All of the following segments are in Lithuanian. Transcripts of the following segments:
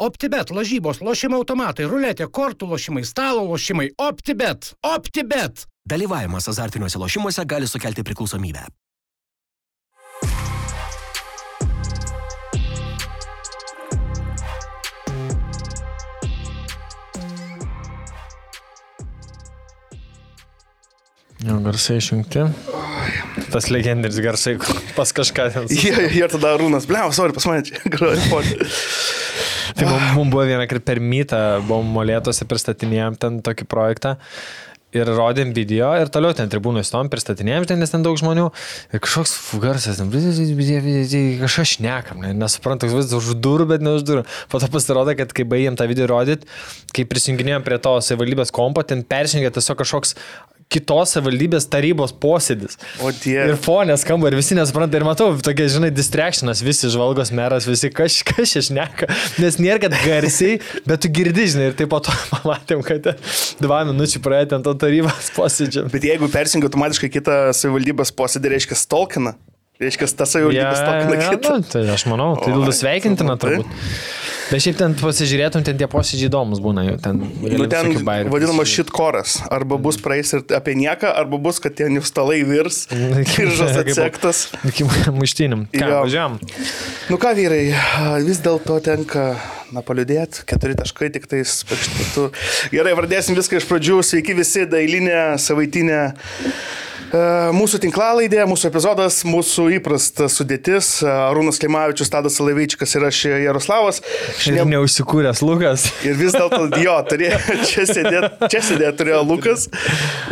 OptiBet, lažybos, lošimo automatai, ruletė, kortų lošimai, stalo lošimai. OptiBet. OptiBet. Dalyvavimas azartiniuose lošimuose gali sukelti priklausomybę. Jo, garsai išjungti. Tas legendinis garsai pas kažką ten. Jie, jie tada rūnas, bleu, sorry, pas mane čia groja. Tai mums mum buvo vieną kartą per mytą, buvom molėtose pristatinėjom ten tokį projektą. Ir rodėm video ir toliau ten tribūnų stom pristatinėjom, ten, nes ten daug žmonių. Ir kažkoks garsas, kažkas šnekam, ne, nesuprantu, vis už durų, bet ne už durų. Po to pasirodo, kad kai baigėm tą video rodyti, kai prisijunginėjom prie to savivaldybės kompo, ten persijungė tiesiog kažkoks kitos savivaldybės tarybos posėdis. O tie. Ir fonė skamba ir visi nesupranta ir matau, tokia, žinai, distractionas, visi žvalgos meras, visi kažkas išneka, nes nėra, kad garsiai, bet tu girdi, žinai, ir taip po to pamatėm, kad dva minučių praėjo ten to tarybos posėdžio. Bet jeigu persijungia automatiškai kitą savivaldybės posėdį, reiškia stalkina. Reiškia, tas savivaldybės Ja, stalkina ja, kitą. nu, tai aš manau, tai Oi, sveikintina tai. turbūt. Bet šiaip ten pasižiūrėtum, ten tie posėdžiai įdomus būna jau ten. Nu, ten vadinamas šitkoras. Arba bus praeis ir apie nieką, arba bus, kad ten jų stalai virs, kiržas atsektas. Muštinim. Ką, Jo. važiuojam. Nu ką, vyrai, vis dėlto tenka, na, paliudėti, keturi taškai tik tais pakštutu. Gerai, pradėsim viską iš pradžių. Sveiki visi, dailinė, savaitinė. E, Mūsų tinklalaidė, mūsų epizodas, mūsų įprasta sudėtis. e, Arūnas Klimavičius, Tadas Salavyčikas ir aš Jaroslavas. Ir Šniem- neužsikūręs Lukas. Ir vis dėlto, jo, turėjo, čia sėdėti, čia sėdėti turėjo Lukas.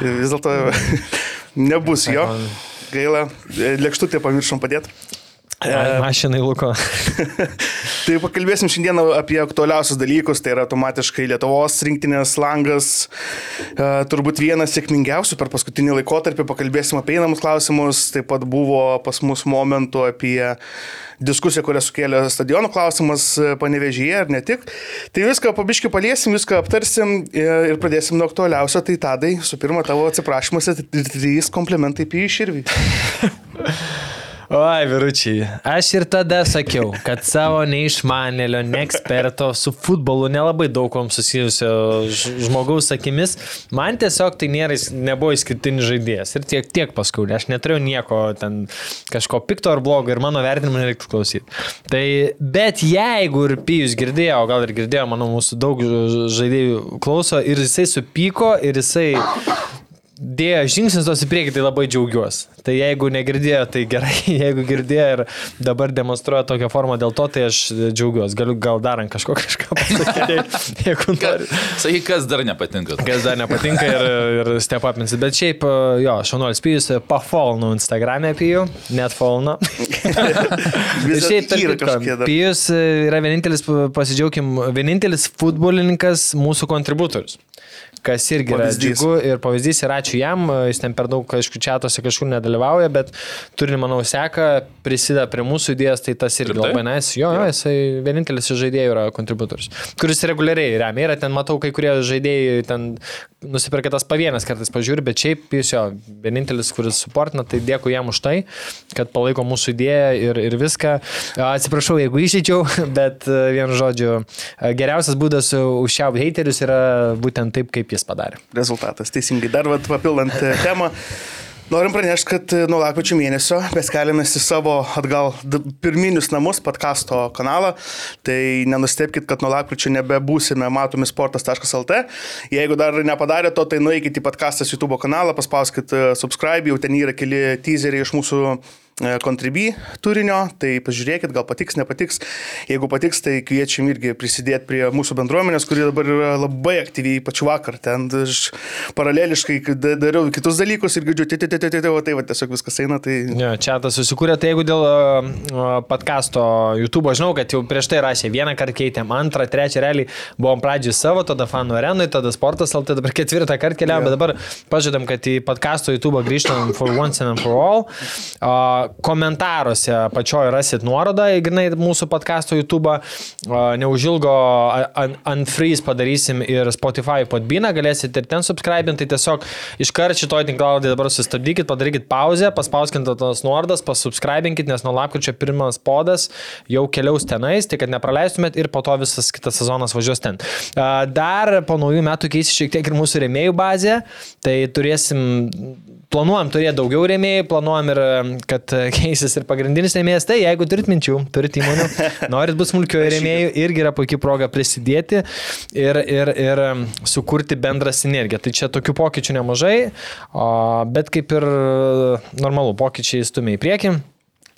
Ir vis dėlto nebus jo. Gaila, lėkštutė pamiršom padėti. Mašinai Luko. Tai pakalbėsim šiandieną apie aktualiausius dalykus, tai yra automatiškai Lietuvos rinktinės langas, e, turbūt vienas sėkmingiausių per paskutinį laikotarpį, pakalbėsim apie einamus klausimus, taip pat buvo pas mus momentų apie diskusiją, kurią sukėlė stadionų klausimas panevežyje ir ne tik. Tai viską pabiškai paliesim, viską aptarsim e, ir pradėsim nuo aktualiausio, tai tadai, su pirma tavo atsiprašymuose, trys komplimentai apie iširvį. Oi, viručiai. Aš ir tada sakiau, kad savo neišmanėlio, neeksperto, su futbolu nelabai daug kom susijusio žmogaus akimis, man tiesiog tai nėra, nebuvo išskirtinis žaidėjas. Ir tiek, tiek paskui. Aš neturėjau nieko ten kažko pikto ar blogo ir mano vertinimą nereiktų klausyti. Tai, bet jeigu ir Pijus girdėjo, o gal ir girdėjo, manau, mūsų daug žaidėjų klauso ir jisai supyko ir jisai dėjo žingsnis tos į priekį, tai labai džiaugiuosi. Tai jeigu negirdėjo, tai gerai, jeigu girdėjo ir dabar demonstruoja tokią formą dėl to, tai aš džiaugiuosi. Galiu gal dar ant kažko kažką pasakyti, jeigu nori. Sakyk, kas dar nepatinka. Kas dar nepatinka ir, ir step upinsi. Bet šiaip, jo, šaunuolis pijus, pafolnu Instagram'e pijų, net folnu. Ir šiaip, dar. Pijus yra vienintelis, pasidžiaugim, vienintelis futbolininkas mūsų kontributorius. Kas irgi yra Pavyzdys. džiugu ir pavyzdys ir ačiū jam, jis ten per daug kažkur čiatuose kažkur nedalyvauja, bet turinį, manau, seka, prisideda prie mūsų idėjas, tai tas irgi Rimtai? labai nais. Jo, jo, jisai vienintelis iš žaidėjų yra kontributorius, kuris reguliariai remia. Yra ten, matau, kai kurie žaidėjai ten nusipirka tas pavienas kartais pažiūri, bet šiaip jis jo vienintelis, kuris suportina, tai dėkui jam už tai, kad palaiko mūsų idėją ir, ir viską. Atsiprašau, jeigu išeičiau, bet e, vienu žodžiu, e, geriausias būdas užšiauti heiterius yra būtent taip, kaip jis padarė. rezultatas. Teisingai. Dar vat, papildant e, temą. Norim pranešti, kad e, nuo lapkričio mėnesio mes keliamės į savo atgal pirminius namus, podkasto kanalą. Tai nenustepkite, kad nuo lapkričio nebebūsime matomi sportas.lt. Jeigu dar nepadarė to, tai nueikite į podcastas YouTube kanalą, paspauskite subscribe, jau ten yra keli teaseriai iš mūsų kontribį turinio, tai pažiūrėkit, gal patiks, nepatiks. Jeigu patiks, tai kviečiam irgi prisidėti prie mūsų bendruomenės, kuri dabar yra labai aktyviai, ypač vakar. Ten aš paraleliškai da- dariau kitus dalykus ir girdžiu, tai, tai, tai, tai, tai, va, tai tiesiog viskas eina. Tai... Jo, čia tas susikūrė, tai jeigu dėl uh, podcasto YouTube, žinau, kad jau prieš tai rašė, vieną kartą keitėm, antrą, trečią, realiai buvom pradžiui savo, tada fanų arenui, tada sportas, LT, dabar ketvirtą kartą keliavom, bet dabar pažadam, kad į podcasto YouTube grįžtam for once and for all. Uh, komentaruose apačioje rasit nuorodą, grinai mūsų podcasto YouTube. Neužilgo unfreeze padarysim ir Spotify podbiną, galėsite ir ten subscribinti. Tai tiesiog iškart šitoj tinklaladai dabar sustabdykit, padarykit pauzę, paspauskit tos nuorodas, pasubscribinkit, nes nuo lapkričio pirmas podas jau keliaus tenais, tai kad nepraleistumėt ir po to visas kitas sezonas važiuos ten. Dar po naujų metų keisi šiek tiek ir mūsų rėmėjų bazė, tai turėsim, planuojam turėti daugiau rėmėjų, planuojam ir kad keisis ir pagrindinis rėmėjas, tai jeigu turit minčių, turit įmonių, norit būti smulkiojo rėmėjų, irgi yra puikia proga prisidėti ir, ir, ir sukurti bendrą sinergiją. Tai čia tokių pokyčių nemažai, bet kaip ir normalu, pokyčiai stumia į priekį.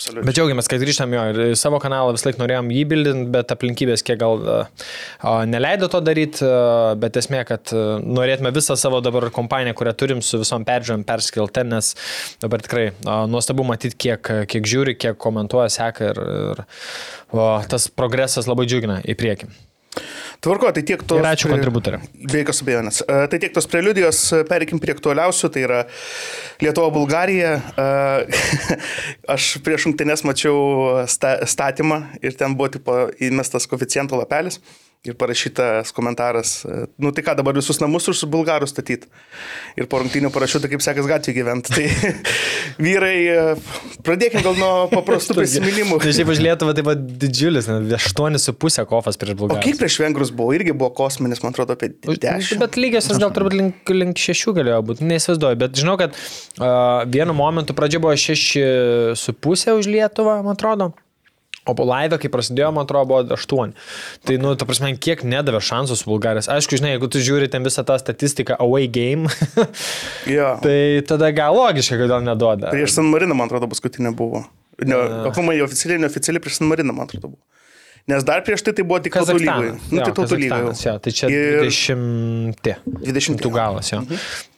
Absoliučiai. Bet džiaugiamės, kad grįžtam jo ir savo kanalą vis laik norėjom jį bildinti, bet aplinkybės kiek gal uh, neleido to daryti, uh, bet esmė, kad uh, norėtume visą savo dabar kompaniją, kurią turim su visom peržiūrom perskelt ten, nes dabar tikrai uh, nuostabu matyti, kiek, kiek žiūri, kiek komentuoja, seka ir, ir o, tas progresas labai džiugina į priekį. Tvarko, tai tiek tos... Ir ačiū kontributorė. Be jokios abejonės. E, Tai tiek tos preliudijos, perikim prie aktualiausių, tai yra Lietuva, Bulgarija. E, Aš prieš šimtinės mačiau sta- statymą ir ten buvo tipo įmestas koficijantų lapelis. Ir parašytas komentaras, e, nu tai ką dabar visus namus už bulgarų statyti. Ir po rungtynių parašyta, kaip sekas gatvė gyventi. Tai vyrai, e, pradėkime gal nuo paprastų prisiminimų. Tai šiaip už Lietuvą tai buvo didžiulis, 8,5 kofas prieš O Bulgariją. kiek prieš vengrus buvo, irgi buvo kosminis, man atrodo, apie 10. Bet lygiosios gal turbūt link, link šešių galėjo būti, neįsivaizduoju. Bet žinau, kad uh, vienu momentu pradžia buvo šeši su pusė už Lietuvą, man atrodo. O po laivę, kai prasidėjo, man atrodo, buvo 8. Tai, nu, ta prasme, kiek nedavė šansų su Bulgarijos. Aišku, žinai, jeigu tu žiūri ten visą tą statistiką away game, Jo. tai tada gal logiška, kodėl neduoda. Prieš San Mariną, man atrodo, paskutinė buvo. Ne, apamai oficialiai, neoficialiai prieš San Mariną, man atrodo, buvo. Nes dar prieš tai tai buvo tik tautų lygoje. Nu, tai tautų lygoje. Tai čia Ir- 20. 20. Tu galas jo.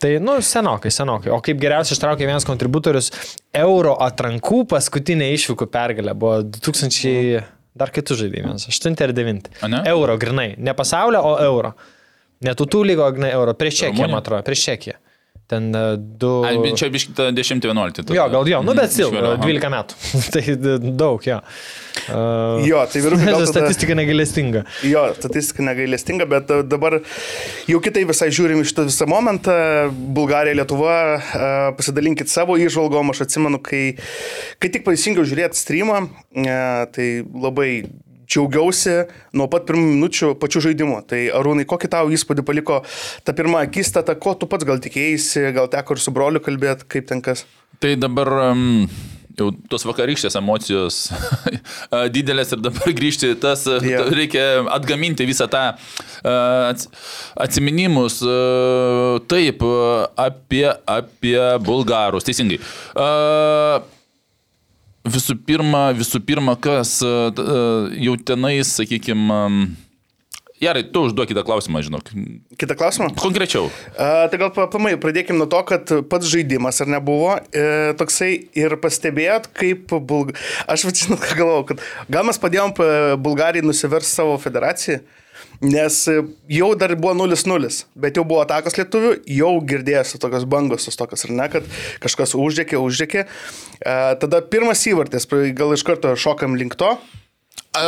Tai, nu, senokai, senokai. O kaip geriausiai ištraukė vienas kontributorius, euro atrankų paskutinė išvykų pergalė buvo 2000, dar kitų žaidimės, 8 ir 9. Ane? Euro, grinai. Ne pasaulio, o euro. Ne tautų lygo, grinai euro. Prieš Čekiją, man atrodo, prieš Čekiją. Ten e, du... Čia biškita 10-11. Jo, gal jo, nu bet sil, Išvėliau, aha. 12 metų. tai daug, jo. Uh, Jo, tai vyrukai tada- Statistika negailestinga. Jo, statistika negailestinga, bet e, dabar jau kitai visai žiūrim iš šitą visą momentą. Bulgarija, Lietuva, e, pasidalinkit savo įžvalgom. Aš atsimenu, kai, kai tik paisingiau žiūrėti streamą, e, tai labai džiaugiausi nuo pat pirmų minučių pačių žaidimų. Tai Arūnai, kokį tau įspūdį paliko ta pirma akistata, ko tu pats gal tikėjai, gal teko ir su broliu kalbėti, kaip ten kas? Tai dabar um, jau tos vakarykštės emocijos didelės ir dabar grįžti tas, yeah. reikia atgaminti visą tą a, ats- atsiminimus. a, Taip, a, apie, apie bulgarus, teisingai. Visų pirma, visų pirma, kas t- a, jau tenais, sakykime, Gerai, tu užduok kitą klausimą, žinok. Kitą klausimą? Konkrečiau. A, tai gal papamai, pradėkime nuo to, kad pats žaidimas ar nebuvo e, toksai ir pastebėjot, kaip Bulg... Aš vadinu, ką galvojau, kad gal mes padėjom pa- Bulgarijai nusiversti savo federaciją, nes e, jau dar buvo 0-0, bet jau buvo atakos lietuvių, jau girdėjosi tokios bangos, tos tokios ar ne, kad kažkas uždėkė, uždėkė. E, tada pirmas įvartis, gal iš karto šokam link to. A,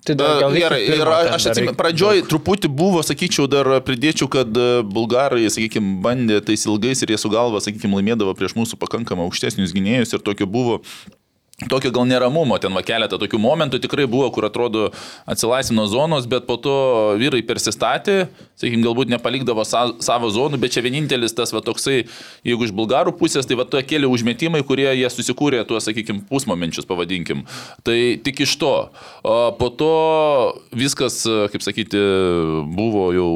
Tai dar gal gerai, ir aš atsimenu, pradžioj truputį buvo, sakyčiau, dar pridėčiau, kad e, bulgarai, sakykime, bandė tais ilgais ir jie su galva, sakykime, laimėdavo prieš mūsų pakankamai aukštesnius gynėjus ir tokio buvo Tokio gal neramumo, ten va keletą tokių momentų tikrai buvo, kur atrodo atsilaisvino zonos, bet po to vyrai persistatė, sakykime, galbūt nepalikdavo sa savo zonų, bet čia vienintelis tas va toksai, jeigu iš bulgarų pusės, tai va to keli užmetimai, kurie jie susikūrė tuos, sakykime, pusmomenčius, pavadinkim. Tai tik iš to. O po to viskas, kaip sakyti, buvo jau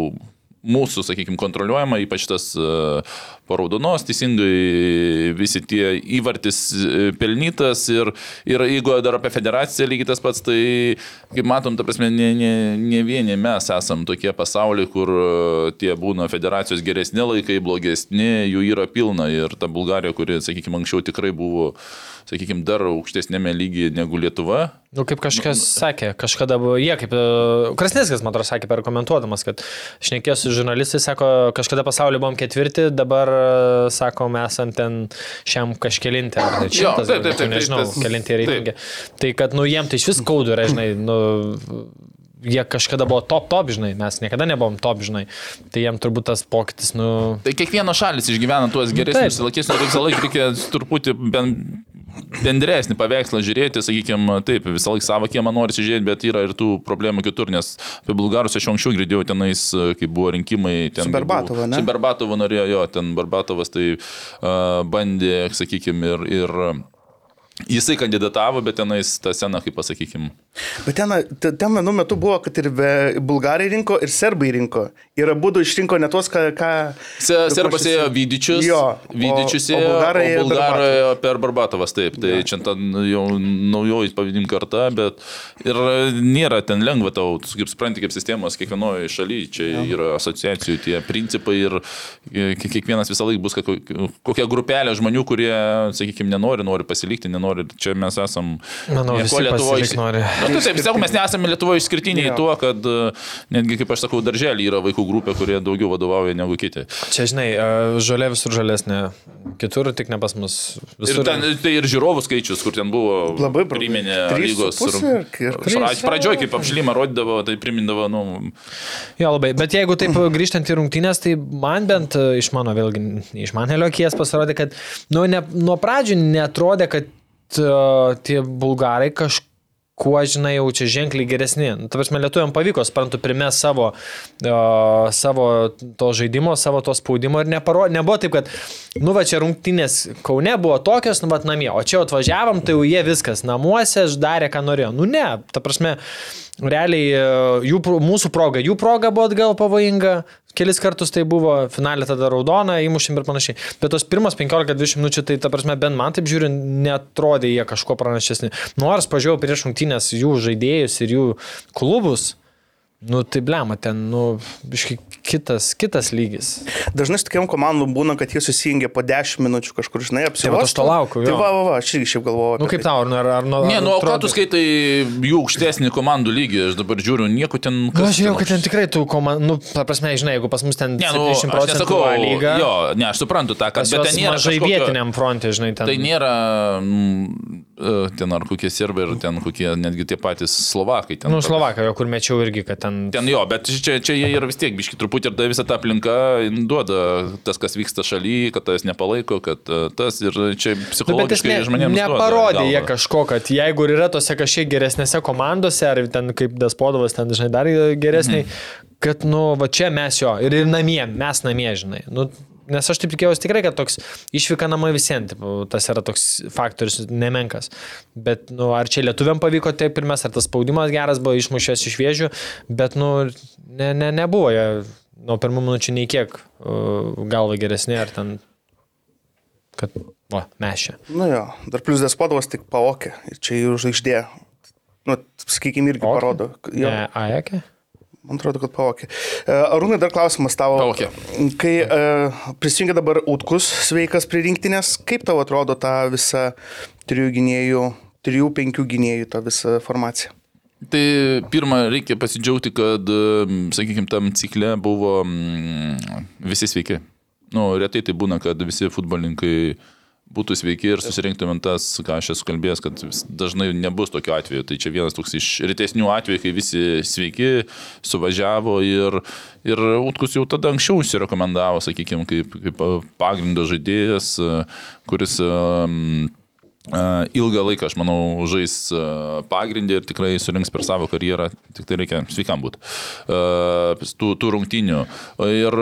mūsų, sakykime, kontroliuojama, ypač tas e, paraudonos, teisingai visi tie įvartis e, pelnytas ir, ir jeigu dar apie federaciją lygiai tas pats, tai kaip matom, ta prasme, ne, ne, ne vieni mes esam tokie pasauliai, kur e, tie būna federacijos geresni laikai, blogesni, jų yra pilna ir ta Bulgarija, kuri, sakykime, anksčiau tikrai buvo, sakykime, dar aukštesnėme lygyje negu Lietuva, Nu, kaip kažkas sakė, kažkada buvo, jie kaip, e, Krasnėskas, man atrodo, sakė per komentuodamas, kad šnekėjo su žurnalistais, sako, kažkada pasaulyje buvom ketvirti, dabar sakom, esam ten šiam kažkelinti, ar tai Jo, šimtas, taip, taip, taip, nežinau, tai tas- kelinti reitingai. Tai kad, nu, jiem tai iš vis skaudu, yra, žinai, nu, jie kažkada buvo top, top, žinai, mes niekada nebuvom top, žinai. Tai jiem turbūt tas pokytis, nu, Tai kiekvienas šalis išgyvena tuos geresnius Taip. laikus, ir visą laiką reikia truputį bent bendresnį paveikslą žiūrėti, sakykime, taip, visą laiką savo kiemą nori žiūrėti, bet yra ir tų problemų kitur, nes apie bulgarus aš anksčiau girdėjau tenais, kai buvo rinkimai. Ten, Su buvo- ne? Su Berbatovu norėjo, jo, ten Berbatovas tai uh, bandė, sakykime, ir, ir jisai kandidatavo, bet tenais ta sena, kaip pasakykim. Bet ten, te- ten vienu metu buvo, kad ir bulgarai rinko, ir serbai rinko. Ir abu išrinko ne tuos, ką... ką Se, serbas ėjo Vydičius, Jo, o ėjo, bulgarai ėjo bulgarai ėjo per Barbatovas, taip, tai čia ta jau naujoji pavadinkim karta, bet ir nėra ten lengva tau, kaip supranti, kaip sistemos kiekvienoje šalyje, čia yra asociacijų tie principai ir kie- kiekvienas visą laiką bus kokia grupelė žmonių, kurie, sakykime, nenori, nori pasilikti, nenori, čia mes esam... Manau, visi Lietuvoj pasilikt nori. Na, tai taip, sakau, mes nesame Lietuvoje išskirtiniai Jo. tuo, kad e, netgi, kaip aš sakau, darželį yra vaikų grupė, kurie daugiau vadovauja negu kiti. čia, žinai, e, žalia visur žalesnė, kitur tik ne pas mus. Ir Visur. ten, tai ir žiūrovų skaičius, kur ten buvo, Labai priminė lygos. puse rung- ir- ir- Pra- Trys, Pradžioj, jo. kaip apšilimą rodydavo, tai primindavo, nu, Jo, labai. Bet jeigu taip grįžtant į rungtynės, tai man bent e, iš mano, vėlgi, iš manelio akies pasirodė, kad nu, ne, nuo pradžių netrodė, kad uh, tie bulgarai kažkuo, žinai, jau čia ženkliai geresni. Nu, Ta prasme, lietuojam pavyko, sprantu, primės savo, uh, savo to žaidimo, savo to spaudimo ir neparo, nebuvo taip, kad, nu va čia rungtynės Kaune buvo tokios, nu va namie, o čia atvažiavam, tai jau jie viskas namuose, darė, ką norėjo. Nu ne, ta prasme, realiai e, jų, mūsų proga, jų proga buvo atgal pavojinga, kelis kartus tai buvo, finalė tada raudona, įmušėm ir panašiai. Bet tos pirmas 15-20 minučių, tai ta prasme, bent man taip žiūrint, netrodė jie kažko pranašesni. Nors pažiūrėjau prieš rungtynės jų žaidėjus ir jų klubus, nu tai blema, ten, nu, biški kitas, kitas lygis. Dažnai su tokiam komandom būna, kad jie susijungia po 10 minučių kažkur, žinai, apsivasto. aš to laukiu, Tai jo. va, va, va, aš irgi šiaip galvoju. Nu apie kaip tai. tau, ar, ar, ar ne, nu, o ką tu skaitai jų aukštesnį komandų lygį, aš dabar žiūriu, nieko ten... Nu, kas aš žiūrėjau, kad ten tikrai tų komandų, nu, ta prasme, žinai, jeigu pas mus ten Ne, nu, 70 aš procentų nesakau, lyga, jo, ne, aš suprantu tą, kad bet ten nėra mažai kažkokio- vietiniam fronte, žinai, ten. Tai nėra mm, e, ten ar kokie serbai, ar ten kokie netgi tie patys slovakai. Ten Nu, Slovakijoje, kur mečiau irgi, kad ten... Ten jo, bet čia, čia jie yra vis tiek biški truputį ir ta visa ta aplinka duoda tas, kas vyksta šaly, kad tas nepalaiko, kad e, tas ir čia Nu, psichologiškai ne, žmonėms neparodė jie kažko, kad jeigu ir yra tose kažkiek geresnėse komandose, ar ten kaip Despodovas, ten žinai dar geresniai, mhm. kad, nu, va čia mes jo, ir, ir namie, mes namie, žinai. Nu, nes aš taip tikėjausi tikrai, kad toks išvyka namai visiems, tipo, tas yra toks faktorius nemenkas. Bet, nu, ar čia lietuviam pavyko taip ir mes, ar tas spaudimas geras buvo išmušęs iš vėžių, bet, nu, ne, ne, nebuvo jie nuo pirmų minučių nei kiek uh, galva geresni, ar ten, kad, va, mes čia. Nu jo, dar plus Despodovas tik paokė. Ir čia jų žvaigždė. Nu, sakykime, irgi Okė? parodo. Jo, Ne, Ajakė? Man atrodo, kad paokė. E, Arūnai, dar klausimas tavo. Paokė. Kai uh, prisijungia dabar Utkus sveikas prie rinktinės, kaip tau atrodo ta visa trijų gynėjų, trijų, penkių gynėjų ta visa formacija? Tai pirmą reikia pasidžiaugti, kad, sakykime, tam cikle buvo visi sveiki. Nu, retai tai būna, kad visi futbolininkai būtų sveiki ir susirinktumėm tas, ką aš esu kalbėjęs, kad dažnai nebus tokio atveju. Tai čia vienas toks iš retesnių atvejų, kai visi sveiki, suvažiavo ir, ir Utkus jau tada anksčiau užsirekomendavo, sakykime, kaip, kaip pagrindo žaidėjas, kuris um, ilgą laiką, aš manau, žais pagrindį ir tikrai surinks per savo karjerą, tik tai reikia sveikam būti. Tų, tų rungtinių. Ir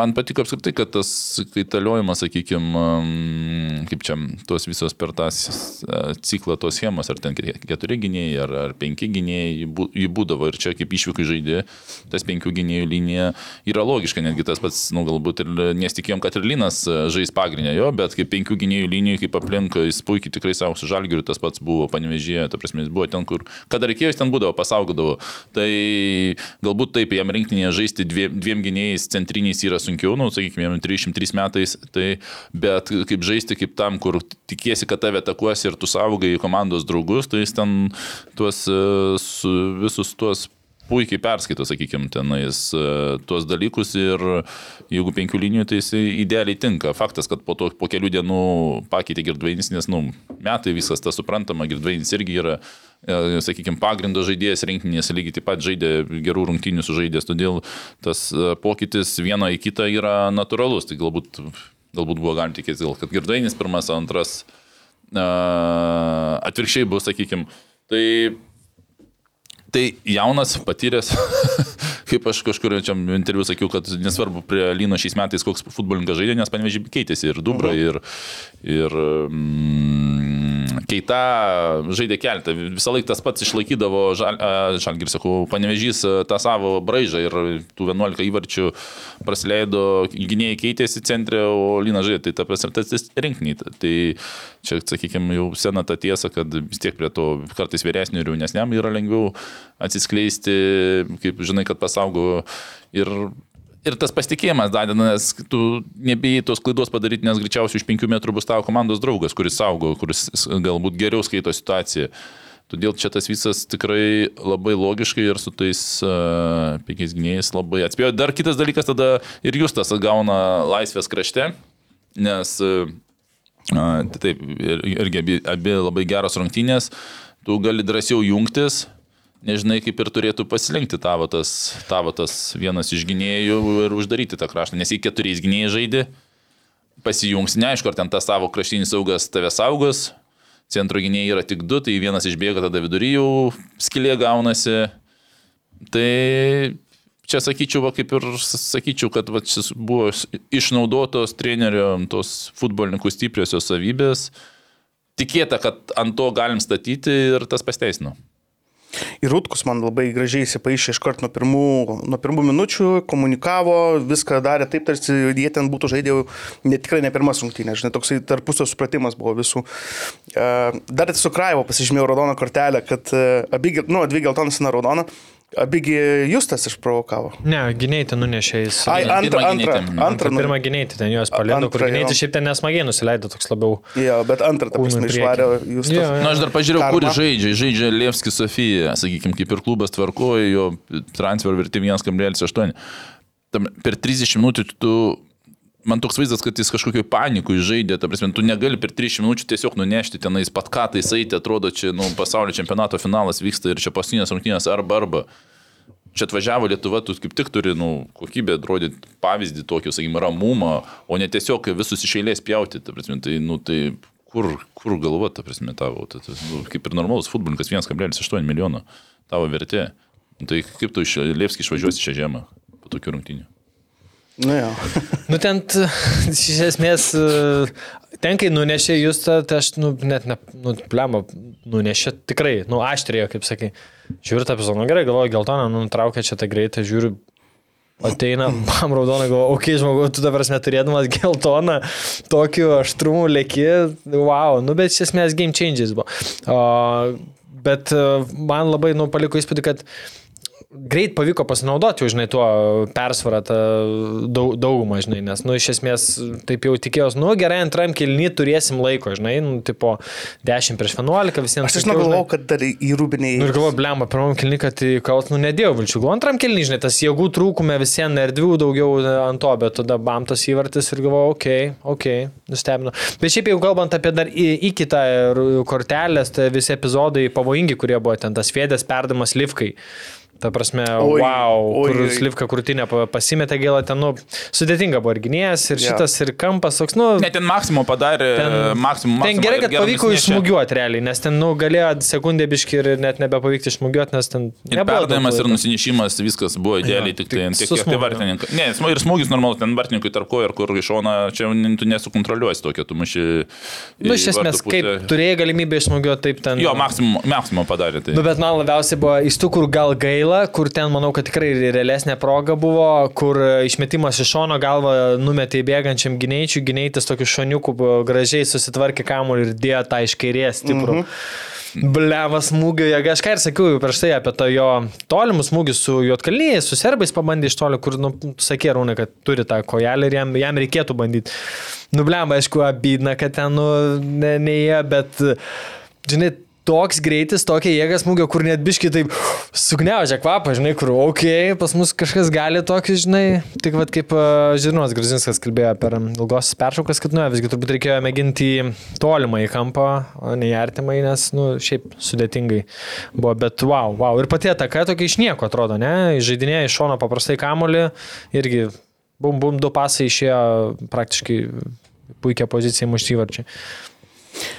man patiko apskritai, kad tas kaitaliojimas, sakykime, kaip čia, tos visos per tą ciklą tos schemos, ar ten keturi gynėjai, ar, ar penki gynėjai, jį būdavo ir čia kaip išvykai žaidė, tas penkių gynėjų linija yra logiška, netgi tas pats, nu, galbūt ir nesitikėjom, kad ir Linas žais pagrindę jo, bet kaip penkių gynėjų linijų, kaip aplink, jis puikiai tikrai savo su žalgiriu, tas pats buvo panevežėje, ta prasme, jis buvo ten, kur, kada reikėjo, jis ten būdavo, pasaugodavo. Tai galbūt taip, jam rinktinėje žaisti dviem, dviem gynėjais centriniais yra sunkiau, nu, sakykime, jam 303 metais, tai, bet kaip žaisti kaip tam, kur tikiesi, kad tave atakuos ir tu saugai komandos draugus, tai jis ten tuos e, su, visus tuos puikiai perskaito, sakykime, tenais e, tuos dalykus ir jeigu penkių linijų, tai jis idealiai tinka. Faktas, kad po, to, po kelių dienų pakeitė girdvainis, nes, nu, metai viskas tas suprantama, girdvainis irgi yra, e, sakykime, pagrindo žaidėjas rinkinės, lygiai taip pat žaidė gerų rungtynių sužaidęs, todėl tas e, pokytis vieno į kitą yra natūralus. Tai galbūt, galbūt buvo galima tikėtis, gal, kad girdvainis pirmas, antras atvirkščiai bus, sakykime. Tai Tai jaunas, patyręs, kaip aš kažkur čia interviu sakiau, kad nesvarbu prie Lyno šiais metais koks futbolininkas žaidė, nes panevežiai keitėsi ir Dubra, mhm. ir, ir mm, Keita žaidė keltą. Visą laiką tas pats išlaikydavo, žal, žalgir sakau, panevežys tą savo braižą ir tų 11 įvarčių praleido, gynėjai keitėsi centre, o Lyna žaidė, tai ta prasme, tas rinkiniai. Tai čia, sakykime, jau sena ta tiesa, kad vis tiek prie to kartais vyresnių ir jaunesniam yra lengviau atsiskleisti, kaip žinai, kad pasaugo ir ir tas pasitikėjimas dadina, nes tu nebijai tos klaidos padaryti, nes greičiausiai už penkių metrų bus tavo komandos draugas, kuris saugo, kuris galbūt geriau skaito situaciją. Todėl čia tas visas tikrai labai logiškai ir su tais uh, penkiais gynėjais labai atspėjo. Dar kitas dalykas tada ir Justas gauna laisvės krašte, nes uh, taip, ir, irgi abi, abi labai geros rungtynės, tu gali drąsiau jungtis, nežinai, kaip ir turėtų pasilinkti tavo tas, tavo tas vienas iš gynėjų ir uždaryti tą kraštą, nes jei keturiais gynėjai žaidži, pasijungs, neaišku, ar ten tas savo kraštinis saugas tave saugos, centro gynėjai yra tik du, tai vienas išbėga, tada vidury jau skilė gaunasi. Tai čia sakyčiau, va, kaip ir sakyčiau, kad va, šis buvo išnaudotos trenerio tos futbolininkų stipriosios savybės. Tikėta, kad ant to galim statyti ir tas pasteisino. Ir Rutkus man labai gražiai įsipaišė iš karto nuo pirmų, nuo pirmų minučių, komunikavo, viską darė taip, tarsi jie ten būtų žaidė ne tikrai ne pirmas rungtynės, žinai, toksai tarpusio supratimas buvo visų. E, dar su Kraivo pasižymėjau raudoną kortelę, kad e, abi, nu, dvi geltonas na raudona. Abigi Justas išprovokavo. Ne, gynėjai nunešė jis. Ai, antrą, antrą, antrą. Pirmą gynėjai ten juos paleido, kur gynėjai šiaip ten nesmagiai nusileido toks labiau. Jo, bet antrą, ta prasme, išvarė Justas. Jo, jo. Na, aš dar pažiūrėjau, kur žaidžia. Žaidžia Lievski Sofija, sakykime, kaip ir klubas tvarkoja, jo transfer vertė 1,8. Per 30 minučių tu man toks vaizdas, kad jis kažkokio panikų žaidė, ta prasme, tu negali per 30 minučių tiesiog nunešti tenais pat ką tai eiti, atrodo, čia nu, pasaulio čempionato finalas vyksta ir čia paskutinės rungtynės arba arba. Čia atvažiavo Lietuva, tu kaip tik turi nu, kokybę rodyti pavyzdį tokio, sakykime, ramumą, o ne tiesiog visus iš eilės pjauti. Ta prasme, tai, nu, tai kur, kur galva, ta prasme, tavo, ta, ta, nu, kaip ir normalus futbolininkas 1,8 milijono tavo vertė. Tai kaip tu iš Liepskį išvažiuosi šią žiemą po tokių rungtynių? Nu, nu, ten, iš esmės, ten, kai nunešė jūs, tai aš, nu, net, ne, nu, plemo, nunešė tikrai, nu, aštrėjo, kaip sakai. Žiūriu tą epizodą, nu, gerai, galvoju, geltoną, nu, nutraukė čia tą greitą, žiūriu, ateina, bam, raudoną, galvoju, okei, okay, žmogus, tu dabar neturėdamas geltoną, tokiu aštrumu lėki, wow, nu, bet iš esmės game changes buvo. O, bet man labai, nu, paliko įspūdį, kad greit pavyko pasinaudoti, žinai, tuo persvarą daug, daugumą, žinai, nes, nu, iš esmės, taip jau tikėjausi, nu, gerai, antram kilny turėsim laiko, žinai, nu, tipo, 10 prieš 11 visiems. Aš žinau, galvojau, kad dar į rūbinį. Nu, ir galvoju, blemba, pirmam kilny, kad kaut, nu, nedėjau vilčių, galvoju, antram kilny, žinai, tas jėgų trūkume visiems erdvių daugiau ant to, bet tada bam tas įvartis ir galvoju, okei, okay, okei, okay, nustebino. Bet šiaip jau kalbant apie dar į, į kitą kortelės, tai visi epizodai pavojingi, kurie buvo ten, tas fėdės perdamas Livkai. Ta prasme, oi, wow, oi, kur oi. Slivka krūtinė pasimetė gėlą, ten, nu, sudėtinga buvo ir gynėjas, ir ja. šitas, ir kampas toks, nu. Net ten Maksimo padarė, ten, Maksimo. Ten gerai, kad pavyko išsmugiuoti realiai, nes ten, nu, galėjo sekundė biški ir net nebepavykti išsmugiuoti, nes ten... Ir perdavimas, ir nusinešimas, viskas buvo idealiai, ja, tik tai ant tiek, kiek tai vartininkai. Ne, ir smūgis normalus, ten vartininkui tarp ko ir kur iš šona, čia tu nesukontroliuosi tokio, tu muši... Nu, iš esmės, kaip turėjai galimybę išsmugiuoti, taip ten... Jo, Maksimo, Maksimo padarė tai. Nu, bet man labiausiai buvo iš tų, kur gal gaila gaila, kur ten manau, kad tikrai realesnė proga buvo, kur išmetimas iš šono galva numetė į bėgančiam gynėjčiui, gynėjtis tokiu šoniuku gražiai susitvarkė kamuolį ir dėjo tą iš kairės stiprų. -hmm. Blevas smūgio jėga, aš ką ir sakiau prieš tai apie to jo tolimus smūgius su Jotkalnyje, su serbais pabandė iš toli, kur, nu, sakė Rūnai, kad turi tą kojelį ir jam, jam reikėtų bandyti. Nu, bleva, aišku, abydna, kad ten, nu, ne, ne bet, žinai, toks greitis, tokia jėga smūgio, kur net biški taip sugniaužia kvapą, žinai, kur, okei, okay, pas mus kažkas gali tokį, žinai, tik vad kaip uh, Žirnos Grazinskas kalbėjo per ilgos peršaukas, kad, nu, visgi turbūt reikėjo mėginti tolimą į kampą, o ne į artimą, nes, nu, šiaip sudėtingai buvo, bet wow, wow. Ir pati ataka tokia iš nieko atrodo, ne, žaidinėje iš šono paprastai kamolį, irgi bum, bum, du pasai išėjo praktiškai puikia pozicija muštyvarčiai.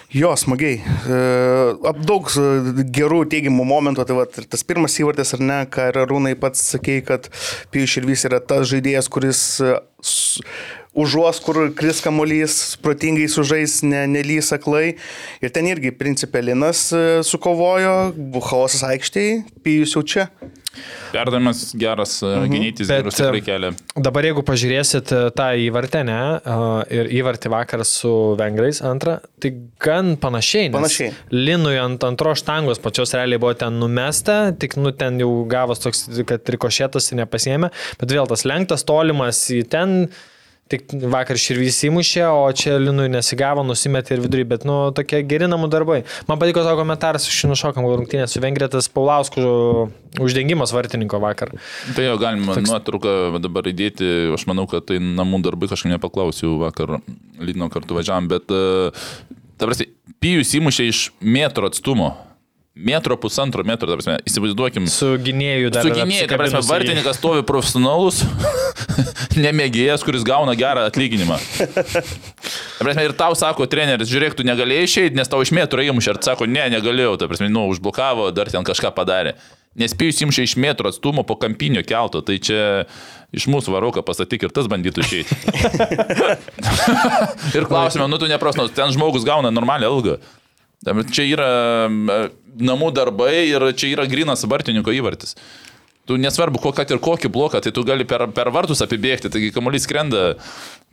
Jo, smagiai. E, daug e, gerų teigiamų momentų. Tai ir tas pirmas įvartis, ar ne, ką ir Rūnai pats sakė, kad Pijus Širvys yra tas žaidėjas, kuris e, užuos, kur kris kamuolys, protingai sužais, ne, nelys aklai. Ir ten irgi principelinas sukovojo, chaosas aikštėje, Pijus jau čia. Perdavimas geras, mhm. gynytis gerus tikrai kelia. Dabar jeigu pažiūrėsit tą įvartę, ne, ir įvartį vakar su vengrais antrą, tai gan panašiai. Panašiai. Linui ant antros štangos pačios realiai buvo ten numesta, tik nu ten jau gavos toks, kad rikošėtas ir nepasiemė, bet vėl tas lenktas, tolimas į ten Tik vakar širvys įmušė, o čia Linui nesigavo, nusimetė ir vidurį, bet, nu, tokie geri namų darbai. Man patiko to komentaras iš nušokam rungtynės su Vengrėtas Paulauskų uždengimas vartininko vakar. Tai jo galima Toks... nuotrauką dabar įdėti, aš manau, kad tai namų darbai, kažkaip nepaklausiau vakar, Lino kartu važiavam, bet, e, ta prasme, Pijus įmušė iš metro atstumo metro pusantro metro, ta prasme, įsivaizduokim. Su gynėju dar. Su gynėju, ta prasme, vartininkas stovi profesionalus, nemėgėjas, kuris gauna gerą atlyginimą. Ta prasme, ir tau sako treneris, žiūrėk, tu negalėjai išeiti, nes tau iš metro įmušė, ir sako, ne, negalėjau, ta prasme, nu, užblokavo, dar ten kažką padarė. Nespėjus imšė iš metro atstumo po kampinio kelto, tai čia iš mūsų varoką pasakyk ir tas bandytų išeiti. ir klausime, nu tu neprasnos, ten žmogus gauna normalią algą. Čia yra namų darbai ir čia yra grinas vartininko įvartis. Tu nesvarbu, kad ir kokį bloką, tai tu gali per, per vartus apibėgti, taigi kamuolys skrenda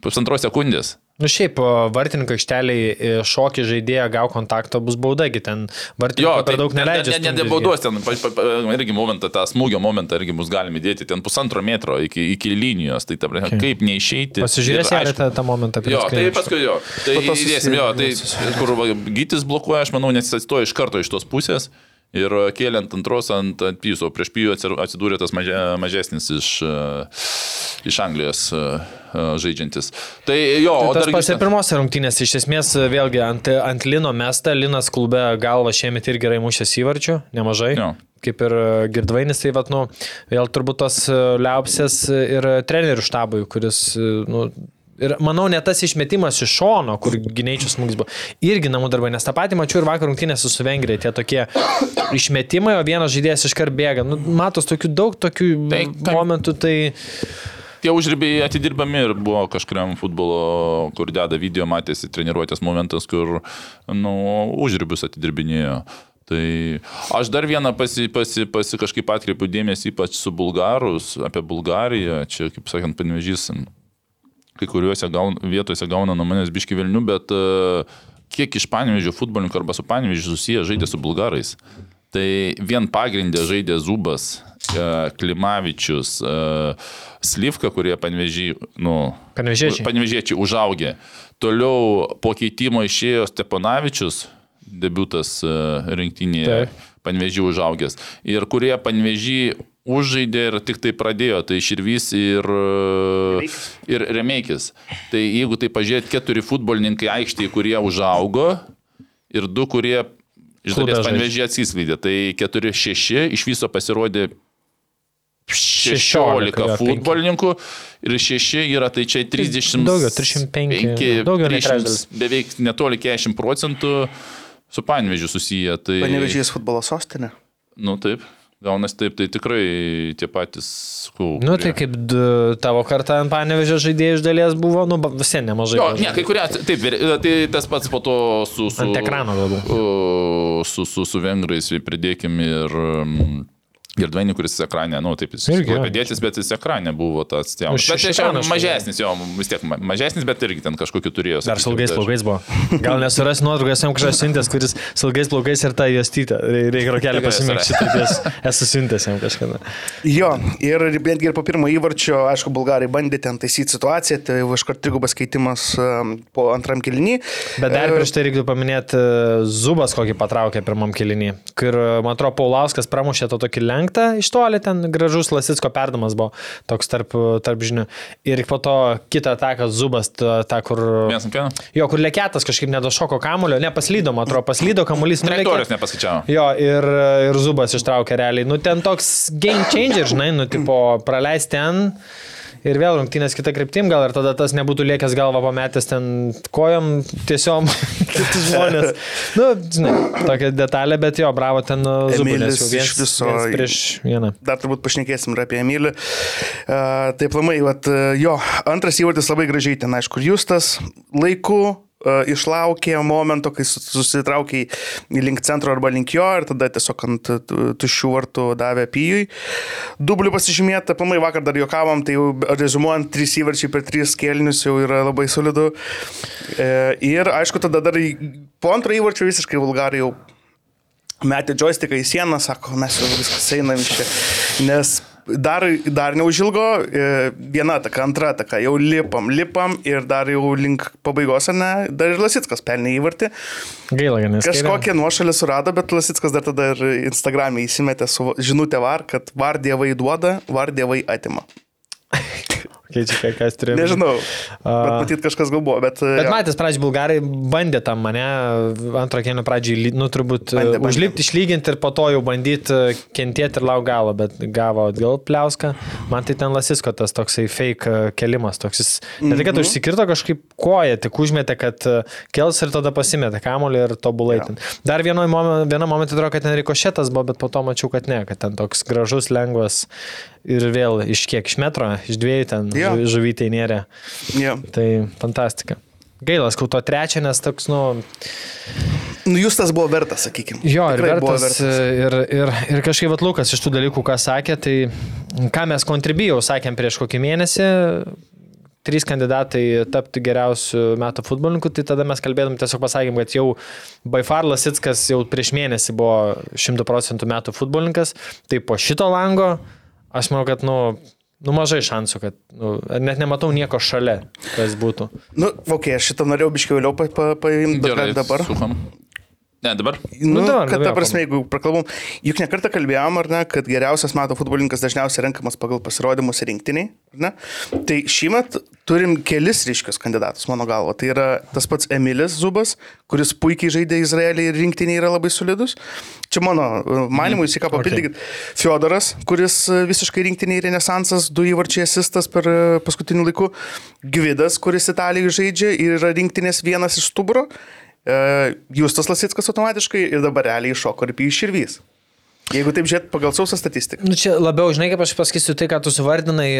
pusantros sekundės. Nu šiaip, vartininko aikšteliai e, šokį žaidėją gau kontaktą bus baudagi, ten vartininko tai per daug neleidžia. Ne, ne, ne, baudos, ten pa, pa, irgi momentą, tą smūgio momentą irgi bus galime dėti, ten pusantro metro iki, iki linijos, tai ta okay. kaip neišeiti. Pasižiūrėsime ar tą, tą momentą. Jo, tai paskui jo, tai įdėsim, jo, tai kur gytis blokuoja, aš manau, nes jis atstoja iš karto iš tos pusės. Ir kėliant antros ant, ant pyso, prieš pyjų atsidūrė tas maže, mažesnis iš, iš Anglijos žaidžiantis. Tai jo, tai o tas pats ir pirmose rungtynėse, iš esmės vėlgi ant, ant Lino mesta, Linas klube galva šiemet ir gerai mušęs įvarčių, nemažai. Jo kaip ir Girdvainis, tai vat, nu, vėl turbūt tos liaupsės ir trenerių štabui, kuris nu, Ir manau, net tas išmetimas iš šono, kur gynėjčių smūgis buvo, irgi namų darbai, nes tą patį mačiau ir vakar rungtynėse su Vengrija, tie tokie išmetimai, o vienas žaidėjas iškart bėga. Nu, matos tokių daug tokių tai, tai, momentų, tai... Tie užribiai atidirbami ir buvo kažkuriam futbolo, kur deda video, matėsi treniruotės momentas, kur nu, užribius atidirbinėjo. Tai aš dar vieną pasi, pasi, pasi kažkaip atkreipiu dėmesį, ypač su bulgarus, apie Bulgariją, čia, kaip sakant, panevežysim kai kuriuose gaun, vietose gauna nuo manęs biški vilnių, bet uh, kiek iš panevežio futbolininkų arba su panevežiu susiję žaidė su bulgarais. Tai vien pagrindė žaidė Zubas, uh, Klimavičius, uh, Slivka, kurie panevežiai, nu, panevežiečiai. panevežiečiai užaugė. Toliau po keitimo išėjo Steponavičius, debutas rinktinėje, panevežiai užaugęs. Ir kurie panevežiai užžaidė ir tik tai pradėjo, tai Širvys ir, ir Remeikis. Tai jeigu tai pažiūrėt, keturi futbolininkai aikštėje, kurie užaugo ir du, kurie iš dalies panvežė atsiskleidė, tai keturi šeši iš viso pasirodė 16, 16 futbolininkų ir 6 yra, tai čia 30. Daugiau, 305. 5, daugiau 300, beveik netoli 40 procentų su Panevežiu susiję. Tai... Panevežys futbolo sostinė? Nu taip. Gaunas taip, tai tikrai tie patys. Kul, nu, tai kaip du, tavo kartą ant panevežio žaidėjų iš dalies buvo, nu, visai nemažai. Jo, ne, kai kurie, taip, tai tas pats po to su... su ant ekrano galbūt. Su, su, su vengrais pridėkim ir... Ir Dvainį, kuris ekranė, nu taip, jis Irgi, klaipėdėtis, bet jis ekranė buvo tas, jau. Nu, Bet čia Šikanas, šiaip mažesnis, jo, vis tiek ma- mažesnis, bet irgi ten kažkokiu turėjo. Dar tai aš- plaukais buvo. Gal nesuras nuotraukas, jam kažkas siuntęs, kuris su ilgais plaukais ir tą juostytę. Rei- Reikia rokelį pasimėgti ties esu siuntęs jam kažkada. Jo, ir netgi ir po pirmo įvarčio, aišku, bulgarai bandė ten taisyti situaciją, tai jau iškart trigubas keitimas um, po antram kilinį. Bet dar prieš tai reikėtų paminėti e, Zubas, kokį patraukė pirmam kilinį. Kur, e, man atrodo, Paulauskas pramušė to tokį lenktą iš toli, ten gražus Lasitsko perdamas buvo toks tarp, tarp žinių. Ir po to kitą ataką Zubas, tą, tą kur... Vienas ant vieno. Jo, kur lėkėtas kažkaip nedošoko kamulio, ne paslydo, man atrodo, paslydo kamuolys. nulėkė. Trajektorijos nepaskaičiavo. Jo, ir, ir Zubas ištraukė realiai. Nu, ten toks game changer, žinai, nu, tipo, praleisti ten. Ir vėl rungtynės kitą kryptim, gal ir tada tas nebūtų liekęs galvą pametęs ten kojom tiesiog kitus žmonės. Nu, žinai, tokia detalė, bet jo, bravo ten jau viens, iš viso- viens prieš vieną. Dar turbūt pašnekėsim ir apie Emilį. Uh, taip, lamai, vat, jo, antras įvartis labai gražiai ten, aišku, Justas laiku išlaukė momento, kai sus- susitraukė link centro arba link jo ir tada tiesiog ant tuščių vartų davė pijui. Dublių pasižymėta, pamai vakar dar juokavom, tai jau rezumuojant, trys įvarčiai per tris kėlinius jau yra labai solidu. E, ir aišku, tada dar po antro įvarčio visiškai vulgarai jau metė joystiką į sieną, sako, mes jau viskas einam iš čia. Nes dar, dar neužilgo e, viena taka, antra taka, jau lipam, lipam ir dar jau link pabaigos, ne, dar ir Lasitskas pelnė įvartį. Gaila, kad nes. Kažkokią nuošalę surado, bet Lasitskas dar tada ir Instagram'e įsimetė su žinutė var, kad var dievai duoda, var dievai atima. Keičia, kas turėjo. Nežinau, A. bet matyt kažkas gal buvo, bet... Bet jo. matęs, pradžiai bulgarai bandė tam mane, antrą kėlinio pradžiai, nu turbūt Bandė, bandė, bandė. užlipti, išlyginti ir po to jau bandyti kentėti ir lauk galo, bet gavo atgal pliauską. Man tai ten lasisko tas toksai fake e, kelimas, toks jis, ne tai, kad Mhm. užsikirto kažkaip koją, tik užmetė, kad e, kels ir tada pasimetė kamulį ir tobulai ten. Dar vienoje momen, vieną momentą atrodo, kad ten rikošėtas buvo, bet po to mačiau, kad ne, kad ten toks gražus, lengvas ir vėl iš kiek, iš metro, iš dviejų ten Jo. žu- žuvytė nėrė. Jo. Tai fantastika. Gaila, skau to trečią, nes toks, nu, Nu, jūs tas buvo vertas, sakykime. jo, ir, Tikrai buvo vertas, ir, ir, ir kažkaip vat Lukas iš tų dalykų, ką sakė, tai ką mes kontribijau, sakėm prieš kokį mėnesį, trys kandidatai tapti geriausių metų futbolininku, tai tada mes kalbėdam tiesiog pasakėm, kad jau Baifar Lasitskas jau prieš mėnesį buvo 100 procentų metų futbolininkas, tai po šito lango aš manau, kad, nu, nu mažai šansų, kad, nu, net nematau nieko šalia, kas būtų. Nu, ok, aš šitą norėjau biškiau vėliau pa, pa, paimti, bet Gerai, dabar. Sukom. Ne, dabar. Nu, Nu, dabar, kad ta prasme, jeigu prakalbam, juk nekartą kalbėjom, ar ne, kad geriausias metų futbolininkas dažniausiai renkamas pagal pasirodymus rinktiniai, ar ne? Tai šiemet turim kelis ryškius kandidatus, mano galva. Tai yra tas pats Emilis Zubas, kuris puikiai žaidė Izraelį ir rinktiniai yra labai solidus. Čia mano uh, manimu, jūs į ką papildykit. Okay. Fiodoras, kuris uh, visiškai rinktiniai renesansas, du įvarčiai asistas per uh, paskutinių laikų. Gvidas, kuris Italijoje žaidžia ir yra rinktinės vienas iš stuburo. E, Justas Lasitskas automatiškai ir dabar realiai iššoko ir pijus širvys. Jeigu taip žiūrėt pagal sausą statistiką. Nu, čia labiau, žinai, kaip aš pasakysiu tai, ką tu suvardinai,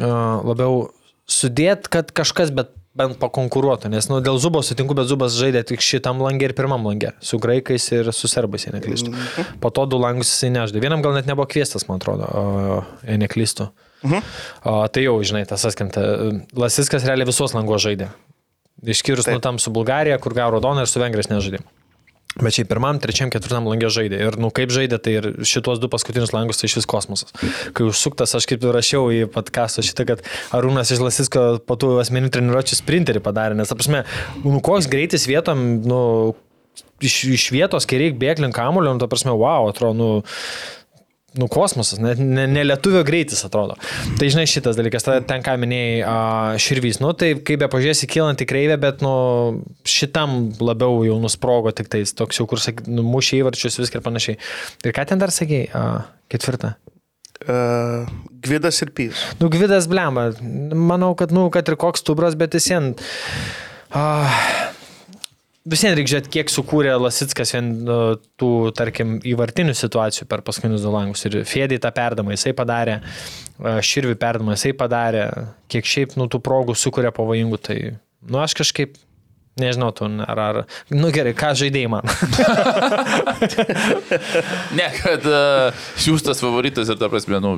labiau sudėt, kad kažkas bet bent pakonkuruotų, nes nu, dėl Zubo sutinku, bet Zubas žaidė tik šitam langė ir pirmam langė, su graikais ir su serbais, jei neklystu. Po to du langus jisai nežaidė. Vienam gal net nebuvo kviestas, man atrodo, uh, jei neklystu. Mhm. O, tai jau, žinai, tas askanta. Lasiskas realiai visos langos žaidė. Išskyrus nu tam su Bulgarija, kur gavo raudoną ir su Vengrijos nežaidė. Bet šiaip pirmam, trečiam, ketvirtam langė žaidė. Ir, nu, kaip žaidė, tai ir šitos du paskutinius langus tai iš vis kosmosas. Kai užsuktas, aš kaip ir rašiau į podcastą šitą, kad Arūnas iš Lasisko po tų asmeninių treniruočių sprinterį padarė. Nes, aprasme, nu, koks greitis vietom, nu, iš, iš vietos, kai reikia bėgti link kamulio, nu, ta prasme, wow, atrodo, nu, nu, kosmosas, ne, ne, ne lietuvio greitis atrodo. Tai žinai šitas dalykas, tada ten ką minėjai, širvys, nu tai kaip be pažiūrėsi kylanti kreivė, bet nu šitam labiau jau nusprogo tik tais, toks jau kur, nu, mušė įvarčius viską ir panašiai. Ir ką ten dar sakėjai, a, ketvirtą. Uh, Gvidas ir pijus. Nu, Gvidas blemba, manau, kad, nu, kad ir koks tubras, bet vis vien... Uh, Visiems reikia žiūrėti, kiek sukūrė Lasitskas vien nu, tų, tarkim, įvartinių situacijų per paskutinius du langus. Ir Fėdį tą perdamą jisai padarė, a, Širvi perdamą jisai padarė, kiek šiaip, nu, tų progų sukuria pavojingų. Tai, nu, aš kažkaip Nežinau, tu ar, ar... Nu gerai, ką žaidėjai man. Ne, kad uh, Šiūstas favoritas ir ta prasme, nu,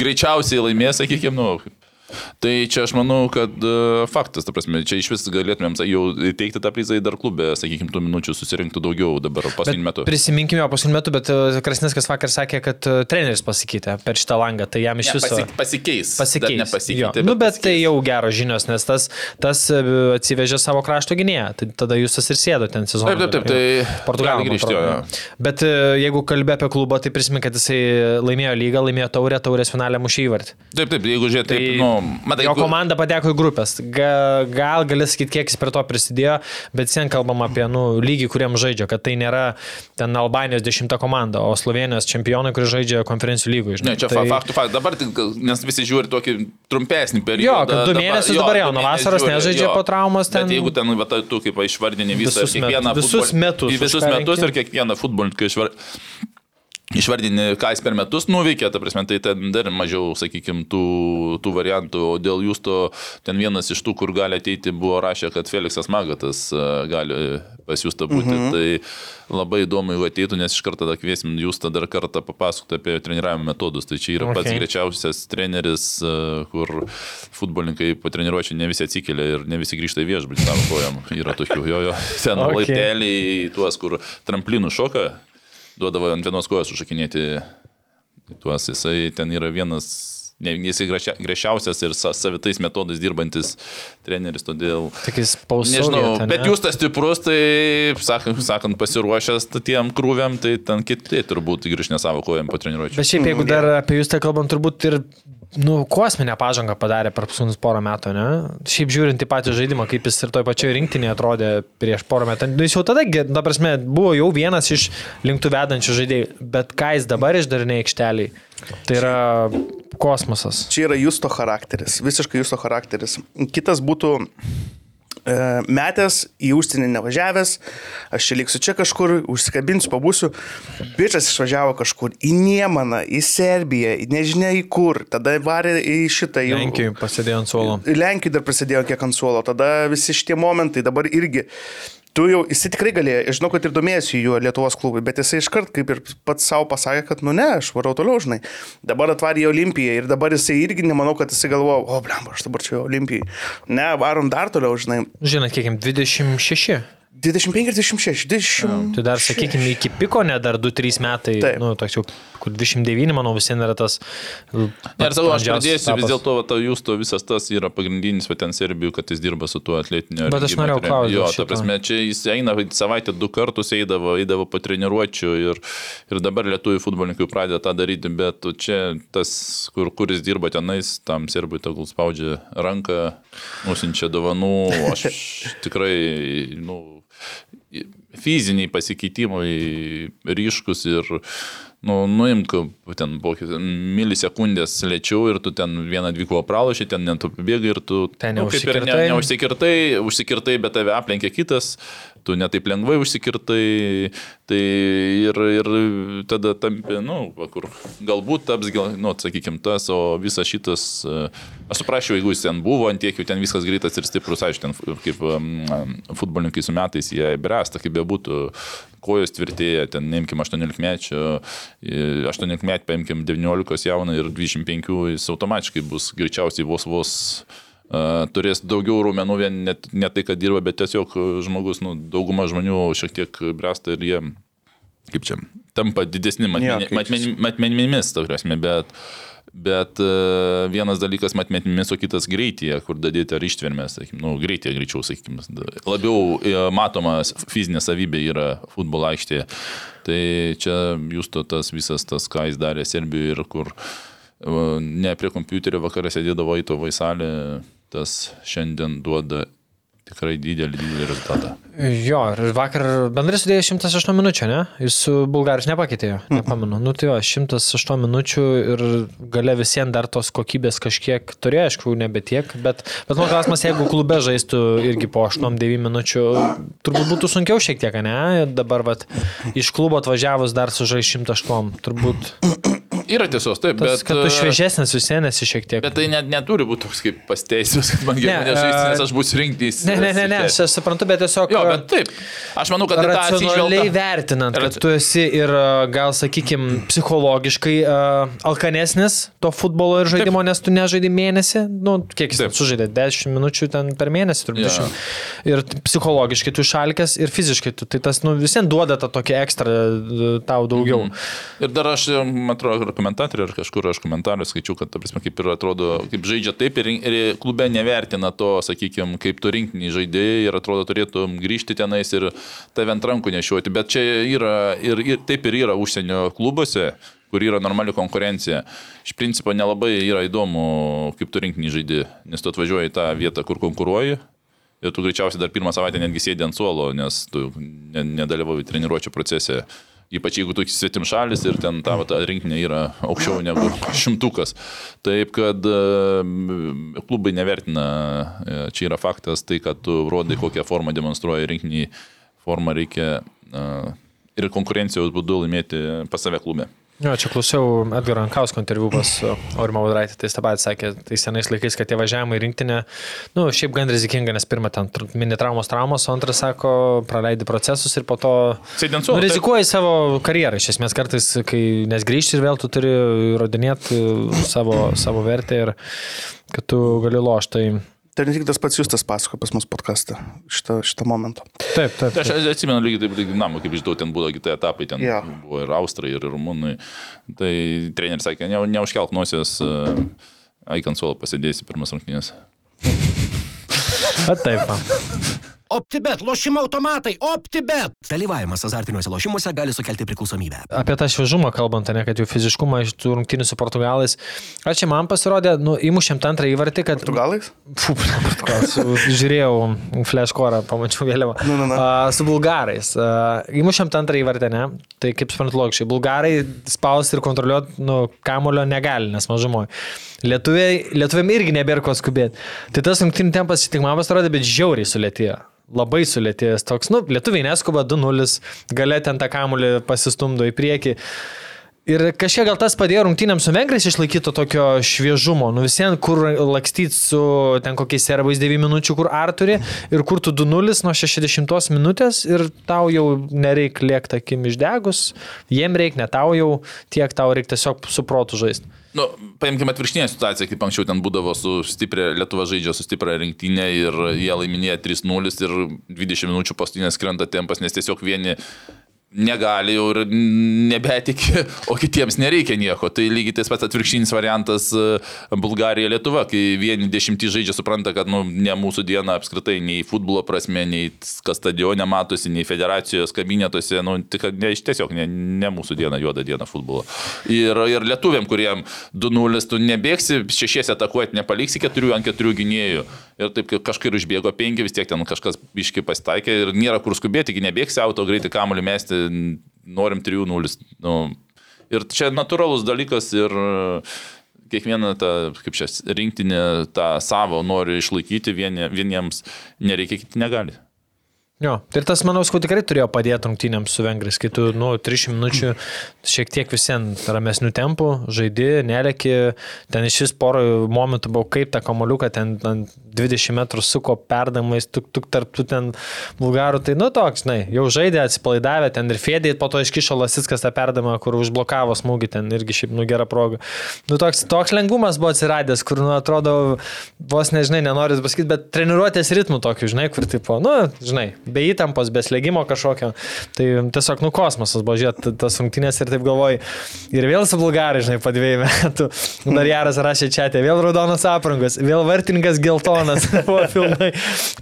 greičiausiai laimės, sakykime, nu, Tai čia aš manau, kad uh, faktas, ta prasme, čia iš vis galėtumėm jau teikti tą prizą į dar klubę, sakykime, tų minučių susirinktų daugiau dabar paskutiniu metu. Prisiminkime jo paskutiniu metu, bet uh, Krasneskas vakar sakė, kad uh, treneris pasikeitė per šitą langą, tai jam iš Ne, viso... pasik- pasikeis. Pasikeis. Nepasikeitė, Jo. Nu, bet pasikeis. tai jau geros žinios, nes tas, tas e, atsivežė savo krašto gynėją. Tai tada jūs tas ir sėdo ten sezoną. Taip, taip, taip, tai Portugalą gali grįžti, jo, jo. Bet e, jeigu kalbė apie klubą, tai prisimink, kad jisai laimėjo lygą, laimėjo taurę, taurės finalę mušį įvartį. Taip, taip, jeigu žiūrėt, taip, Tai nu, matai, jo komanda pateko į grupės. Ga, gal gali sakyti, kiek jis prie to prisidėjo, bet sen kalbam apie nu, lygį, kuriam žaidžia, kad tai nėra ten Albanijos dešimta komanda, o Slovenijos čempionai, kurie žaidžia konferencijų lygų. Ne, čia tai... faktų, faktų. Dabar, nes visi žiūri tokį trumpesnį periodą. Jo, kad du mėnesius dabar jau nuo vasaros nežaidžia jo. po traumos ten. Bet jeigu ten, va, tu kaip išvardini visą, Visus metus. Visus futbol- metus Visus metus ir kiekvieną futbolininką išvardini. Išvardini, ką jis per metus nuveikė, ta prasme, tai ten dar mažiau, sakykime, tų, tų variantų. O dėl jūs to, ten vienas iš tų, kur gali ateiti, buvo rašę, kad Felixas Magatas e, gali pas jūs tą būti. Mhm. Tai labai įdomu, jeigu ateitų, nes iš karto tada kviesim tada dar kartą papasakoti apie treniravimo metodus. Tai čia yra okay. pats greičiausias treneris, e, kur futbolininkai po treniruočio ne visi atsikelia ir ne visi grįžta į viešbutį savo kojam. Yra tokių, jo, jo, ten okay. laipteliai, tuos, kur tramplinų šoka, duodavo ant vienos kojos užšakinėti tuos. Jisai ten yra vienas, ne, jisai griežčiausias ir sa, savitais metodais dirbantis treneris, todėl... Tik jis pausė. Nežinau, bet jūs tas stiprus, tai, sakant, sakant pasiruošęs tiem krūviam, tai ten kiti turbūt grįž ne savo kojam po treniruočio. Bet šiaip, jeigu dar apie jūs tai kalbant, turbūt ir, nu, kosminę pažangą padarė per paskutinius porą metų, ne? Šiaip žiūrint į patį žaidimą, kaip jis ir toj pačioj rinktinėje atrodė prieš porą metų. Nu, jis jau tada, ge- ta prasme, buvo jau vienas iš linktų vedančių žaidėjų, bet ką jis dabar išdarinė aikšteliai, tai yra kosmosas. Čia yra jūsto charakteris, visiškai jūsto charakteris. Kitas būtų metęs į užsienį nevažiavęs, aš čia liksiu čia kažkur, užsikabinsiu, pabūsiu. Bičias išvažiavo kažkur į Niemaną, į Serbiją, į nežinia į kur, tada varė į šitą jau. Lenkijoje pasėdėjo ant suolo. Lenkijai dar prasidėjo kiek ant suolo, tada visi šitie momentai dabar irgi. Tu jau, jisai tikrai galėjo, žinau, kad ir domėjasi juo Lietuvos klubai, bet jisai iškart kaip ir pats savo pasakė, kad, nu ne, aš varau toliau, žinai. Dabar atvarė į Olimpiją ir dabar jisai irgi nemanau, kad jisai galvoja, o, blem, aš dabar čia Olimpijai. Ne, varom dar toliau, žinai. Žinot, kiek jam 26. 25-26, 20. Tai dar, sakykime, iki piko, ne dar 2-3 metai, Taip. nu, toks jau, kur 29, manau, vis yra tas. Ir sakau, aš brandžiausias pridėsiu, vis dėlto ta jūsto visas tas yra pagrindinis, va ten Serbijų, kad jis dirba su tuo atletiniu. Bet aš norėjau treneriu. klaust Jo, dėl ta prasme, čia jis eina savaitę du kartus, eidavo, eidavo po treniruočių ir, ir dabar lietuvių futbolininkai pradeda tą daryti, bet čia tas, kur, kuris dirba tenais, tam serbui tegul spaudžia ranką, nusinčia dovanų, aš tikrai, nu, fiziniai pasikeitimai ryškus ir, nu, nuimk ten po milisekundės lėčiau ir tu ten vieną dvikovą pralašai, ten net bėgai ir tu... Ten nu, kaip ir ne, neužsikirtai. užsikirtai, bet tave aplenkė kitas, tu netaip lengvai užsikirtai, tai ir, ir tada tampi, nu, kur galbūt taps, nu, sakykime, tas, o visas šitas, e, aš suprasčiau, jeigu jis ten buvo, ant tiek jau ten viskas greitas ir stiprus, aišku, ten kaip um, futbolininkai su metais jie bręsta, kaip bebūtų, kojos tvirtėja, ten, neimkim 18 mečio, 18 metį paimkim 19 jauną ir 25, jis automatiškai bus greičiausiai vos vos Uh, turės daugiau raumenų, vien net ne tai, kad dirba, bet tiesiog žmogus, nu, dauguma žmonių šiek tiek bręsta ir jie, kaip čia, tampa didesni matmeni- keičiasi. matmeni- matmenimis, ta prasme, bet, bet uh, vienas dalykas matmenimis, o kitas greityje, kur dadėti ar ištvermės, sakykim, nu, greityje greičiau, sakykime, labiau e, matoma fizinė savybė yra futbolo aikštėje. Tai čia jūs to tas visas tas, ką jis darė Serbijoje ir kur e, ne prie kompiuterio vakarą sėdėdavo į to vaisalį, tas šiandien duoda tikrai didelį, didelį rezultatą. Jo, ir vakar bendrai sudėjo 108 minučių, ne? Jis su Bulgaris nepakeitėjo, nepamenu. Nu tai jo, 108 minučių ir gale visiems dar tos kokybės kažkiek turėjo, aišku, nebe tiek, bet, bet mano klausimas, jeigu klube žaistų irgi po 8-9 minučių, turbūt būtų sunkiau šiek tiek, ne? Dabar, vat, iš klubo atvažiavus dar sužais 108, turbūt. Yra tiesos, taip, Tas, bet... kad tu e, šviežesnis visienis šiek tiek. Bet tai net neturi būti toks kaip pasteisius, kad man geriau Ne, nežaisti, e, nes aš būsiu rinktis. Ne, Ne, ne, ne, aš suprantu, bet tiesiog... Jo, bet taip. Aš manau, kad Racionaliai vertinant, kad tu esi ir a, gal, sakykime, psichologiškai uh, alkanesnis to futbolo ir žaidimo, Taip. nes tu nežaidži mėnesį, nu, kiek jis sužaidė, 10 minučių ten per mėnesį, turbūt. Yeah. Ir psichologiškai tu šalkės ir fiziškai tu, tai tas, nu, visiems duoda tą tokį ekstra e, tau daugiau. Mm. Ir dar aš, man atrodo, ar komentatoriai, ar kažkur aš komentarą skaičiu, kad, ta prasme, kaip ir atrodo, kaip žaidžia taip ir, ir klube nevertina to, sakykime, kaip tu rinkinį žaidėjai ir atrodo turėtų grįžti tenais ir tave ant rankų nešiuoti. Bet čia yra ir, ir taip ir yra užsienio klubuose kur yra normali konkurencija. Iš principo nelabai yra įdomu, kaip tu rinkinį žaidži, nes tu atvažiuoji į tą vietą, kur konkuruoji ir tu greičiausiai dar pirmą savaitę netgi sėdi ant suolo, nes tu ne- nedalyvauji treniruočio procese. Ypač jeigu tu svetim šalis ir ten tavo ta rinkinė yra aukščiau negu šimtukas. Taip, kad e, klubai nevertina, e, čia yra faktas, tai kad tu rodai, kokią formą demonstruoja rinkinį, formą reikia e, ir konkurencijos būdu laimėti pas save klube. Jo, čia klausiau Edgaro Ankausko interviu pas Orimo Vaudraitį, tai jis tą patį sakė, tai senais laikais, kad tie važiavimai į rinktinę, nu, šiaip gan rizikinga, nes pirmą ten mini traumos traumos, o antras sako, praleidi procesus ir po to... Nu, rizikuoji savo karjerą, iš esmės kartais, kai nes grįžti ir vėl tu turi įrodinėti savo, savo vertę ir kad tu gali lošti. Tai... Tai ne tik tas pats Justas pasako pas mus podcastą šitą, šitą momentą. Taip, taip. Tai aš atsimenu lygiai taip, lygiai namų, kaip žinau, ten buvo kiti etapai, ten Jo. buvo ir Austrai, ir Rumunai. Tai treneris sakė, ne, neužkelk nosies, aikant suolo pasidėsi pirmas rungtynės. A, taip. OptiBet, lošimo automatai, OptiBet. Dalyvavimas azartiniuose lošimuose gali sukelti priklausomybę. Apie tą šviežumą kalbant, ne, kad jų fiziškumą iš tų rungtynių su portugalais. Ar čia man pasirodė, nu, įmušėm tą antrą įvartį, kad... Portugalais? Fу, portugalas. Žiūrėjau flashkorą, pamačiau vėliavą. Nu, nu, nu. A, su bulgarais. A, Įmušėm tą antrą įvartį, ne? Tai kaip suprantu logiškai. Bulgarai spausti ir kontroliuoti, nu, kamulio negali, nes mažumoji. Lietuviai, lietuviam irgi nebėra ko skubėti. Tai tas rungtynių tempas tik man pasirodė, bet žiauriai sulėtėjo. Labai sulėtėjęs toks, nu, lietuviai neskuba 2-0, gale ten tą kamulį pasistumdo į priekį. Ir kažkiek gal tas padėjo rungtynėms su vengrais išlaikyti to tokio šviežumo. Nu visiems, kur lakstyti su ten kokiais serbais 9 minučių, kur ar turi, ir kur tu 2-0 nuo 60 minutės ir tau jau nereikia lėkti akim išdegus, jiem reikia, ne tau jau tiek, tau reikia tiesiog su protu žaisti. Nu, paimkime atvirkštinę situaciją, kaip anksčiau ten būdavo su stiprią, Lietuva žaidžia su stiprią rinktinę ir jie laiminėja 3-0 ir 20 minučių paskutinės krenta tempas, nes tiesiog vieni negali jau ir nebetiki, o kitiems nereikia nieko. Tai lygiai tas pats atvirkštinis variantas e, Bulgarija-Lietuva, kai vieni dešimtį žaidžia, supranta, kad nu, ne mūsų diena apskritai, nei futbolo prasme, nei kas stadione matosi, nei federacijos kabinetuose, nu, tik, ne, tiesiog ne, ne mūsų diena, juoda diena futbolo. Ir, ir lietuviam, kuriem 2-0, tu nebėgsi, šešiesi atakuoti, nepaliksi keturių ant keturių gynėjų. Ir taip kaip kažkaip išbėgo penki, vis tiek ten kažkas biški pasitaikė ir nėra kur skubėti, nebėgsi auto greitai kamuolį mesti, norim 3-0. Nu, ir čia natūralus dalykas ir kiekvieną tą, kaip čia, rinktinę tą savo nori išlaikyti, vieni, vieniems nereikia, kiti negali. Jo, tai ir tas, manau, skau tikrai turėjo padėti rungtynėms su vengrais, kai tu, nu, 300 minučių šiek tiek visiems ramesnių tempų, žaidi, neleki, ten iš vis porą momentų buvo kaip tą kamoliuką, ten ant 20 metrų suko perdamais, tuk, tuk tarp tų ten bulgarų, tai, nu, toks, na, jau žaidė, atsipalaidavę, ten ir fėdė, po to iškišo Lasiskas tą perdamą, kur užblokavo smūgį, ten irgi šiaip, nu, gera proga. Nu, toks, toks lengvumas buvo atsiradęs, kur, nu, atrodo, vos nežinai, nenorit pasakyti, bet treniruotės ritmų tokių, žinai, kur, tipo, nu, žinai, be įtampos, be slėgimo kažkokio. Tai tiesiog, nu, kosmosas buvo žiūrėti tas rungtynės ir taip galvoju. Ir vėl su bulgarai, žinai, po dviejų metų. Dar Jaras rašė čia, vėl raudonas aprangos, vėl vartininkas geltonas. Buvo filmai,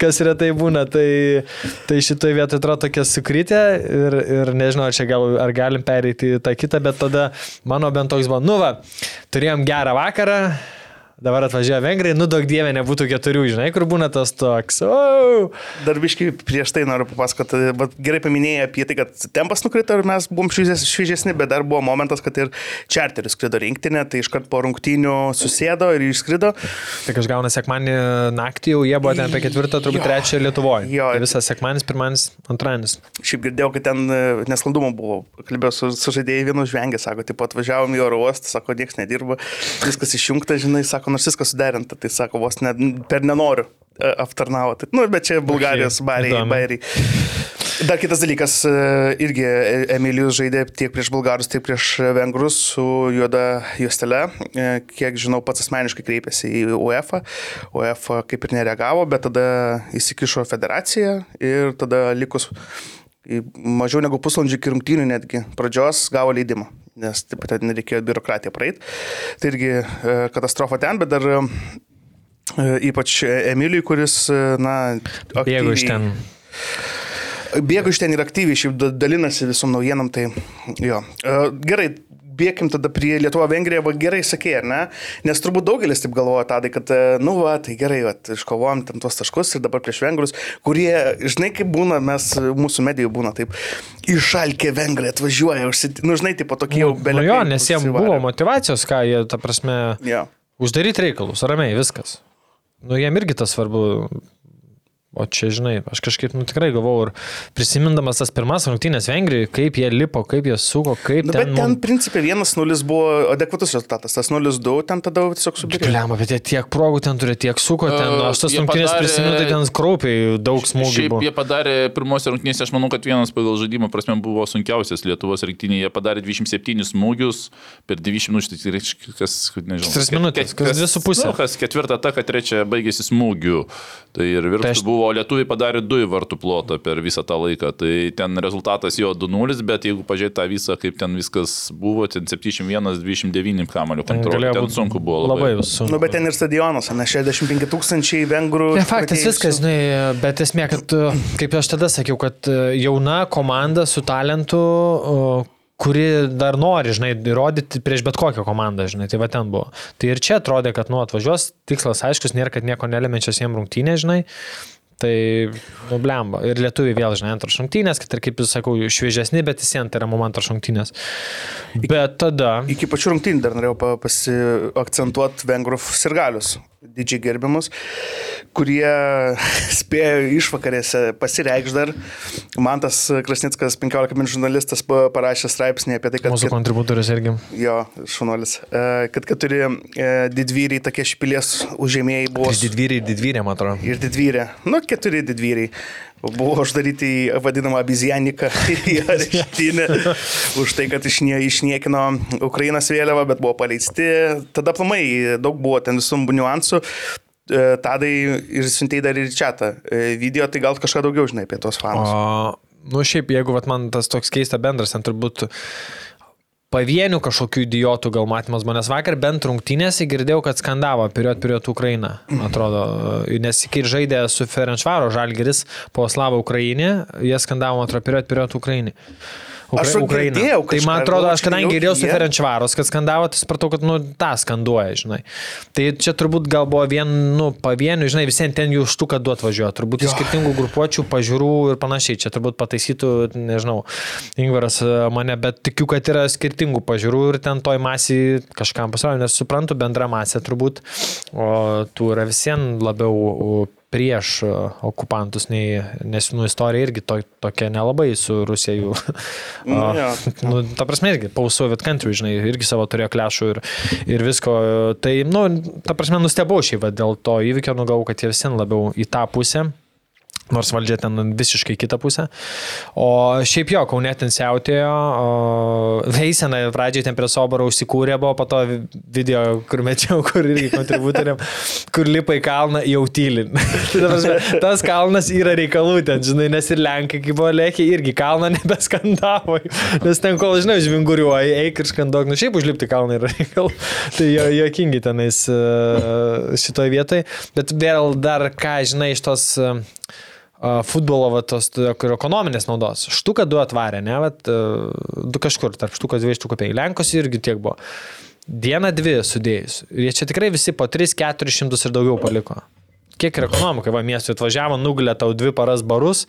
kas retai būna. Tai, tai šitoje vietoje atrodo tokia sukrytė ir, ir nežinau, čia gal, ar galim pereiti į tą kitą, bet tada mano bent toks buvo, nu va, turėjom gerą vakarą. Dabar atvažiuoja vengrai, nu daug dievė nebūtų keturių, žinai, kur būna tas toks. Oh! Dar biškai prieš tai noriu papasakoti, bet gerai paminėjai apie tai, kad tempas nukrito ir mes buvom šviežes- šviežesni, bet dar buvo momentas, kad ir čarteris skrido rinktinė, tai iškart po rungtynių susėdo ir išskrido. Tai aš gaunu sekmanį naktį, jau jie buvo ten apie ketvirtą, turbūt trečią Lietuvoje. Jo. Tai visas sekmanis, pirmanis, antradienis. Šiaip girdėjau, kad ten e, nesklandumų buvo. Kalbėjau su, su žaidėjai vienu žvengė, sako, taip atvažiavom į oro uostą, sako, niekas nedirba, viskas išjungta, žinai, sako, nors viskas suderinta, tai sako, vos ne, per nenoriu. e, aptarnavo. Tai, nu, bet čia Bulgarijos bariai. bariai. Dar kitas dalykas, e, irgi Emilijus žaidė tiek prieš bulgarus, tiek prieš vengrus su juoda juostele. E, Kiek žinau, pats asmeniškai kreipėsi į UEFA. UEFA kaip ir nereagavo, bet tada įsikišo federacija ir tada likus mažiau negu pusvalandžio iki rungtynių netgi pradžios gavo leidimą, nes taip pat ten reikėjo biurokratiją praeiti. Tai irgi e, katastrofa ten, bet dar e, ypač Emilijui, kuris, e, na, Jeigu iš aktyviai- ten. Bėgu iš ten ir aktyviai šiaip da- dalinasi visom naujienom, tai jo. Gerai, bėkim tada prie Lietuvo-Vengrija, va gerai sakė, ne? Nes turbūt daugelis taip galvoja tadai, kad, e, nu, va, tai gerai, va, iškovojom ten tuos taškus ir dabar prieš vengrus, kurie, žinai, kaip būna, mes, mūsų medijų būna taip, išalkė vengrai atvažiuoja, užsit... nu, žinai, tipo tokie jau Nu belia. jo, nes jiems buvo motivacijos, ką jie, ta prasme, Jo. uždaryti reikalus, ramiai, viskas. Nu, jiem irgi tas svarbu. O čia, žinai, aš kažkaip, nu tikrai galvojau ir prisimindamas tas pirmas rungtynės Vengrijai, kaip jie lipo, kaip jie suko, kaip Nu, ten... bet ten, mum- principė, 1-0 buvo adekvatus rezultatas, tas 0-2 ten tada tiesiog subirėjo. Bliama, bet jie tiek progų ten turi, tiek suko ten. Uh, aš tas rungtynės padarė- prisimenu, tai ten kraupiai daug smūgių Šiaip buvo. jie padarė pirmose rungtynėse, aš manau, kad vienas pagal žaidimą prasme buvo sunkiausias Lietuvos rinktinėje. Jie padarė 27 smūgius per 20 minučių, tai reiškia, kas, nežinau. Tris minutės, kas dvi su pusė. Nu, kas ketvirta ta, kad trečia baigėsi smūgiu. Tai ir Tai viršus aš- buvo, lietuviai padarė du į vartų plotą per visą tą laiką. Tai ten rezultatas jo 2-0, bet jeigu pažiūrėt tą visą, kaip ten viskas buvo, ten 71-29 kamalių Ten kontrolė. Ten būt sunku buvo labai. Labai sunku. Nu, bet ten ir stadionas, ne 65 tūkstančiai vengrų. Ne faktas viskas, žinai, bet esmė, kad, uh, kaip aš tada sakiau, kad uh, jauna komanda su talentu, uh, kuri dar nori, žinai, įrodyti prieš bet kokią komandą, žinai, tai va ten buvo. Tai ir čia atrodė, kad, nu, atvažiuos, tikslas aiškus, nėra, kad nieko nelemenčias jiem rungtynė, žinai. Tai, nu, blemba. Ir lietuviai vėl, žinai, antras rungtynės, kad ir, kaip jūs sakau, šviežesni, bet vis vien tai yra mum antras rungtynės. Bet tada... Iki pačių rungtynių dar norėjau pa- pasiakcentuoti vengrų sirgalius, didžiai gerbiamus, kurie spėjo išvakarėse pasireikš dar. Man tas Krasnickas, 15 min žurnalistas, pa- parašė straipsnį apie tai, kad... Mūsų kontributorius irgi. Jo, šunuolis. E, Kad keturi e, didvyriai, tokie špilės užėmėjai buvo. Tai didvyriai, didvyrė, man atrodo. Ir didvyrė. Nu, keturi didvyriai. Buvo uždaryti į vadinamą abizjaniką į areštinę už tai, kad išnie, išniekino Ukrainos vėliavą, bet buvo paleisti. Tada plamai daug buvo ten visų niuansų. E, Tadai ir siuntėjai dar ir čia tą video, tai gal kažką daugiau žinai apie tos fanus. O, nu šiaip, jeigu vat, man tas toks keista bendras, ten turbūt pavienių kažkokių idiotų gal matymas nes vakar bent rungtynėse girdėjau, kad skandavo period period Ukrainą, atrodo, nes kai žaidė su Ferenčvaro Žalgeris po Slavą Ukrainį, jie skandavo, atrodo, period period Ukrainį. Aš va girdėjau Tai kažką, man atrodo, aš galvoju, kadangi jau girdėjau su Ferenčvaros, kad skandavo, tai supratau, kad, nu, tą skanduoja, žinai. Tai čia turbūt gal buvo vien, nu, pavienių, žinai, visiems ten jų štuką duot važiuoja, turbūt iš skirtingų grupuočių, pažiūrų ir panašiai. Čia turbūt pataisytų, nežinau, Ingvaras e, mane, bet tikiu, kad yra skirtingų pažiūrų ir ten toj masiai kažkam pasaulio, nes suprantu bendrą masę turbūt, o tų yra visiems labiau prieš e, okupantus, nei, nes, nu, istorija irgi to, tokia nelabai su Rusija jų. Nu, o, jo. nu, ta prasme, irgi, post-Soviet country, žinai, irgi savo turėjo klešų ir, ir visko. Tai, nu, ta prasme, nustebau šiaip dėl to įvykio, nu, galvoju, kad jie visi labiau į tą pusę. Nors valdžia ten visiškai kitą pusę. O šiaip jo, Kaune ten siautėjo, Veisena pradžioje ten prie Sobaro užsikūrė, buvo po to video, kur mečiau, kur irgi kontributoriam, kur lipa į kalną jau tyli. Ta prasme, tas kalnas yra reikalų ten, žinai, nes ir Lenkai, kai buvo lėkiai, irgi kalną nebeskandavo. Nes ten, kol, žinai, žvinguriuoji, eik ir skandok, nu šiaip užlipti kalną yra reikalų. Tai jo, jokingi tenais e, šitoje vietoje. Bet vėl dar ką, žinai, iš tos a, futbolo, va, tos, t- kur ekonominės naudos. Štuka du atvarė, ne, va, du kažkur, tarp štukos dviejų štukų penkių. Lenkos irgi tiek buvo. Dieną dvi sudėjus. Ir jie čia tikrai visi po 3-400 ir daugiau paliko. Kiek ir ekonomika, va, miestui atvažiavo, nugulė tau dvi paras barus,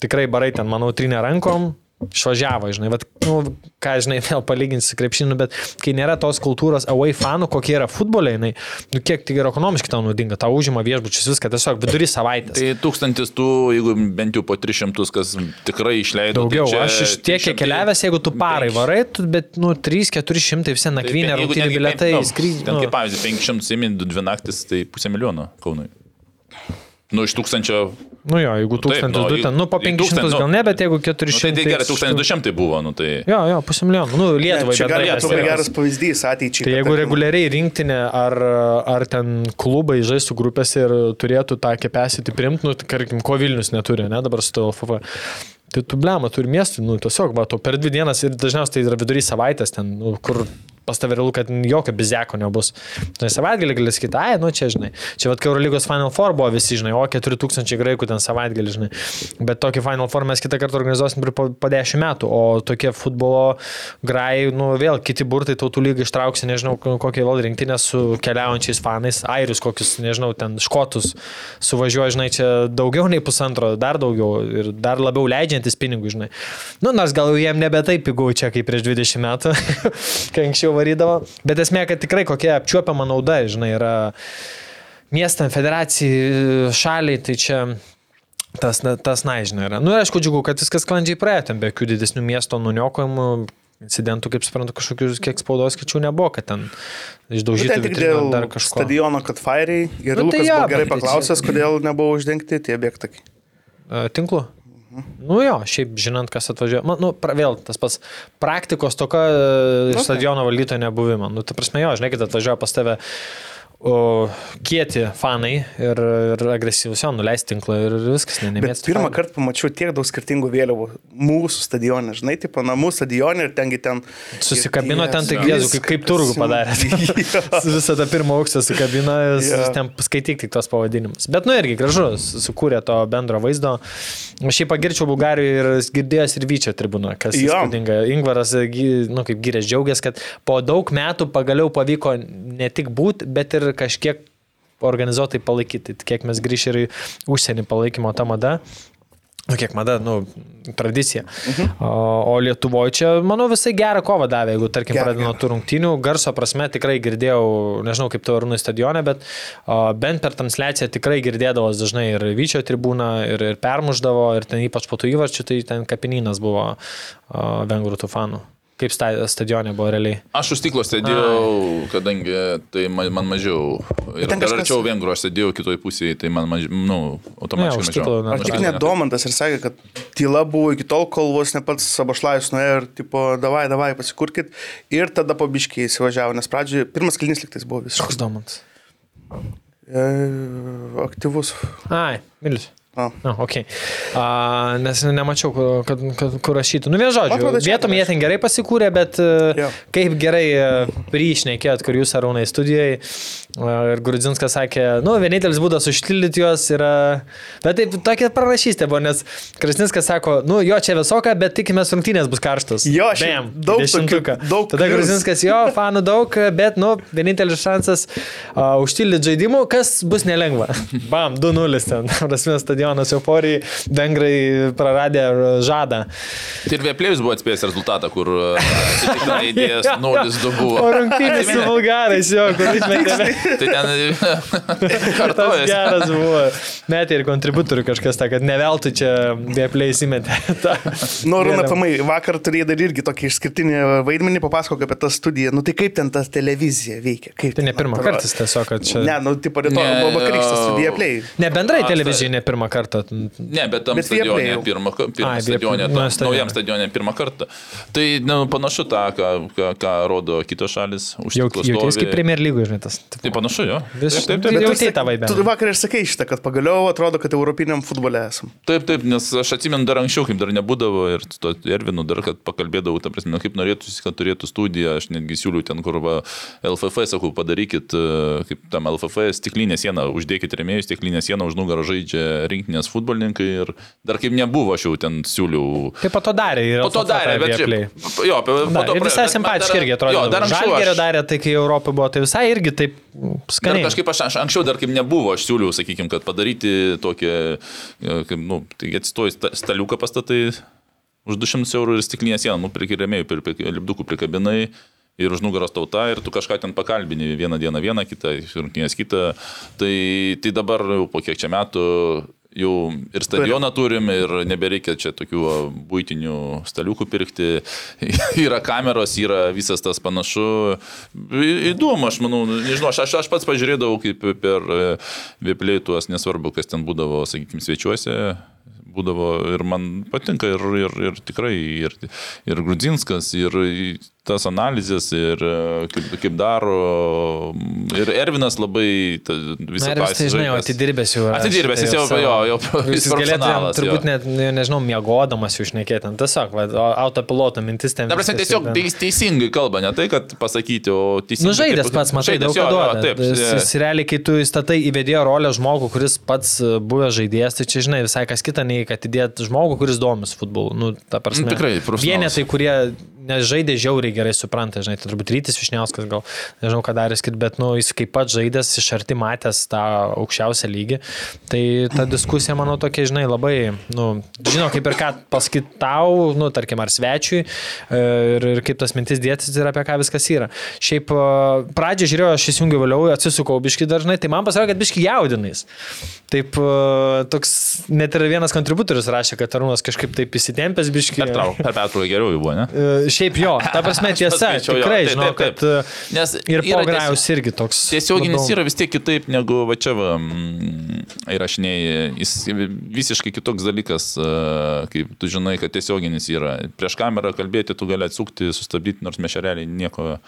tikrai barai ten, manau, trinė rankom, išvažiavo, žinai, bet, nu, ką, žinai, vėl palyginti su krepšiniu, bet kai nėra tos kultūros away fanų, kokie yra futboliai, jinai, nu, kiek tai ir ekonomiškai tau naudinga, tau užima viešbučius viską, tiesiog vidury savaitės. Tai tūkstantis tų, jeigu bent jau po 300, kas tikrai išleido. Daugiau, tai čia aš iš tiek, 300 keliavęs, jeigu tu parai varai, tu, bet, nu, 3-400 visi tai nakvynė, rungtynė penk- nu, skrydžiai. Nu. kaip pavyzdžiui, 500 įmin, 2 naktis, tai pusę milijono Kaunui. Nu, iš tūkstančio. Nu jo, jeigu Taip, 1000 nu, du ten, nu po į 500 tūkstantį, nu, gal ne, bet jeigu Nu, tai 400. tai gerai, iš tų- 1200 buvo, nu tai... Jo, jo, pusė milijono. Nu, Lietuvai Čia gali bendrai būti geras pavyzdys ateičiai. Tai jeigu tarkim, reguliariai rinktinė ar, ar ten klubai žaistų grupėse ir turėtų tą capacity primti, nu, tarkim, ko Vilnius neturi, ne dabar su to LFF. Tai tu blema, turi miestų, nu, tiesiog, va, to per dvi dienas ir dažniausiai tai yra vidury savaitės ten, nu, kur pas tave realu, kad jokio bizeko nebus. Tai savaitgalį gali sakyti, ai, nu čia, žinai, čia vad Eurolygos Final Four buvo visi, žinai, o 4000 graikų ten savaitgalį, žinai. Bet tokį Final Four mes kitą kartą organizuosim po, po 10 metų, o tokie futbolo grai, nu, vėl kiti burtai tautų lygai ištrauksi, nežinau, kokie vėl rinktinė su keliaujančiais fanais, airius kokius, nežinau, ten škotus suvažiuoja, žinai, čia daugiau nei pusantro, dar daugiau ir dar labiau leidžiantis pinigų, žinai. Nu, nors gal jau jiem nebe taip pigau čia kaip prieš 20 metų, kai anksčiau varydavo, bet esmė, kad tikrai kokia apčiuopiama nauda, žinai, yra miestam, federacijai, šaliai, tai čia tas, na- tas nežinai yra. Nu ir aišku, džiugu, kad viskas sklandžiai praėjo, ten be jokių didesnių miesto nuniokojimų. Incidentų, kaip suprantu, kažkokius kiek spaudos skaičių nebuvo, kad ten Nu, išdaužyti tik vitriną dar kažko. stadiono, kad fairiai. Ir Nu, nu, tai Lukas buvo gerai paklausęs, kodėl nebuvo uždengti tie. E, Tinklu? Nu jo, šiaip žinant, kas atvažiuoja. Man, nu, pra, vėl tas pats praktikos toka okay. Okay. stadiono valdytojo nebuvimo. Nu, ta prasme, jo, žinai, kad atvažiuoja pas tave kieti fanai ir, ir agresyvus, jo, nuleis tinklą ir viskas, ne, Bet pirmą fanų. kartą pamačiau tiek daug skirtingų vėliavų mūsų stadione, žinai, tipo namų stadione ir tengi ten. Susikabino ir ten, tai Jėzu, kaip, kaip turgų padarė. Visą tą pirmą aukštą sukabino, yeah. ten skaityk tik tos pavadinimus. Bet, nu irgi gražu, su- sukūrė to bendro vaizdo. Aš šiaip pagirčiau Bulgarijoje ir girdėjęs ir Vyčio tribūną, kas Jo. įspūdinga. Ingvaras, nu kaip gyrės džiaugiasi, kad po daug metų pagaliau pavyko ne tik būti, bet ir kažkiek organizuotai palaikyti. Tai Kiek mes grįžę ir į užsienį palaikymo tą madą. Nu, kiek mada, nu, tradicija. Mhm. O, o Lietuvoje čia, manau, visai gerą kovą davė, jeigu, tarkim, pradedant nuo tų rungtynių. Garso prasme tikrai girdėjau, nežinau kaip to Arūnų stadione, bet o, bent per transliaciją tikrai girdėdavo dažnai ir Vyčio tribūną, ir, ir permuždavo, ir ten ypač po tų įvarčių, tai ten kapinynas buvo o, vengrų tų fanų. Kaip sta- stadione buvo realiai. Aš už stiklo sėdėjau, kadangi tai ma- man mažiau. Ir ten kažkas- arčiau vengrų aš sėdėjau kitoj pusėje, tai man mažiau, nu, automatiškai mažiau. stiklo, na, Ar tik net Domantas ir sakė, kad tyla buvo iki tol, kol vos ne pats Sabašlajus nuėjo ir, tipo, davai, davai, pasikurkit. Ir tada pabiškiai įsivažiavo, nes pradžioje pirmas klinis liktais buvo Koks visiškai domantas? e, aktyvus. Ai, Milius. A. Na, ok. A, nes nemačiau, kur- kad, kad, kur rašytų. Nu, vien žodžiu, vietom jie ten gerai pasikūrė, bet Jo. yeah. kaip gerai priešnekėt, kur jūs arūnai studijoje. Ir Grudzinskas sakė, nu, vienintelis būdas užtildyti juos yra... Bet taip, tokia pranašystė buvo, nes Krasninskas sako, nu, jo čia visoka, bet tikimės rungtynės bus karštos. Jo, šiaip Bam, daug daug Tada. Grudzinskas, jo, fanų daug, bet, nu, vienintelis šansas uh, užtildyti žaidimų, kas bus nelengva. Bam, 2-0 ten. Prasmės stadionas euforijai, vengrai praradė žadą. Tai ir Vėplėjus buvo atspėjęs rezultatą, kur atsitiktinai įdėjęs 0-2 buvo. O rungtynės su bulgarais, jo, kur išmetė. Tai ten Tas kartuojas. geras buvo. Metė ir kontributorių kažkas, ta, kad ne veltui čia. Ta- Nu, Rūna, vėliava. pamai, vakar turėjai dar irgi tokį išskirtinį vaidmenį, papasakok apie tą studiją. Nu, tai kaip ten ta televizija veikia? Kaip Tai ne pirmą kartą tiesiog, kad čia... Ne, nu, tipo, rytoj buvo studija play. Ne, bendrai A, televizijai ne pirmą kartą. Ne, bet tam Bet stadione jau. pirmą, pirmą Ai, stadione, tam, nu, stadione. naujam stadione pirmą kartą. Tai nu, panašu tą, ką, ką, ką rodo kitos šalis. Jau stovi. kaip Premier lygų, žinai, tas. Tai panašu, jo. Vis- Taip, taip, Jau taip, tai taip, tą vaibę. Tu vakar ir sakei šitą, kad pagaliau atrodo, kad europiniam futbole esam. taip, taip, nes aš atsimenu dar anksčiau, kaip dar nebūdavo ir to Ervinu dar, kad pakalbėdavau, ta prasme, nu, kaip norėtųsi, kad turėtų studiją, aš netgi siūliu ten, kur va, LFF, sakau, padarykit, e, kaip tam LFF, stiklinę sieną, uždėkit remėjus, stiklinę sieną, už nugarą žaidžia rinktinės futbolininkai ir dar kaip nebuvo, aš jau ten siūliau. Kaip po to darė ir Po to darė, bet šiaip- Jo, po Na, to ir visai dar- irgi atrodo. Jo, dar anksčiau. Žalgerio aš- darė tai, kai Europoje buvo, tai visai irgi taip Dar skaniai. kažkaip aš, aš anksčiau dar kaip nebuvo, aš siūliau, sakykime, kad padaryti tokią, e, kaip, nu, tai atsistoji sta- staliuką pastatai už 200 eurų ir stiklinę sieną, nu, prie rėmėjų, prie, prie lipdukų prikabinai ir už nugaros tauta ir tu kažką ten pakalbini vieną dieną vieną, kitą, rungtynės kitą. Tai, tai dabar jau po kiek čia metų jau ir stadioną turim, ir nebereikia čia tokių būtinių staliukų pirkti. yra kameros, yra visas tas panašu. Įdomu, aš manau, nežinau, aš, aš, pats pažiūrėdavau kaip per Vieplei tuos, nesvarbu, kas ten būdavo, sakykime, svečiuose. Būdavo ir man patinka ir, ir, ir tikrai ir, ir Grudzinskas, ir tas analizės, ir e, kaip, kaip daro. Ir Ervinas labai ta, visą vis tai, žinai, jau atidirbęs jau. Atidirbęs, jis jau, savo- jo, jau Jis jis galėtų turbūt net, ne- nežinau, miegodamas jau išnekėti. Tiesiog, va, autopiloto mintis ten. Prasme, viskas tiesiog jau teis, teisingai kalba, ne tai, kad pasakyti, o teisingai. Nu, žaidęs kaip- pats, matai, žaidęs, daug duoda. Taip, Jis, jis realiai, kai tu įstatai į vedėjo rolę žmogų, kuris pats e, buvęs žaidėjas, tai čia, žinai, visai kas kita, nei įdėt žmogų, kuris domis futbolu. Nu, ta prasme. Nu, tikrai, profesionalas. Vienetai, kurie nežaidė žiauriai gerai supranta, žinai, tai turbūt Rytis Višniauskas gal, nežinau, ką darė skit, bet, nu, jis kaip pat žaidęs, iš arti matęs tą aukščiausią lygį. Tai ta diskusija, manau, tokia, žinai, labai, nu, žinau, kaip ir ką pasakyti tau, nu, tarkim, ar svečiui, e, ir, ir kaip tas mintis dėtis ir apie ką viskas yra. Šiaip e, pradžią žiūrėjau, aš įsijungiau vėliau, atsisukau biški dažnai, tai man pasakė, kad biški jaudinais. Taip, e, toks, net ir vienas kontributorius rašė, kad Arūnas kažkaip taip įsitempęs biški. Per trau- per pertrauką geriau jau buvo, ne? Šiaip jo, ta prasme tiesa, jo, tikrai taip, žinau, taip, taip. kad e, Nes ir yra po grajaus irgi toks. Tiesioginis labiau- yra vis tiek kitaip negu va čia va, mm, įrašinėjai. Jis visiškai kitoks dalykas, e, kaip tu žinai, kad tiesioginis yra. Prieš kamerą kalbėti tu gali atsukti, sustabdyti, nors mes šereliai nieko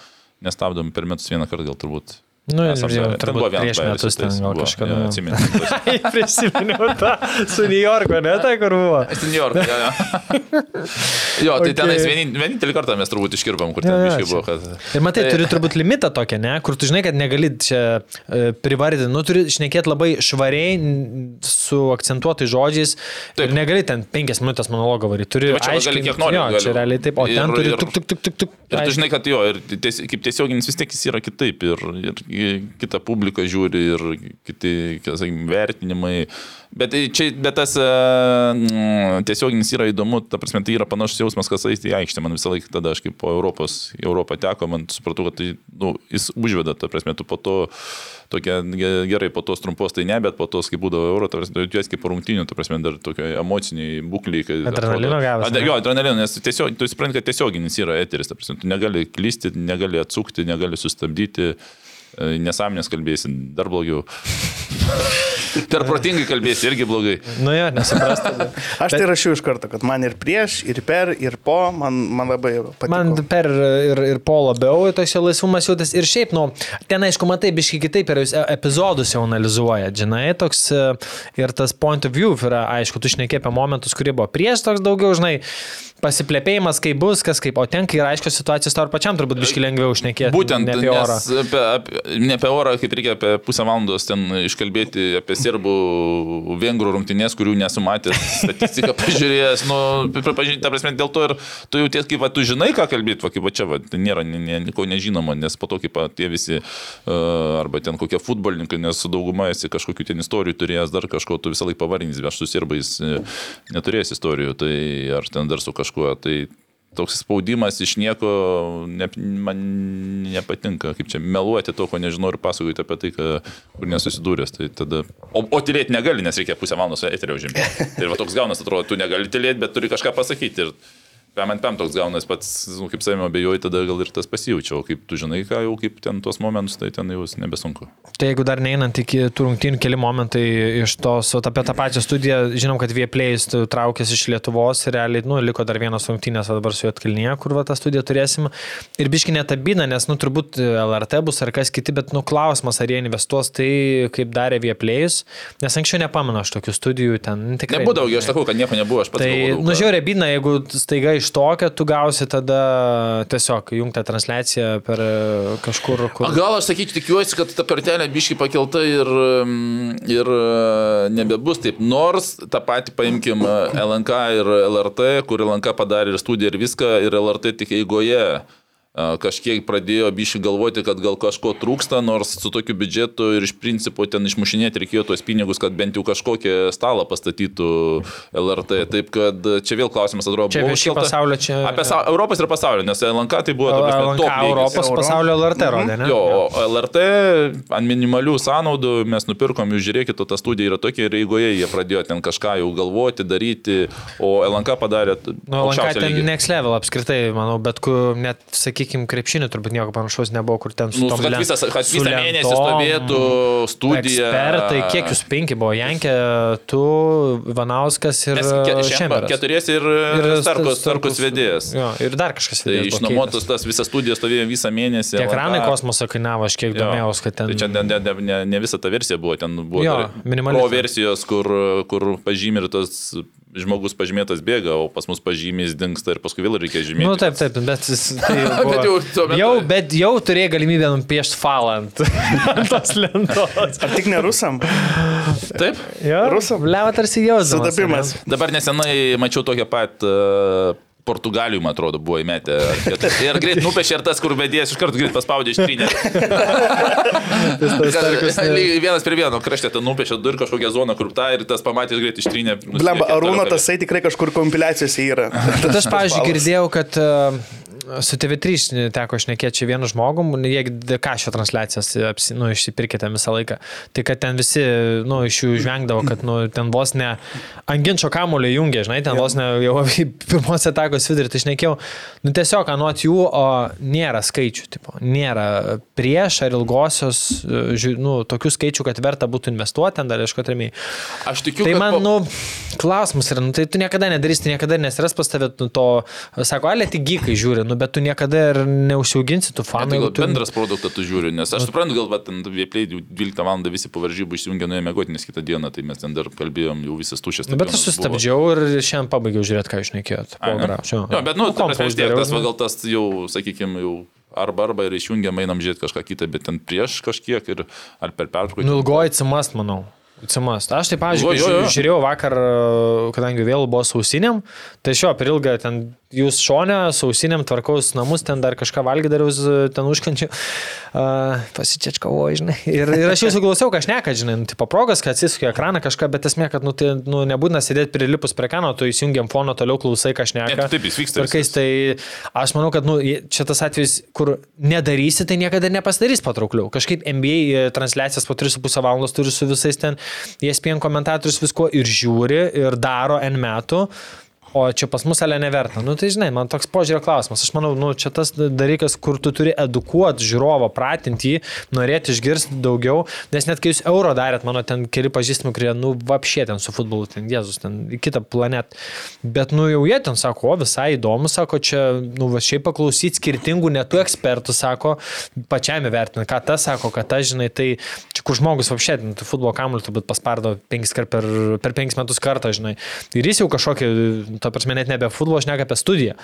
nestabdom per metus vieną kartą gal turbūt. Nu, Esam jau. Ten buvo prieš metus ten gal kažkada. jo, atsimenu. Prisiminiau tą su New Yorku, ne tai kur buvo. Ten New York. Jo, jo. jo tai Okay. tenais vienin- vienintelį kartą mes turbūt iškirbam, kur ten jo, biškai buvo. Kad... Ir matai, Tai- turi turbūt limitą tokią, ne, kur tu žinai, kad negali čia e, privardinti, nu turi šnekėti labai švariai, su akcentuotais žodžiais. Taip. Negali ten penkias minutės monologą varyti. Turi Tai čia va gali aiškiai, kiek nori, jo, gali. čia realiai taip, o Ir- ten turi ir- tuk, tuk, tuk, tuk, tuk. Ir tu žinai, kad jo, ir ties, kaip tiesioginis vis tiek jis yra kitaip, ir, ir kita publika žiūri, ir kiti, sakykime, vertinimai. Bet, tai čia, bet tas e, mm, tiesioginis yra įdomu, ta prasme, tai yra panašus jausmas, kas eiti į aikštę. Man visą laiką tada, aš kaip po Europos, Europą teko, man supratau, kad tai, nu, jis užveda, ta prasme, tu po to tokia ge- gerai, po tos trumpos tai ne, bet po tos, kai būdavo Euro, tu esi kaip rungtinių, ta prasme, dar tokio emociniai būkliai. Adrenalino gavęs? Jo, adrenalino, nes tiesiog, tu supranti, kad tiesioginis yra eteris, ta prasme, tu negali klysti, negali atsukti, negali sustabdyti, nesąmonės kalbėsi, dar blogiau. Per protingai kalbėsi irgi blogai. Nu jo, nesuprasti. Aš tai rašiau iš karto, kad man ir prieš, ir per, ir po, man, man labai patiko. Man per ir, ir po labiau toks jau laisvumas jautas. Ir šiaip, nu, ten aišku, matai, biškai kitaip ir jūs epizodus jau analizuoja, žinai, toks ir tas point of view yra, aišku, tu šnekė apie momentus, kurie buvo prieš toks daugiau, žinai, pasiplėpėjimas, kaip bus, kas kaip, o ten, kai yra aiškios situacijos, tau ir pačiam turbūt biškai lengviau šnekėti. Būtent, ne apie orą. apie, apie, ne apie orą, kaip reikia apie pusę valandos ten iškalbėti apie serbų, vengrų rungtynės, kurių nesu matęs, statistiką pažiūrėjęs, nu, pripažinti, ta prasme, dėl to ir tu jau ties, kaip va, tu žinai, ką kalbėti, va, kaip va čia, va, tai nėra ne, nieko nežinoma, nes po to kaip va, tie visi, uh, arba ten kokie futbolininkai, nes su dauguma esi kažkokių ten istorijų turėjęs, dar kažko, tu visą laiką pavarinys, aš su serbais e, neturėjęs istorijų, tai ar ten dar su kažkuo, tai toks spaudimas iš nieko ne, man nepatinka, kaip čia meluoti to, ko nežinau ir pasakoti apie tai, ką, kur nesusidūręs. Tai tada... O, o tylėti negali, nes reikia pusę valandos eterio užimti. Ir va toks gaunas, atrodo, tu negali tylėti, bet turi kažką pasakyti. Ir pam ant pam toks gaunas pats, nu, kaip savimi abejoju, tada gal ir tas pasijaučia. O kaip tu žinai, ką jau kaip ten tuos momentus, tai ten jau nebesunku. Tai jeigu dar neinant iki tų rungtynių keli momentai iš tos, o apie tą pačią studiją, žinom, kad Vieplėjus traukėsi iš Lietuvos ir realiai, nu, liko dar vienas rungtynės, va dabar su Jotkalnyje, kur va tą studiją turėsim. Ir biški netabina, nes, nu, turbūt LRT bus ar kas kiti, bet, nu, klausimas, ar jie investuos tai, kaip darė Vieplėjus, nes anksčiau nepamenu aš tokių studijų ten nu, tikrai. Nebūdavo, aš sakau, kad nieko nebuvo, aš pats. Tai, nu, žiūrė, bidna, jeigu staiga iš tokio tu gausi tada tiesiog jungtą transliaciją per e, kažkur, kur... A, Gal aš sakyčiau, tikiuosi, kad ta kartelė biški pakelta ir, mm, ir e, nebebus taip. Nors tą patį paimkim e, LNK ir LRT, kur LNK padarė ir studiją ir viską, ir LRT tik eigoje a, kažkiek pradėjo bišį galvoti, kad gal kažko trūksta, nors su tokiu biudžetu ir iš principo ten išmušinėti reikėjo tuos pinigus, kad bent jau kažkokią stalą pastatytų LRT. Taip kad čia vėl klausimas atrodo, Čia buvo iškelta- pasaulio čia. Apie sa- Europos ir pasaulio, nes LNK tai buvo LNK top. Europos Euro. pasaulio LRT rodė, ne? Jo, LRT ant minimalių sąnaudų mes nupirkom, jūs žiūrėkite, ta studija yra tokia ir eigoje jie pradėjo ten kažką jau galvoti, daryti, o LNK padarė Nu, LNK ten lygį. next level apskritai, manau, bet kur net, sakykime, krepšinį turbūt nieko panašaus nebuvo, kur ten su Nu, tom kad visas, kad su visą mėnesį stovėtų studija. Ekspertai, kiek jūs penki buvo, Jankė, tu, Vanauskas ir Šemberas. keturiesi ir, ir Starkus, Starkus vedėjas. Jo, ir dar kažkas Tai vedėjas buvo išnuomotas tas visas studijas stovėjo visą mėnesį. Tie ekranai LNK. kosmoso kainavo, aš kiek domėjausi, kad ten... Tai čia ne, ne, ne, ne, ne visa ta versija buvo, ten buvo Jo, dar minimali pro versijos, kur, kur pažymė ir tas žmogus pažymėtas bėga, o pas mus pažymys dinksta ir paskui vėl reikia žymėti. Nu taip, taip, bet, jis- tai jau, Bet buvo, jau tuo metu- jau, bet jau turėjai galimybę nupiešti falą ant tos lentos. Ar tik ne rusam? Taip. Jo, Rusam. Leva tarsi jausdamas. Sudabimas. Dabar nesenai mačiau tokią pat uh, Portugalijų, man atrodo, buvo įmetę. Ir greit nupiešė ir tas, kur vedėjas iš karto greit paspaudė ištrynę. Vienas prie vieno krašte ten nupiešė du ir kažkokią zoną, kur ta ir tas pamatė greit ištrynę. Blemba, Arūno tasai tikrai kažkur kompiliacijose yra. Bet aš, pavyzdžiui, girdėjau, kad uh, su TV3 teko šnekėti čia vienu žmogum, jie ką šio transliacijas apsi, nu, išsipirkite visą laiką. Tai kad ten visi nu, iš jų žvengdavo, kad nu, ten vos ne anginčio kamulio jungia, žinai, ten vos ne jau pirmos atakos vidurį, tai šnekėjau, nu tiesiog anot jų o, nėra skaičių, tipo, nėra prieš ar ilgosios, nu, tokių skaičių, kad verta būtų investuoti, ten dar ieškoti ramiai. Aš tikiu, Tai man, po- nu, klausimas yra, nu, tai tu niekada nedarysi, niekada nesiras pas tavę nu, to, sako, ale tik gykai žiūri, nu, bet tu niekada ir neužsiauginsi tų fanų. tai gal tu- bendras produktą tu žiūri, nes aš suprantu, gal bet ten vieplei 12 val. visi po varžybų išjungia nuėjo mėgoti, nes kitą dieną tai mes ten dar kalbėjom jau visas tušęs. Nu, bet aš stadionas buvo. sustabdžiau ir šiandien pabaigiau žiūrėti, ką jūs nekėjot. Ai, ne? Jo, bet, nu, prasme, vis tiek tas, va, gal... tas jau, sakykime, jau arba arba ir išjungiam, einam žiūrėti kažką kitą, bet ten prieš kažkiek ir ar per pertrauką. Nu, ilgoji cimast, manau. Cimast. Aš tai, pavyzdžiui, žiūrėjau vakar, e, kadangi vėl buvo sausinėm, tai šio per ilgą ten jūs šonę, sausinėm tvarkaus namus, ten dar kažką valgydariaus, ten užkančiu, uh, pasičiečkavo, žinai. Ir, ir aš jūsų klausiau, ką aš neką, žinai, nu, tipo progas, kad atsisukia ekraną kažką, bet esmė, kad nu, tai, nu, nebūtina sėdėti prilipus prie ekrano, tu įsijungiam foną, toliau klausai, ką aš Ne, neką. taip, jis vyksta Tvarkais, tai aš manau, kad nu, čia tas atvejis, kur nedarysi, tai niekada ir nepasidarys patraukliau. Kažkaip NBA transliacijas po 3,5 valandos turi su visais ten ESPN komentatorius visko ir žiūri, ir daro N metų. O čia pas mus ale neverta. Nu tai žinai, man toks požiūrio klausimas. Aš manau, nu, čia tas dalykas, kur tu turi edukuoti žiūrovą, pratinti jį, norėti išgirsti daugiau. Nes net kai jūs euro darėt, mano ten keli pažįstami, kurie, nu, vapšė ten su futbolu, ten Jėzus, ten kitą planetą. Bet, nu, jau jie ten sako, o visai įdomu, sako, čia, nu, va, šiaip paklausyti skirtingų netų ekspertų, sako, pačiam įvertinti, ką tas sako, kad tas, žinai, tai čia kur žmogus vapšė, ten, futbolo kamuolį turbūt paspardo penkis kart per, per penkis metus kartą, žinai. Ir jis jau kažkokį, ta prasme, net nebe futbolo, aš neka apie studiją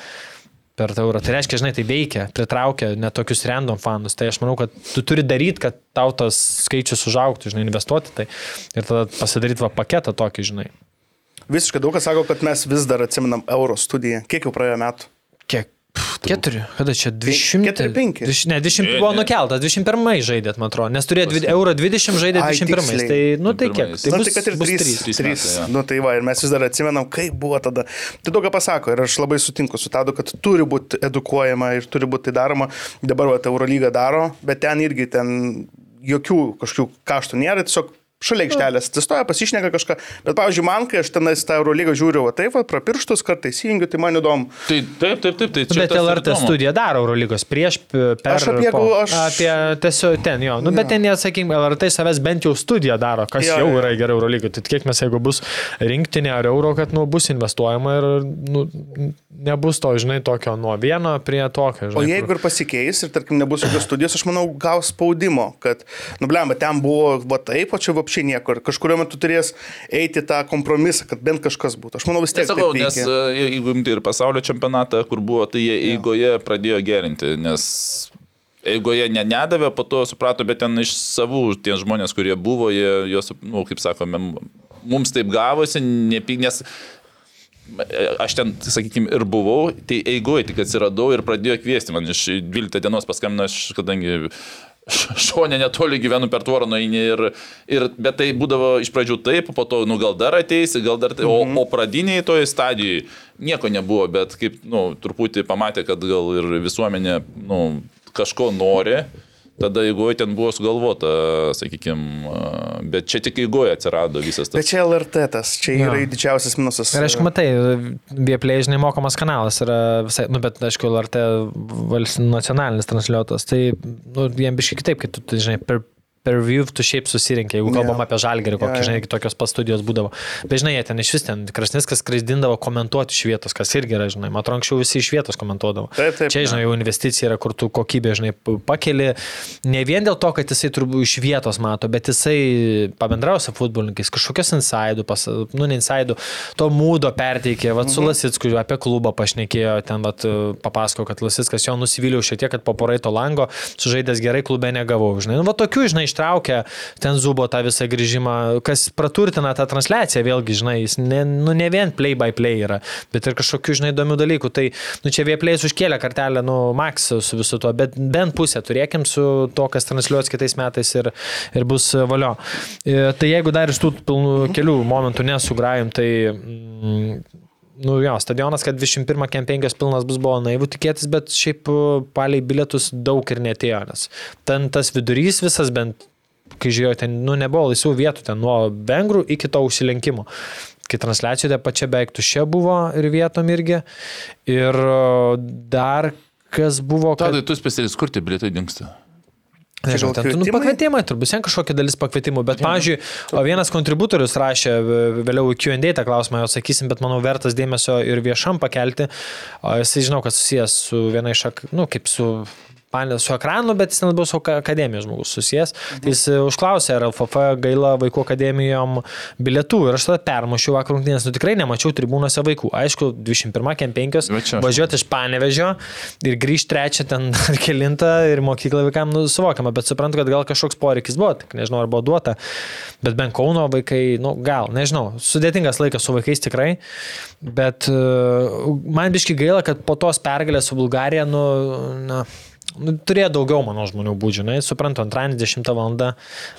per tą eurą. Tai reiškia, žinai, tai veikia, pritraukia net tokius random fanus. Tai aš manau, kad tu turi daryti, kad tau tas skaičius užauktų, žinai, investuoti tai ir tada pasidaryti va paketą tokį, žinai. Visiškai daug kas sako, kad mes vis dar atsimenam euro studiją. Kiek jau praėjo metų? Kiek? Keturi. Kada čia 200? keturi, penki. Dviš- Ne, 20 Ne, buvo nukeltas, 21 žaidėt, man atrodo. Nes turėjo euro 20 žaidė Ai, 21. tiksliai. Tai, nu tai kiek? 21. Tai bus, tai kad ir bus trys. trys. Trys trys. metai, jo. Nu tai va, ir mes vis dar atsimenam, kaip buvo tada. Tai daug ką pasako ir aš labai sutinku su tadu, kad turi būti edukuojama ir turi būti tai daroma. Dabar va, Eurolyga daro, bet ten irgi ten jokių kažkokių kaštų nėra, tiesiog šalia aikštelės atsistoja, pasišneka kažką. Bet, pavyzdžiui, man, kai aš tenais tą Eurolygą žiūriu, va taip, va, pro pirštus kartais įjungiu, tai man įdomu. Tai taip, taip, taip. tai čia Bet LRT studija daro Eurolygos prieš, per... Aš apie- po, aš- apie tiesiog ten, jo. Nu, bet ten, jie, sakykime, LRT savęs bent jau studiją daro, kas Jo, jau jo. yra gerai Eurolygai. Tai kiek mes, jeigu bus rinktinė ar euro, kad, nu, bus investuojama ir, nu, nebus to, žinai, tokio nuo vieno prie tokio, O žinai. jeigu ir pasikeis ir, tarkim, nebus jokios studijos, aš manau, gaus spaudimo, kad, nu, blemba, ten buvo, va taip, o čia vapšiai nieko. Ir kažkurio metu turės eiti tą kompromisą, kad bent kažkas būtų. Aš manau, vis tiek. Nesakau, nes e, jeigu imti ir pasaulio čempionatą, kur buvo, tai jie eigoje pradėjo gerinti, nes eigoje ne, nedavė, po to suprato, bet ten iš savų tie žmonės, kurie buvo, jie, juos, nu, kaip sakome, mums taip gavosi, nepig, nes aš ten, sakykime, ir buvau, tai eigoje tik atsiradau ir pradėjo kviesti man iš 12 dienos paskambino, aš kadangi šonė netoli gyvenu per tvorą nueini ir, ir, bet tai būdavo iš pradžių taip, po to, nu gal dar ateisi, gal dar, tai, o, Mhm. o pradiniai toje stadijoje nieko nebuvo, bet kaip, nu, truputį pamatė, kad gal ir visuomenė, nu, kažko nori. Tada eigoje ten buvo sugalvota, sakykime, bet čia tik eigoje atsirado visas tas. Bet čia LRT tas, čia yra didžiausias minusas. Ir aišku, matai, Vieplay, žinai, mokamas kanalas yra visai, nu, bet aišku, LRT vals nacionalinis transliuotas, tai, nu, jiem biškai kitaip, kai tu, tu žinai, per per view tu šiaip susirinkė, jeigu kalbam Jo. apie žalgerį, kokį, Jo, jo. žinai, tokios pastudijos būdavo. Bet, žinai, jie ten iš vis ten Krasniskas skraidindavo komentuoti iš vietos, kas irgi yra, žinai, man atrodo, anksčiau visi iš vietos komentuodavo. Taip, taip, Čia, žinai, jau investicija yra, kur tu kokybė, žinai, pakeli. Ne vien dėl to, kad jisai turbūt iš vietos mato, bet jisai pabendrauja su futbolininkais, kažkokios insidų, pas, nu, ne insidų, to mūdo perteikė, vad su Lasitsku apie klubą pašnekėjo, ten vat, papasako, kad Lasitskas jo nusivyliau šiek tiek, kad po poraito lango sužaidęs gerai klube negavau, žinai. Nu, va tokių, žinai, ištraukė ten zubo tą visą grįžimą, kas praturtina tą transliaciją, vėlgi, žinai, jis ne, nu, ne vien play by play yra, bet ir kažkokių, žinai, įdomių dalykų. Tai, nu, čia vieplės užkėlė kartelę, nu, Max su visu tuo, bet bent pusę turėkim su to, kas transliuos kitais metais ir, ir bus valio. E, Tai jeigu dar iš tų pilnų kelių momentų nesugrajim, tai... Mm, Nu jo, stadionas, kad 21 kem 5 pilnas bus, buvo naivu tikėtis, bet šiaip e, paliai bilietus daug ir netėjo, nes ten tas vidurys visas bent, kai žiūrėjau, ten, nu, nebuvo laisvų vietų, ten nuo vengrų iki to užsilenkimo. Kai transliacijoje ta pačia beveik tuščia buvo ir vietom irgi. Ir e, dar kas buvo, kad... Tadai, tu specialistas, kur tie bilietai dinksta? Nežinau, gal ten, nu, kvietimai? pakvietimai, turbūt sen kažkokia dalis pakvietimų, bet, pavyzdžiui, o vienas kontributorius rašė, vėliau į Q&A tą klausimą jau sakysim, bet manau vertas dėmesio ir viešam pakelti, jisai žinau, kad susijęs su viena iš, ak- nu, kaip su panė su ekranu, bet jis ten labiau su aka- akademijos žmogus susijęs. Tai jis e, užklausė, ar LFF gaila vaikų akademijom bilietų ir aš tada permušiau vakar rungtynės, nu tikrai nemačiau tribūnose vaikų. Aišku, 21 kem 5 Va čia aš- važiuoti iš Panevežio ir grįžti trečią ten ar kilintą ir mokyklą vaikams nu, suvokiama, bet suprantu, kad gal kažkoks poreikis buvo, tik nežinau, ar buvo duota, bet bent Kauno vaikai, nu gal, nežinau, sudėtingas laikas su vaikais tikrai, bet uh, man biški gaila, kad po tos pergalės su Bulgarija, nu, na, Nu, turėjo daugiau, manau, žmonių būdžių, na, suprantu, antradienį 10 val.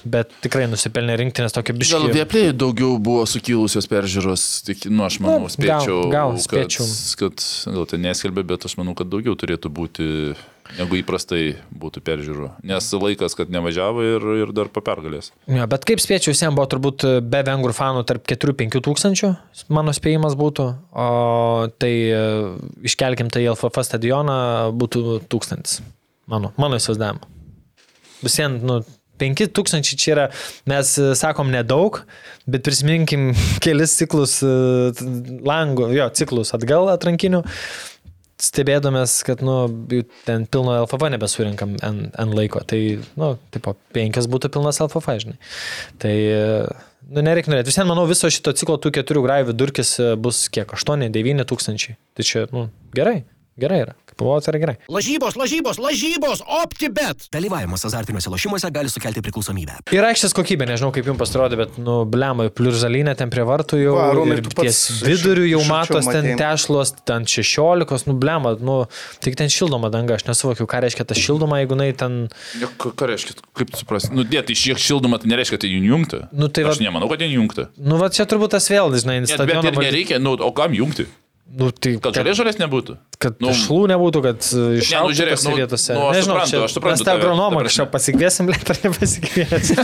bet tikrai nusipelnė rinktinės tokio Gal biškį. vieplėjai daugiau buvo sukilusios peržiūros, tik, nu, aš manau, Nu, spėčiau, gal- gal kad, spėčiau. kad, gal tai neskelbė, bet aš manau, kad daugiau turėtų būti, negu įprastai būtų peržiūrų. Nes laikas, kad nevažiavo ir, ir dar po pergalės. Ja, bet kaip spėčiau, visiems buvo turbūt be vengrų fanų tarp 4-5 tūkstančių, mano spėjimas būtų, o tai e, iškelkim tai į LFF stadioną būtų tūkstantis. Mano, mano įsivaizdavimu. Visiems, nu, 5 tūkstančiai čia yra, mes e, sakom nedaug, bet prisiminkim kelis ciklus e, langų, jo, ciklus atgal atrankinių. Stebėdomės, kad, nu, ten pilno LFF nebesurinkam N, N laiko, tai, nu, tipo, penkias būtų pilnas LFF, žinai. Tai, e, nu, nereikia norėti. Visien, manau, viso šito ciklo tų keturių grajų vidurkis bus kiek? 8-9 tūkstančiai. Tai čia, nu, gerai, gerai yra. Tai yra gerai. Lažybos, lažybos, lažybos, OptiBet. Dalyvavimas azartiniuose lošimuose gali sukelti priklausomybę. Ir aikštės kokybė, nežinau kaip jums pasirodė, bet, nu, blemai, pliuržalinė ten prie vartų jau, Va, Arūnai, ir ties viduriu jau matos ten tešlos, ten 16, nu, blema, nu, tik ten šildoma danga, aš nesuvokiu, ką reiškia ta šildoma, jeigu jinai ten, Ja, ką, reiškia, kaip tu suprasi? Nu, dėt, iš šiek šildomą, tai nereiškia, kad tai jungta. Nu, tai aš va- nemanau, kad jie jungta. nu, va čia turbūt tas vėl, žinai, Net, bet ir nereikia, nu, o kam jungti? Nu, tai, Kad žalės žalės nebūtų. kad Nu, šlų nebūtų, kad iššautų žiūrėk, tose nu, vietose. nu, aš Nežinau, suprantu, čia aš suprantu Mes tą agronomą kažką pasikviesim, bet ar nepasikviesim.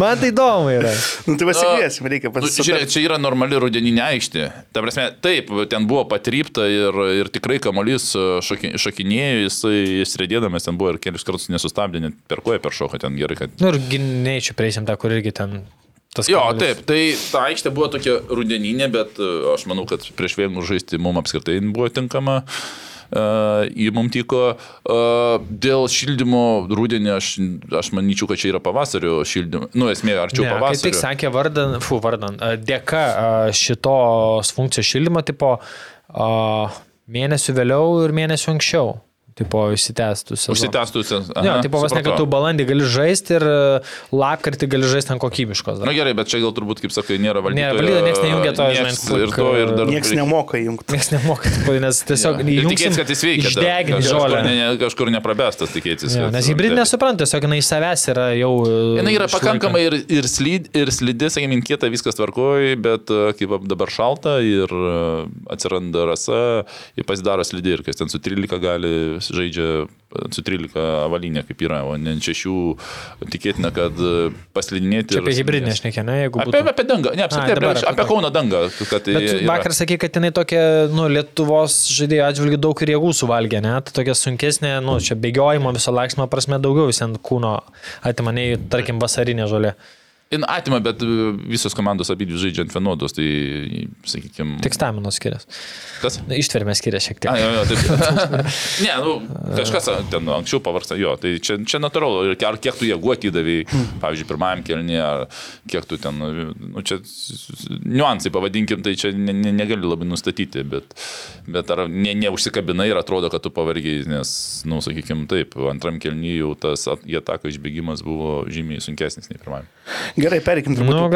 Man tai įdomu yra. Nu, tai pasikviesim, reikia Nu, žiūrėk, čia yra normali rudeninė aikštė. Ta prasme, taip, ten buvo patrypta ir, ir tikrai kamuolys šoki, šokinėjo, jisai įsirėdėdamas ten buvo ir kelius kartus nesustabdė, net per koją per šoką ten gerai, kad Nu ir gynėjčių prieisim tą, kur irgi ten tas. Jo, kamuolys. taip, tai ta aikštė buvo tokia rudeninė, bet e, aš manau, kad prieš vėlų žaisti mums apskritai buvo tinkama. Uh, į mum tiko. Uh, dėl šildymo rudenį aš, aš manyčiau, kad čia yra pavasario šildymo. Nu, esmė, arčiau Ne, kaip pavasario. tik sakė vardan, fu, vardan, a, dėka a, šitos funkcijos šildymo tipo a, mėnesių vėliau ir mėnesių anksčiau. Tipo, išsitęstų. sezoną. Užsitęstusias. Jo, tipo, vos ne, kad tu balandį gali žaisti ir e, lapkritį gali žaisti ant kokybiškos. Na dar. gerai, bet čia gal turbūt, kaip sakai, nėra valdytojo. Nėra valdytojo, nieks nejungia to, žinai, klik, Ir to, ir dar... Niekas nemoka įjungti. Niekas nemoka, nes tiesiog įjungsim, tikėtis, kad jis veikia. Išdeginti žolę. Ne, ne, kažkur neprabestas tikėtis. Kad- nes hybridinė nesupranta, tiesiog jinai iš savęs yra jau. e, Jis yra išlaiko. pakankamai ir, ir, slid, ir slidi, sakykime, kieta viskas tvarkoji, bet e, kaip dabar šalta ir atsiranda rasa, ir pasidaro slidi ir kas ten su 13 gali žaidžia su 13 avalinė kaip yra, o ne ant 6 tikėtina, kad e, paslidinėti. Čia apie hybridinę šnekė, ne, jeigu Apie, būtų. apie dangą, ne, apskritai, apie, apie apie. Kauno dangą. Vakar sakė, kad jinai tokia, nu, Lietuvos žaidėjų atžvilgių daug ir jėgų suvalgė, ne? Tai tokia sunkesnė, nu, čia bėgiojimo viso laksmo prasme daugiau vis ant kūno atimaniai, tarkim, vasarinė žolė. Jin atima, bet e, visos komandos abidvi žaidžia ant vienodos, tai, sakykime. Tik staminos skiriasi. Kas? Ištvermė skiriasi šiek A, tiek. jo, jo, taip. ne, nu, kažkas ten anksčiau pavarsta, jo, tai čia, čia natūralu. Ar kiek tu jėgų atidavai, pavyzdžiui, pirmajam kelnį, ar kiek tu ten, nu, čia niuansai pavadinkim, tai čia ne, ne, negali labai nustatyti, bet, bet ar ne, neužsikabinai ir atrodo, kad tu pavargiai, nes, nu, sakykim, taip, antram kelnį jau tas į ataką išbėgimas buvo žymiai sunkesnis nei pirmajam. Gerai, pereikim turbūt Nu,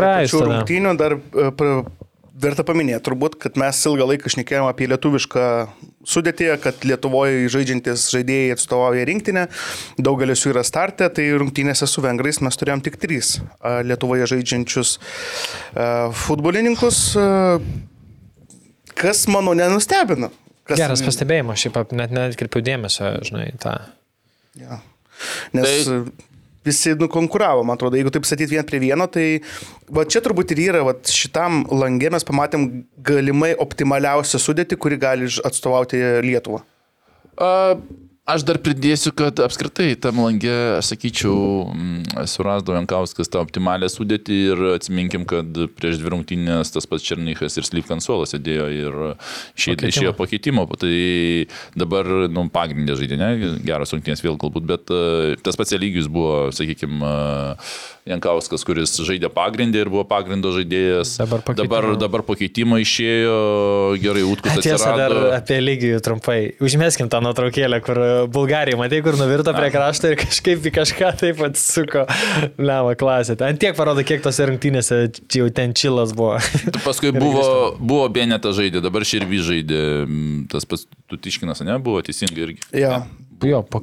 tada. rungtynių. Dar e, pra- verta paminėti turbūt, kad mes ilgą laiką šnekėjome apie lietuvišką sudėtį, kad Lietuvoje žaidžiantis žaidėjai atstovauja rinktinę, daugelis jų yra startę, tai rungtynėse su vengrais mes turėjom tik trys a, Lietuvoje žaidžiančius a, futbolininkus, a, kas mano nenustebino. Kas, Geras pastebėjimas, šiaip net netkreipiau dėmesio, žinai, tą. Ja. Nes tai... visi nukonkuravo, man atrodo, jeigu taip statyti vien prie vieno, tai va čia turbūt ir yra, va šitam langė mes pamatėm galimai optimaliausią sudėtį, kuri gali atstovauti Lietuvą. A, Aš dar pridėsiu, kad apskritai tam langė, aš sakyčiau, mm, surasdo Jankauskas tą optimalią sudėtį ir atsiminkim, kad prieš dvi rungtynės tas pats Černychas ir Slyvkansuolas sėdėjo ir išėjo, Pakeitimo. išėjo pakeitimo. Tai dabar, nu, pagrindė žaidė, ne, geras rungtynės vėl galbūt, bet e, tas pats lygius buvo, sakykime, Jankauskas, kuris žaidė pagrindę ir buvo pagrindo žaidėjas. Dabar pakeitimo. dabar, dabar pakeitimo išėjo, gerai, Utkus Tiesa, dar apie lygijų trumpai. Užmeskim tą nuotraukėlę, kur Bulgarija, matai, kur nuvirto prie krašto ir kažkaip į kažką taip atsisuko. Leva klasė. Ant tiek parodo, kiek tose rungtynėse čia jau ten čilas buvo. Tu Paskui buvo, buvo Beneta žaidė, dabar Širvy žaidė, mm, tas pats Tutiškinas, ne, buvo teisingai irgi. Ja. jo, po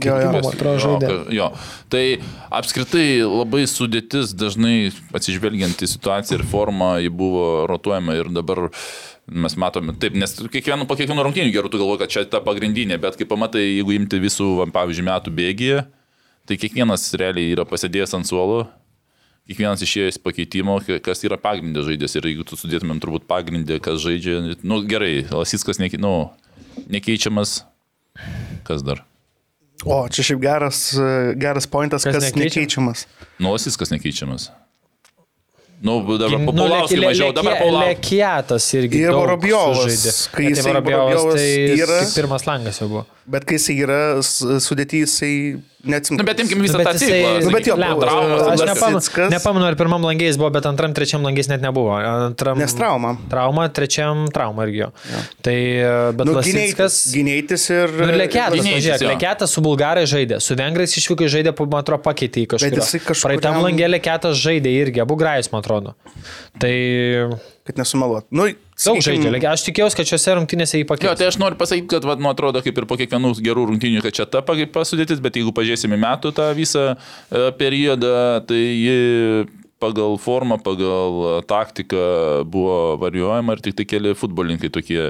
Jo, man atrodo, Jo, žaidė. Jo, tai apskritai labai sudėtis, dažnai atsižvelgiant į situaciją ir formą, ji buvo rotuojama ir dabar mes matome, taip, nes kiekvienu, po kiekvieno rungtynių gerų tu galvoji, kad čia ta pagrindinė, bet kai pamatai, jeigu imti visų, pavyzdžiui, metų bėgyje, tai kiekvienas realiai yra pasėdėjęs ant suolo, kiekvienas išėjęs pakeitimo, ka- kas yra pagrindė žaidėjas. Ir jeigu tu sudėtumėm turbūt pagrindę, kas žaidžia, nu gerai, Lasiskas neki, nu, nekeičiamas, kas dar? O, čia šiaip geras, geras pointas, Kas kas, nekeičiam? nekeičiamas. Nu, Lasiskas nekeičiamas. Nu, dabar Nu, Paulauskui Leki- mažiau, dabar Leki- Paulauskui. Lekiatas irgi. Ir Vorobjovas, kai Bet jisai Vorobjovas tai yra- kaip pirmas langas jau buvo. Bet kai jisai yra sudėtys, jisai neatsimenu. Nu, bet imkim visą Bet tą jisai- ciklą. Nu, bet jo, traumas, Aš nepamenu, nepamenu, ar pirmam langėjais buvo, bet antram, trečiam langėjais net nebuvo. Antram, Nes trauma. Trauma, trečiam trauma irgi jo. Tai, e, bet Nu, Lasickas... gyneitis ir... Nu, ir Leketas, Gynėjais, pažiūrėk, jo. Leketas su bulgarai žaidė, su vengrais išvykai žaidė, po- man atrodo, pakeitė į kažką. jisai kažkuriam- Praeitam langė Leketas žaidė irgi, abu grajus, man atrodo. Tai Kad nesumeluot. Nu, daug. Leke- Aš tikėjausi, kad šiuose rungtynėse jį Jo, pakeitė. tai aš noriu pasakyti, kad, va, nu, atrodo, kaip ir po kiekvienų gerų rungtynių, kad čia ta pasudėtis, bet jeigu pažiūrėsime metų tą visą e, periodą, tai ji pagal formą, pagal e, taktiką buvo varijuojama ir tik tai keli futbolininkai tokie,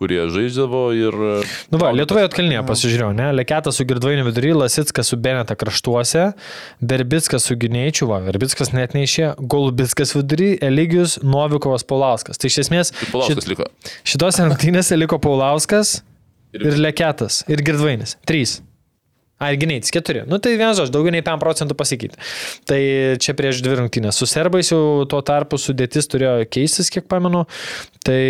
kurie žaidžiavo ir... e, Nu, va, Lietuvoje atkalnėje pasižiūrėjau, ne? Leketas su Girdvainiu vidury, Lasitskas su Beneta kraštuose, Berbickas su Gynėčiu, va, Berbickas net neišė, Golubickas vidury, Eligius, Novikovas, Paulauskas. Tai iš esmės Paulauskas liko. šitose rungtynėse liko Paulauskas ir Leketas ir Girdvainis. Trys. A, ir gynėjai, keturi. Nu tai vienas aš, daugiau nei 5 procentų pasikeitė. Tai čia prieš dvi rungtynės. Su serbais jau tuo tarpu sudėtis turėjo keistis, kiek pamenu. Tai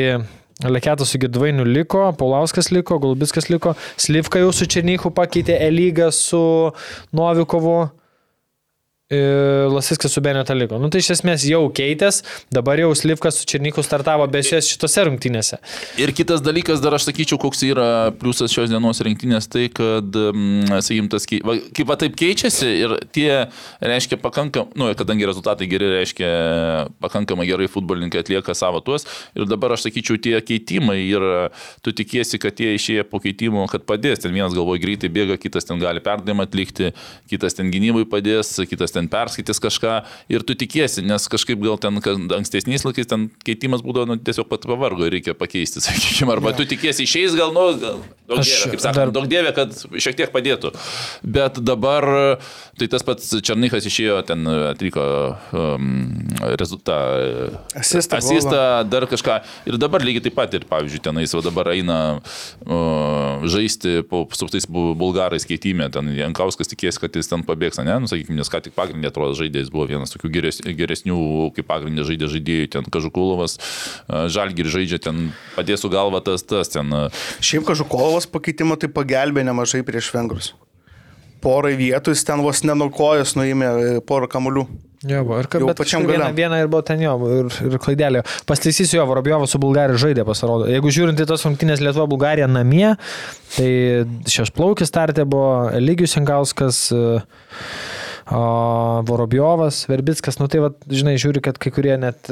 Leketas su Girdvainiu liko, Paulauskas liko, Golubiskas liko, Slivka jau su Černychu pakeitė Elygą su Novikovu. Lasiskas su Beneta liko. Nu, tai iš esmės jau keitės, dabar jau Slivkas su Černyku startavo besės šitose rungtynėse. Ir kitas dalykas, dar aš sakyčiau, koks yra pliusas šios dienos rinktinės, tai kad, mm, sakykim, tas, kaip va taip keičiasi ir tie, reiškia, pakankam, nu, kadangi rezultatai geri, reiškia, pakankamai gerai futbolininkai atlieka savo tuos. Ir dabar aš sakyčiau, tie keitimai ir tu tikiesi, kad tie išėję po keitimo, kad padės. Ten vienas galvoja greitai bėga, kitas ten gali perdavimą atlikti, kitas ten gynybai padės, kitas ten perskaitys kažką. Ir tu tikiesi, nes kažkaip gal ten ankstesniais laikais ten keitimas būdavo nu, tiesiog pat pavargo ir reikia pakeisti, sakykime. Arba tu tikiesi išeis gal, nu, gal, daug Aš dievė, kaip dar- sakant, daug dievė, kad šiek tiek padėtų. Bet dabar, tai tas pats Černykas išėjo, ten atliko um, rezultatą. Asistą, Asistą, dar kažką. Ir dabar lygiai taip pat, ir pavyzdžiui, tenais va dabar eina uh, žaisti po, su tais bu- bulgarais keitime, ten Jankauskas tikės, kad jis ten pabėgs, ne, nu, sakykime, nes ką tik pagrindė atrodo žaidėjas buvo vienas tokių geres, geresnių, kaip pagrindė žaidė žaidėjų, ten Kažukulovas, uh, Žalgir žaidžia, ten padėsiu galvą tas, tas, ten. Uh, Šiaip Kažukolovas pakeitimo tai pagelbė nemažai prieš vengrus. Porai vietų jis ten vos nenukojęs nuėmė e, porą kamuolių. Jo, ir kad bet pačiam kažkur viena, viena ir buvo ten jo, ir, ir klaidelė. Pastaisysiu jo, Vorobjovas su Bulgarija žaidė, pasirodo. Jeigu žiūrint į tos rungtynės Lietuva Bulgarija namie, tai šešplaukis startė buvo Lygius Jankauskas. O Vorobjovas, Verbickas, nu tai, va, žinai, žiūri, kad kai kurie net,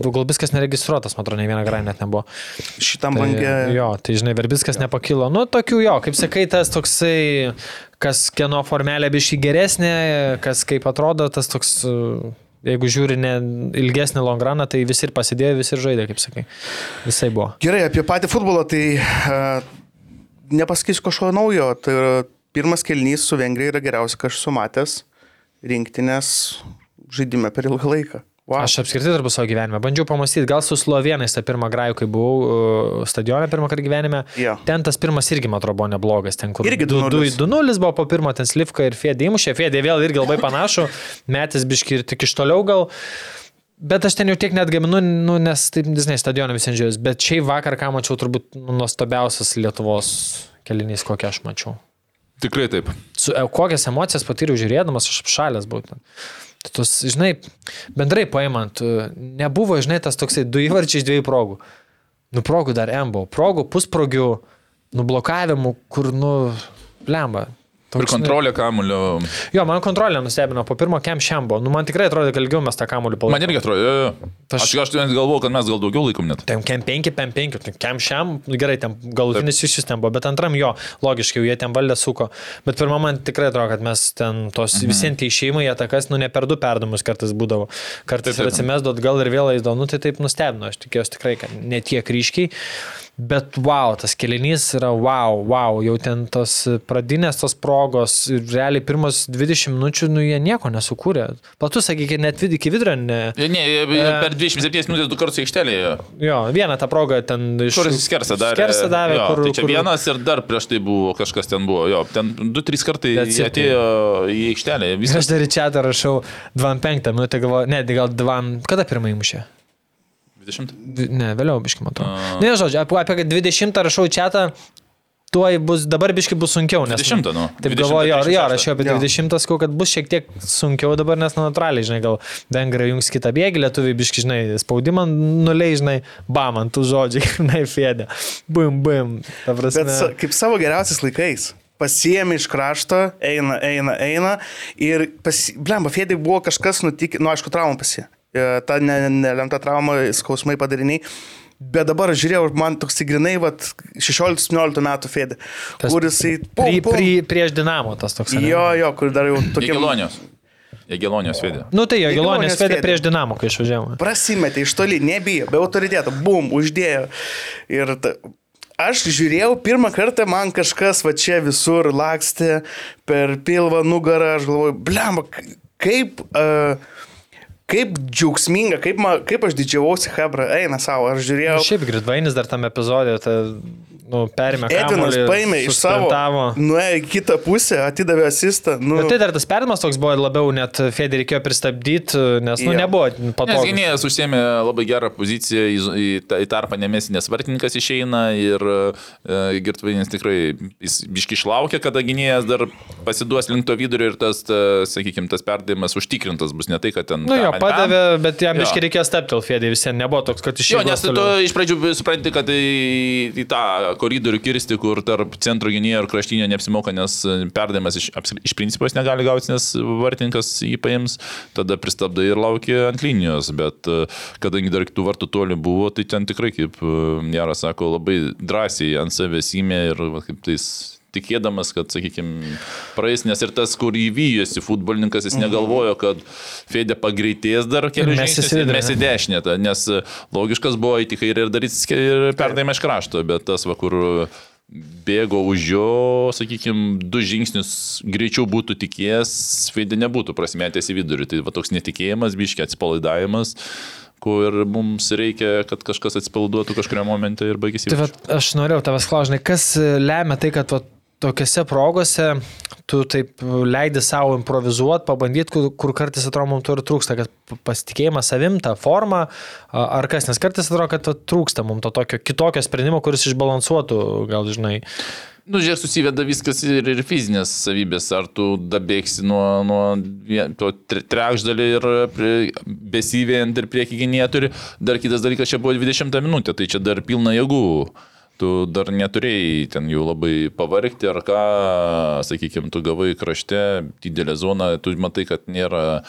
Galbiskas neregistruotas, man atrodo, ne vieną grą net nebuvo. Šitam Tai, bangė. jo, tai žinai, Verbiskas nepakilo. Nu, tokių jo, kaip sakai, tas toksai, kas kieno formelė biški geresnė, kas kaip atrodo, tas toks, uh, jeigu žiūri ne ilgesnį longraną, tai visi ir pasidėjo, visi ir žaidė, kaip sakai. Visai buvo. Gerai, apie patį futbolą, tai uh, nepasakysiu kažko naujo. Tai pirmas kelnys su Vengrija yra geriausia, ką aš esu matęs rinktinės žaidime per ilgą laiką. Wow. Aš apskritai darbu savo gyvenime. Bandžiau pamastyti, gal su Slovenais tą pirmą grajų, kai buvau uh, stadione pirmą kartą gyvenime. Jo. Ten tas pirmas irgi, man atrodo, buvo neblogas. Ten, kur Irgi 2-0 2:0. buvo po pirmo, ten Slivka ir Fėdė įmušė. Fėdė vėl irgi labai panašu, metis biški ir tik iš toliau gal. Bet aš ten jau tiek net gaminu, nu, nes taip, žinai, stadioną visi žiūrės. Bet šiaip vakar, ką mačiau, turbūt nu, nuostabiausias Lietuvos kelinys, kokią aš mačiau. tikrai taip. Su, e, kokias emocijas patyriau žiūrėdamas, aš apšalęs būtent. Tai tos, žinai, bendrai paimant, e, nebuvo, žinai, tas toksai du įvarčiai iš dviejų progų. Nu, progų dar buvo. Progų, pusprogių, nublokavimų, kur, nu, lemba. Ir kontrolė kamulio. Jo, man kontrolė nustebino po pirmo kem šiam buvo. Nu, man tikrai atrodo, kad ilgiau mes tą kamuolį palaikėme. Man irgi atrodo. Aš- aš, aš net galvoju, kad mes gal daugiau laikom net. Ten kem 5, kem 5, ten kem šiam, nu, gerai, ten galutinis šis ten buvo, bet antram jo, logiškai, jie ten valdė suko. Bet pirmą man tikrai atrodo, kad mes ten tos mhm. visiems tie išėjimai, jie takas, nu, ne per du perdamus kartais būdavo. Kartais Taip, ir taip. atsimesdot gal ir vėl eidavo, nu tai taip nustebino, aš tikėjausi tikrai, kad ne tiek ryškiai. Bet wow, tas kelinys yra wow, wow, jau ten tos pradinės tos progos, ir realiai pirmos 20 minučių, nu jie nieko nesukūrė. Platus, sakykime, net vid- iki vidurio ne. Ne, per 27 minutės du kartus aikštelėje. Jo, vieną tą progą ten iš... Kur skersą davė. Skersą davė, jo, kur, tai čia kur, vienas ir dar prieš tai buvo kažkas ten buvo. Jo, ten 2-3 kartai jie atėjo į aikštelę. Viskas. aš dar į čia rašau 25 minutę, galvoju, ne, gal 2, kada pirmą įmušė? 20. Dvi- Ne, vėliau biški matau. A. Ne, žodžiu, apie, apie 20 rašau čia, tuoj bus, dabar biški bus sunkiau. Nes, 20, nu. Taip 20, galvoju, jo, jo, 36. rašiau apie Jo. 20, sakau, kad bus šiek tiek sunkiau dabar, nes nu, natūraliai, žinai, gal vengrai jungs kitą bėgį, lietuviai biški, žinai, spaudimą nuleis, žinai, bam, ant tų žodžių, žinai, fėdė. Bum, bum. Ta prasme. Bet kaip savo geriausiais laikais. Pasiemi iš krašto, eina, eina, eina. Ir, pasi... blemba, Fėdai buvo kažkas nutikę, nu aišku, trauma pasie. E, Ta ne- nelemta trauma, skausmai padariniai. Bet dabar žiūrėjau, man toks grinai, vat, 16-17 metų Fėdė, Tas kur jisai... Pri, pri, prieš dinamo tas toks. Jo, jo, kur dar jau tokie... Jagelonijos. Jagelonijos vedė. Nu tai Gilonės vedė prieš dinamo, kai išvažiavome. Prasimetė iš toli, nebijo, be autoriteto, bum, uždėjo. Ir ta, aš žiūrėjau, pirmą kartą man kažkas va čia visur lakstė per pilvą nugarą, aš galvoju, blemba, kaip... Uh, Kaip džiaugsminga, kaip, ma, kaip aš didžiavausi Hebra, eina savo, aš žiūrėjau. Šiaip Gridvainis dar tam epizodė, ta nu, perėmė Edvinas paėmė iš savo, nuėjo į kitą pusę, atidavė asistą. Nu, Bet tai dar tas perdavimas toks buvo labiau, net Fedė reikėjo pristabdyti, nes, nu, Jo. nebuvo Nes patogu. gynėjas užsėmė labai gerą poziciją, į, į, į tarpą nemesinės vartininkas išeina ir e, Girtvainės tikrai jis biški išlaukia, kada gynėjas dar pasiduos link to vidurio ir tas, ta, sakykime, tas perdavimas užtikrintas bus ne tai, kad ten... Nu jo, pam. padavė, bet jam Jo. biškai reikėjo steptel Fedė, visiems nebuvo toks, kad iš Jo, nes tu iš pradžių supranti, kad į, į tą koridorių kirsti, kur tarp centro gynėjo ir kraštinio neapsimoka, nes perdavimas iš, iš principo jis negali gauti, nes vartininkas jį paims, tada pristabdai ir laukia ant linijos, bet e, kadangi dar kitų vartų toli buvo, tai ten tikrai, kaip e, Jaras sako, labai drąsiai ant savęs įmė ir va, kaip tais tikėdamas, kad, sakykime, praeis, nes ir tas, kur įvyjosi futbolininkas, jis negalvojo, kad Fedė pagreitės dar kelių žingsnių ir mes į dešinę, nes logiškas buvo į kairę ir daryti ir perdavimą iš krašto, bet tas, va, kur bėgo už jo, sakykime, du žingsnius greičiau būtų tikėjęs, Fedė nebūtų prasmetęs į vidurį. Tai va toks netikėjimas, biškiai atsipalaidavimas kur mums reikia, kad kažkas atsipalaiduotų kažkurio momente ir baigėsi. Tai aš norėjau tavęs klausti, kas lemia tai, kad vat, tokiuose progose tu taip leidi savo improvizuoti, pabandyti, kur, kur kartais atrodo mums to ir trūksta, kad pasitikėjimas savim, ta forma, a, ar kas, nes kartais atrodo, kad trūksta mums to tokio kitokio sprendimo, kuris išbalansuotų, gal žinai. Nu, žiūrėk, susiveda viskas ir, ir fizinės savybės. Ar tu dabėgsi nuo, nuo to tre- trečdalį ir besivėjant ir prieki gynėją turi. Dar kitas dalykas, čia buvo 20 minutė, tai čia dar pilna jėgų. Tu dar neturėjai ten jau labai pavargti ar ką, sakykime, tu gavai krašte didelę zoną, tu matai, kad nėra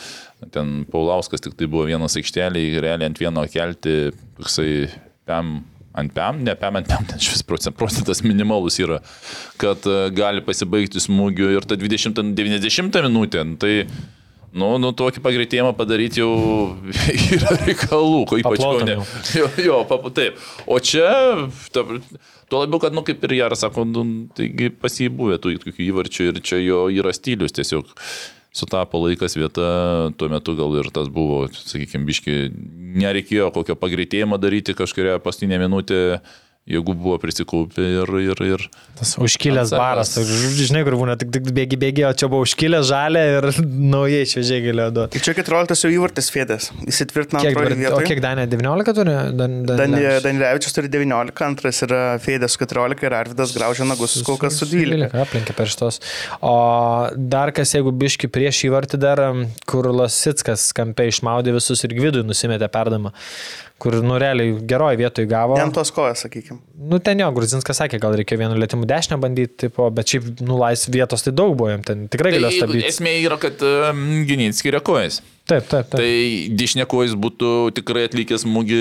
ten Paulauskas, tik tai buvo vienas aikštelė, realiai ant vieno kelti, toksai pem ant PM, ne PM ant PM, ten šis procentas minimalus yra, kad e, gali pasibaigti smūgiu ir ta 20-90 minutė, nu, tai Nu, nu, tokį pagreitėjimą padaryti jau yra reikalų, ko ypač Paplotam ne. Jo, jo pap, taip. O čia, ta, tuo labiau, kad, nu, kaip ir Jaras sako, nu, taigi pasibūvė tų tokių įvarčių ir čia jo yra stilius tiesiog. Sutapo laikas vieta, tuo metu gal ir tas buvo, sakykime, biški, nereikėjo kokio pagreitėjimo daryti kažkuria paskutinė minutė, jeigu buvo prisikaupę ir, ir, ir Tas užkilęs baras, toks, žinai, kur būna tik, tik bėgi bėgėjo, čia buvo užkilęs žalė ir naujai šviežiai galėjo duoti. Tai čia 14 jau įvartis Fėdės. Įsitvirtina Kiek, antroji dabar- o vietoje. kiek Danė 19 turi? Dan, dan, Dan- Danilevičius turi 19, antras yra Fėdės 14 ir Arvidas Graužė nagus kol kas su 12. Aplinkė per šitos. O dar kas, jeigu biški prieš įvartį dar, um, kur Lasitskas kampe išmaudė visus ir Gvidui nusimetė perdamą, kur, nu, realiai geroj vietoj gavo. Ant tos kojas, sakykime. Nu, ten jo, Gruzinskas sakė, gal reikėjo vienu lėtimu dešinę bandyti, tipo, bet šiaip, nu, laisv vietos tai daug buvo jam, ten tikrai galėjo Tai stabdyti. esmė yra, kad um, gynėjas skiria kojas. Taip, taip, taip. Tai dešinėkojas būtų tikrai atlikęs smūgį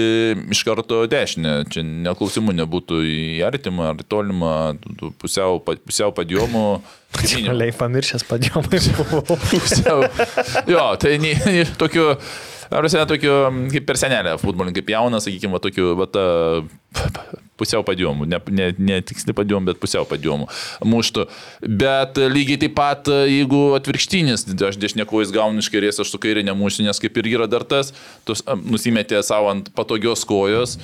iš karto dešinę. Čia neklausimų nebūtų į artimą ar tolimą, pusiau, pusiau padėjomų. Žaliai pamiršęs padėjomai buvau. Pusiau. Jo, tai ne, ne, tokiu, ar visai tokiu, kaip per senelę futbolininkai, kaip jaunas, sakykime, va, tokiu, va, ta, pusiau padėjomų, ne, ne, ne tiksliai padėjomų, bet pusiau padėjomų muštų. Bet lygiai taip pat, jeigu atvirkštinis, aš dešinėkojas gaunu iš kairės, aš su kairė nemušiu, nes kaip ir yra dar tas, tu nusimetė savo ant patogios kojos.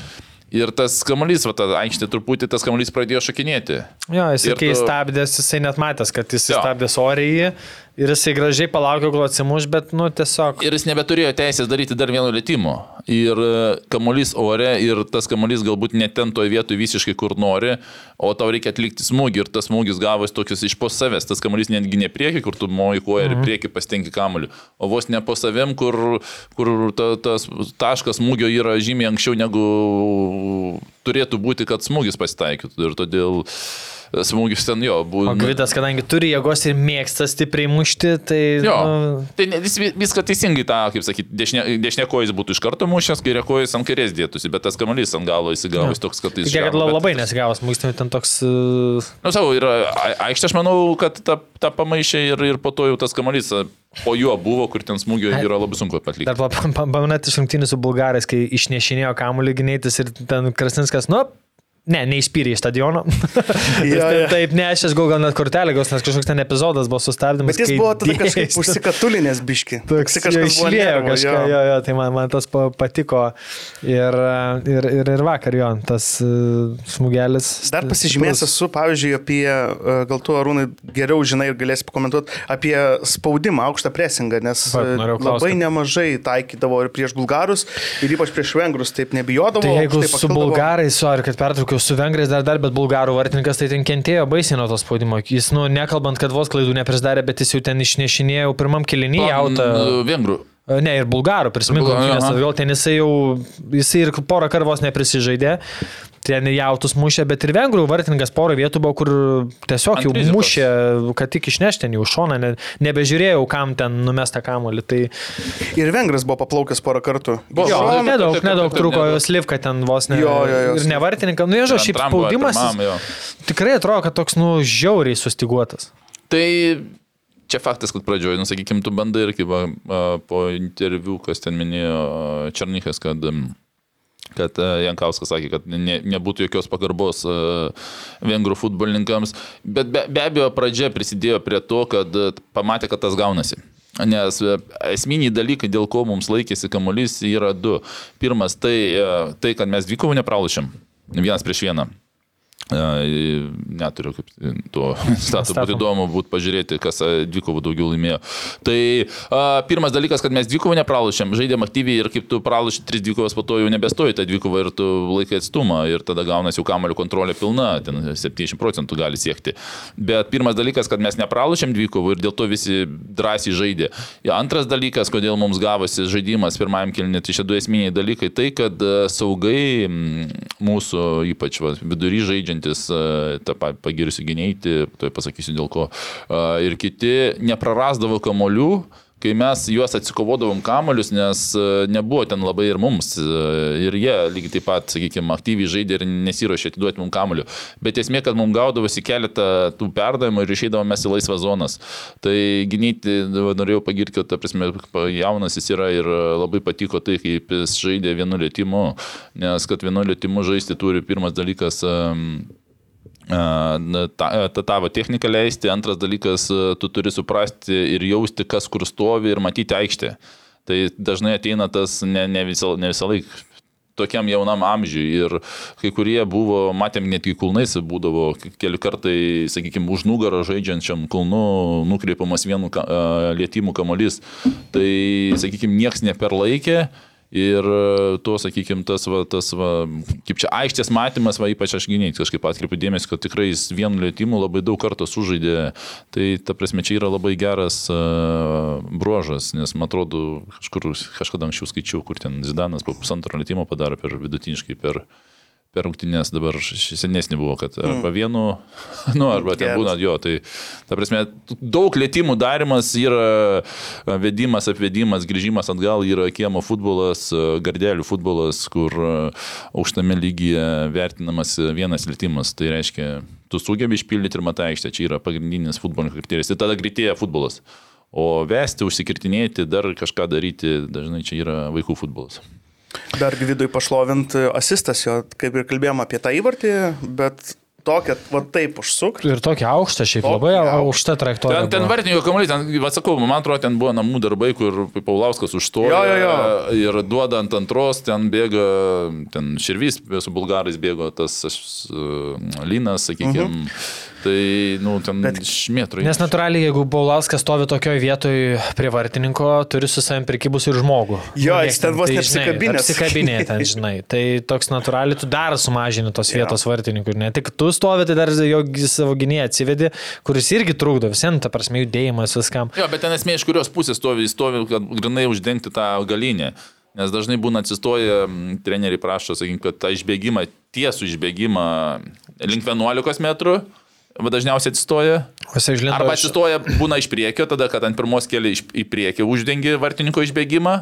Ir tas kamuolys, va, ta aikštė truputį, tas kamuolys pradėjo šokinėti. Jo, jis Ir kai tu- stabdės, jisai net matęs, kad jis stabdės oriai ir jisai gražiai palaukė, kol atsimuš, bet, nu, tiesiog. Ir jis nebeturėjo teisės daryti dar vieno lėtimo. Ir e, kamuolys ore, ir tas kamuolys galbūt net ten toje vietoje visiškai kur nori, o tau reikia atlikti smūgį ir tas smūgis gavosi tokius iš po savęs. Tas kamuolys netgi ne prieki, kur tu moji koją ir prieki pasitenki kamuolį, o vos ne po savim, kur, kur ta, tas taškas smūgio yra žymiai anksčiau negu turėtų būti, kad smūgis pasitaikytų. Ir todėl smūgis ten jo buvo. O Gvidas, kadangi turi jėgos ir mėgsta stipriai mušti, tai... Jo. Nu, Tai vis, viską teisingai tą, kaip sakyti, dešinė, dešinė kojas būtų iš karto mušęs, kairė kojas ant kairės dėtųsi, bet tas kamuolys ant galo įsigavus toks, kad jis... Tik, kad žemo, bet- labai nesigavos, mūsų ten toks... uh, Nu, savo, a- aikštė, aš manau, kad tą, tą pamaišė ir, ir po to jau tas kamuolys po juo buvo, kur ten smūgio yra labai sunku atlikti. Dar pamanėt iš rungtynių su bulgarais, kai išnešinėjo kamuolį gynėtis ir ten Krasinskas, nu, Ne, neišpyrė į stadioną. Jo, jo, taip, ne, aš gal net kortelę gaus, nes kažkoks ten epizodas buvo sustabdymas. Bet jis buvo tada kažkaip užsikatulinės biški. Toks kažkas išlėjo kažką, jo. jo, jo, tai man, man tas pa- patiko. Ir, ir, ir, ir vakar jo, tas uh, smūgelis. Dar pasižymėjęs stiprus. esu, pavyzdžiui, apie, e, gal tu Arūnai geriau žinai ir galėsi pakomentuoti, apie spaudimą, aukštą presingą, nes Va, e, klaust, labai nemažai taikydavo ir prieš bulgarus, ir ypač prieš vengrus, taip nebijodavo. Tai jeigu su bulgarais, sorry, kad pertraukiau, su vengrais dar dar, bet bulgarų vartininkas tai ten kentėjo baisiai nuo to spaudimo. Jis, nu, nekalbant, kad vos klaidų neprisidarė, bet jis jau ten išnešinėjo pirmam kilinyje jautą. Vengrų. Ne, ir bulgarų, prisimink, nes vėl ten jisai jau, jisai ir porą karvos neprisižaidė, ten jautus mušė, bet ir vengrų vartininkas porą vietų buvo, kur tiesiog jau mušė, kad tik išnešti ten jau šoną, ne, nebežiūrėjau, kam ten numesta kamolį. Tai Ir vengras buvo paplaukęs porą kartų. Buvo, jo, taip, nedaug, taip, nedaug taip, trūko nedaug. slivka ten vos ne. Jo, jo, jo, ir ne vartininkas, nu nežinau, šiaip spaudimas. pirmam. Tikrai atrodo, kad toks, nu, žiauriai sustiguotas. Tai čia faktas, kad pradžioje, nu, sakykime, tu bandai ir kaip po interviu, kas ten minėjo Černykas, kad m, kad a, Jankauskas sakė, kad ne, nebūtų jokios pagarbos a, vengrų futbolininkams, bet be, be abejo pradžia prisidėjo prie to, kad a, pamatė, kad tas gaunasi. Nes esminiai dalykai, dėl ko mums laikėsi kamuolys, yra du. Pirmas, tai, tai kad mes dvikovų nepralašėm. Vienas prieš vieną. Neturiu kaip to statų būtų Statom. įdomu būtų pažiūrėti, kas dvikovų daugiau laimėjo. Tai a, pirmas dalykas, kad mes dvikovų nepralašėm, žaidėm aktyviai ir kaip tu pralašai tris dvikovas, po to jau nebestoji tą dvikovą ir tu laikai atstumą ir tada gaunasi jau kamalių kontrolė pilna, ten 70 procentų gali siekti. Bet pirmas dalykas, kad mes nepralašėm dvikovų ir dėl to visi drąsiai žaidė. Ir antras dalykas, kodėl mums gavosi žaidimas pirmajam kilnė, tai šie du esminiai dalykai, tai kad saugai mūsų, ypač va, vidury žaidžiantis, a, tą pa- pagirsiu gynėjti, tai pasakysiu dėl ko, a, ir kiti neprarasdavo kamolių, kai mes juos atsikovodavom kamolius, nes a, nebuvo ten labai ir mums. a, Ir jie lygiai taip pat, sakykime, aktyviai žaidė ir nesiuošė atiduoti mums kamolių. Bet esmė, kad mums gaudavosi keletą tų perdavimų ir išeidavom mes į laisvas zonas. Tai gynyti, norėjau pagirti, kad, ta prasme, jaunas jis yra ir labai patiko tai, kaip jis žaidė vienu lėtimu, nes kad vienu lėtimu žaisti turi pirmas dalykas. Um, ta, ta tavo technika leisti, antras dalykas, tu turi suprasti ir jausti, kas kur stovi ir matyti aikštę. Tai dažnai ateina tas ne, ne, visą, ne visą laiką tokiam jaunam amžiui ir kai kurie buvo, matėm, netgi kulnais būdavo keli kartai, sakykime, už nugarą žaidžiančiam kulnu nukreipiamas vienu ka, lietimu kamolys. Tai, sakykime, nieks neperlaikė. Ir e, to, sakykime, tas, va, tas va, kaip čia aikštės matymas, va, ypač aš gyniai kažkaip atkreipiu dėmesį, kad tikrai jis vienu lėtimu labai daug kartų sužaidė. Tai, ta prasme, čia yra labai geras uh, bruožas, nes, man atrodo, kažkur, kažkada anksčiau skaičiau, kur ten Zidanas po pusantro lėtimo padaro per vidutiniškai per per rungtynės dabar senesnė buvo, kad arba vienu, nu, arba ten būna jo, tai ta prasme, daug lėtymų darimas yra vedimas, apvedimas, grįžimas atgal yra kiemo futbolas, a, gardelių futbolas, kur a, aukštame lygyje vertinamas vienas lėtymas, tai reiškia, tu sugebi išpildyti ir matai aikštę, čia yra pagrindinis futbolininko kriterijus, tai tada greitėja futbolas. O vesti, užsikirtinėti, dar kažką daryti, dažnai čia yra vaikų futbolas. Dar vidui pašlovint e, asistas jo, kaip ir kalbėjom apie tą įvartį, bet tokia, va taip užsuk. Ir tokia aukšta, šiaip Tokį labai aukštą. aukšta trajektorija. Ten, ten vartininko kamuolys, ten, atsakau, man atrodo, ten buvo namų darbai, kur Paulauskas užstojo Jo, jo, jo. ir duoda ant antros, ten bėga, ten širvys su bulgarais bėgo tas uh, lynas, sakykime. Mhm. Tai, nu, ten Bet- šmėtrai. Nes natūraliai, jeigu Paulauskas stovi tokioje vietoje prie vartininko, turi su savim prikibus ir žmogų. Jo, jis ten vos tai, neapsikabinęs. žinai, Apsikabinė ten, žinai. Tai toks natūraliai, tu dar sumažini tos vietos vartininkų. Ir ne tik tu stovi, tai dar jo savo gynėją atsivedi, kuris irgi trukdo visiems, ta prasme, judėjimas viskam. Jo, bet ten esmė iš kurios pusės stovi, jis stovi, kad grinai uždengti tą galinę. Nes dažnai būna atsistoję, m, treneriai prašo, sakykime, kad tą išbėgimą, tiesų išbėgimą link 11 metrų, va, dažniausiai atsistoja. Arba atsistoja, būna iš priekio, tada, kad ant pirmos keli iš, į priekį uždengi vartininko išbėgimą,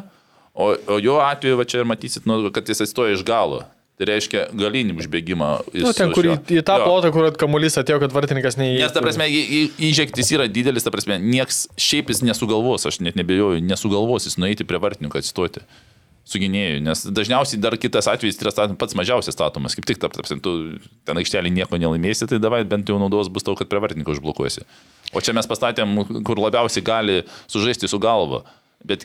o, o jo atveju, va čia ir matysit, nu, kad jis atsistoja iš galo. Tai reiškia galinį užbėgimą. jis Nu, ten, kur į, jo. į tą plotą, kur kamuolys atėjo, kad vartininkas neįėjo. Nes, ta prasme, į- į- įžektis yra didelis, ta prasme, nieks šiaip jis nesugalvos, aš net nebejoju, nesugalvos jis nueiti prie vartininko atsistoti. Su gynėju, nes dažniausiai dar kitas atvejis yra statom- pats mažiausias statomas, kaip tik tap, tapsim, tu ten aikštelį nieko nelaimėsi, tai davai bent jau naudos bus tau, kad prie vartininko užblokuosi. O čia mes pastatėm, kur labiausiai gali sužaisti su galva, bet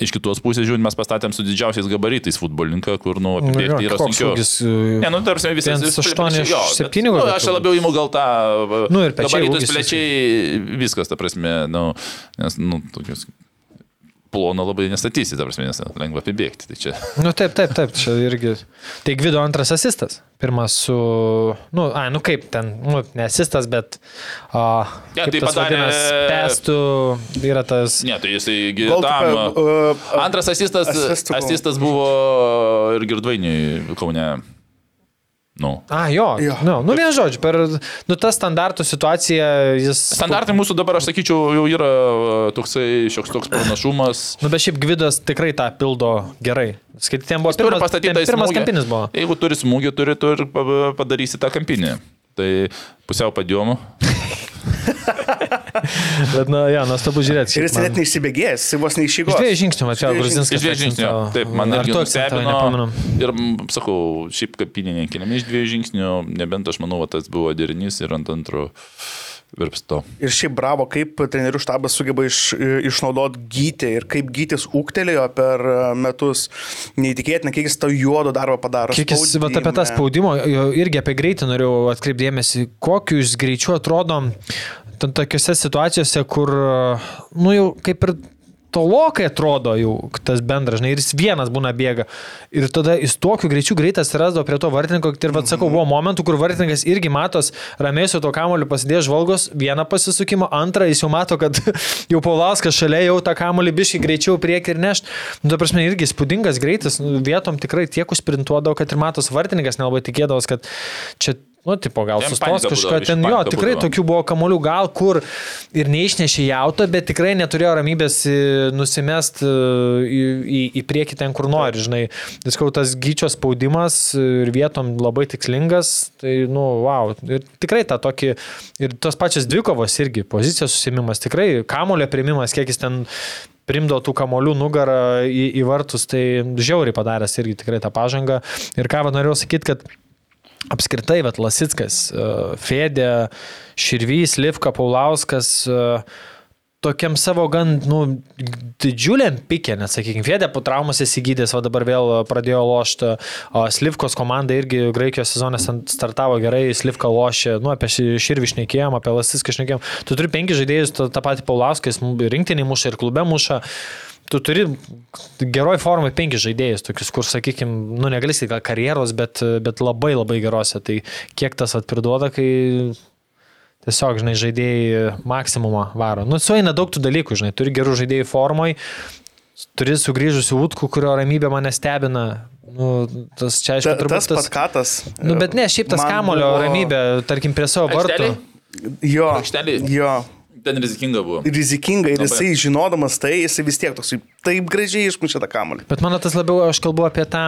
iš kitos pusės žiūrint, mes pastatėm su didžiausiais gabaritais futbolininką, kur, nu, apibėgti yra sunkiau. ūgis, e, Ne, nu, tarsi visas. Viens vis- aštuoni iš jo, bet, septynių Nu, gal aš labiau įimu gal tą. Nu, ir pečiai, Gabaritus plečiai, viskas, ta prasme, nu, nes, nu, tokius plono labai nestatysi, ta prasme, nes lengva apibėgti. Tai čia. Nu taip, taip, taip, čia irgi. Tai Gvido antras asistas. Pirmas su, nu, ai, nu kaip ten, nu, ne asistas, bet... Uh, Ne, tai padarė- Pestų yra tas... Ne, tai jisai tam. uh, uh, Antras asistas, asistas buvo ir Girdvainiui Kaune. Nu. A, jo. Jo. Nu, nu vien žodžiu, per nu, tą standartų situaciją jis... Standartai mūsų dabar, aš sakyčiau, jau yra uh, toksai šioks toks pranašumas. Nu, bet šiaip Gvidas tikrai tą pildo gerai. Skaityt, ten buvo Turi pirmas, pastatyti ten pirmas smūgį. kampinis buvo. Jeigu turi smūgį, turi, tu ir pa- padarysi tą kampinį. Tai pusiau padėmų. Bet, na, jo, nuostabu žiūrėti. Ir jis net neįsibėgėjęs, jis vos Iš neišygos. dviejų žingsnių, mačiau, Iš dviejų Gruzinskas. Iš dviejų žingsnių. Taip, man Ar nustebino. nepamenu. Ir, sakau, šiaip kapinė nekeliami iš dviejų žingsnių, nebent aš manau, va, tas buvo derinys ir ant antro virpsto. Ir šiaip bravo, kaip trenerių štabas sugeba iš, išnaudoti gyti ir kaip gytis ūktelėjo per e, metus. Neįtikėtina, kiek jis tau juodo darbo padaro. Kiek jis, va, apie tą spaudimą. irgi apie greitį norėjau atkreipdėmėsi, kokiu jūs greičiu atrodom ten tokiuose situacijose, kur, nu jau kaip ir tolokai atrodo jau tas bendras, žinai, ir jis vienas būna bėga. Ir tada jis tokiu greičiu greitas atsirasdavo prie to vartininko, ir vad sakau, buvo momentų, kur vartininkas irgi matos, ramiai su to kamoliu pasidėjo žvalgos, vieną pasisukimą, antrą jis jau mato, kad jau Paulauskas šalia jau tą kamolį biškai greičiau prieki ir nešt. Nu, ta prasme, irgi spūdingas greitis, nu, vietom tikrai tiek užsprintuodavo, kad ir matos vartininkas nelabai tikėdavos, kad čia Nu, tipo, gal Ten sustos kažką, ten jo, tikrai būdavo. tokių buvo kamolių gal kur ir neišnešė į auto, bet tikrai neturėjo ramybės e, nusimest e, į, į, į priekį ten, kur nori, žinai. Viskau tas gyčio spaudimas ir vietom labai tikslingas, tai, nu, wow. Ir tikrai tą tokį, ir tos pačios dvikovos irgi, pozicijos susimimas, tikrai kamulio prieimimas, kiek jis ten primdo tų kamolių nugarą į, į vartus, tai žiauriai padaręs irgi tikrai tą pažangą. Ir ką norėjau sakyti, kad apskritai, bet Lasitskas, e, Fedė, Širvys, Livka, Paulauskas, e, tokiam savo gan, nu, didžiuliam pikė, net sakykime, Fedė po traumos įsigydęs, o dabar vėl pradėjo lošti, o Slivkos komanda irgi Graikijos sezonė startavo gerai, Slivka lošė, nu, apie Širvį šnekėjom, apie Lasitską šnekėjom. Tu turi penki žaidėjus, tą patį Paulauską, jis rinktinį muša ir klube muša. Tu turi geroj formai penki žaidėjus, tokius, kur, sakykime, nu negali sakyti gal karjeros, bet, bet labai labai gerose. Tai kiek tas atpriduoda, kai tiesiog, žinai, žaidėjai maksimumą varo. Nu, sueina daug tų dalykų, žinai, turi gerų žaidėjų formoj, turi sugrįžusių Utkų, kurio ramybė mane stebina. Nu, tas čia aišku, Ta, turbūt tas tas... patkatas. Nu, bet ne, šiaip tas kamulio buvo- ramybė, tarkim, prie savo vartų. Aikštelėj? Jo. Aikštelėj? Jo. Ten rizikinga buvo. Rizikinga ir Labai. jisai žinodamas tai, jisai vis tiek toksai taip gražiai išmušė tą kamuolį. Bet mano tas labiau, aš kalbu apie tą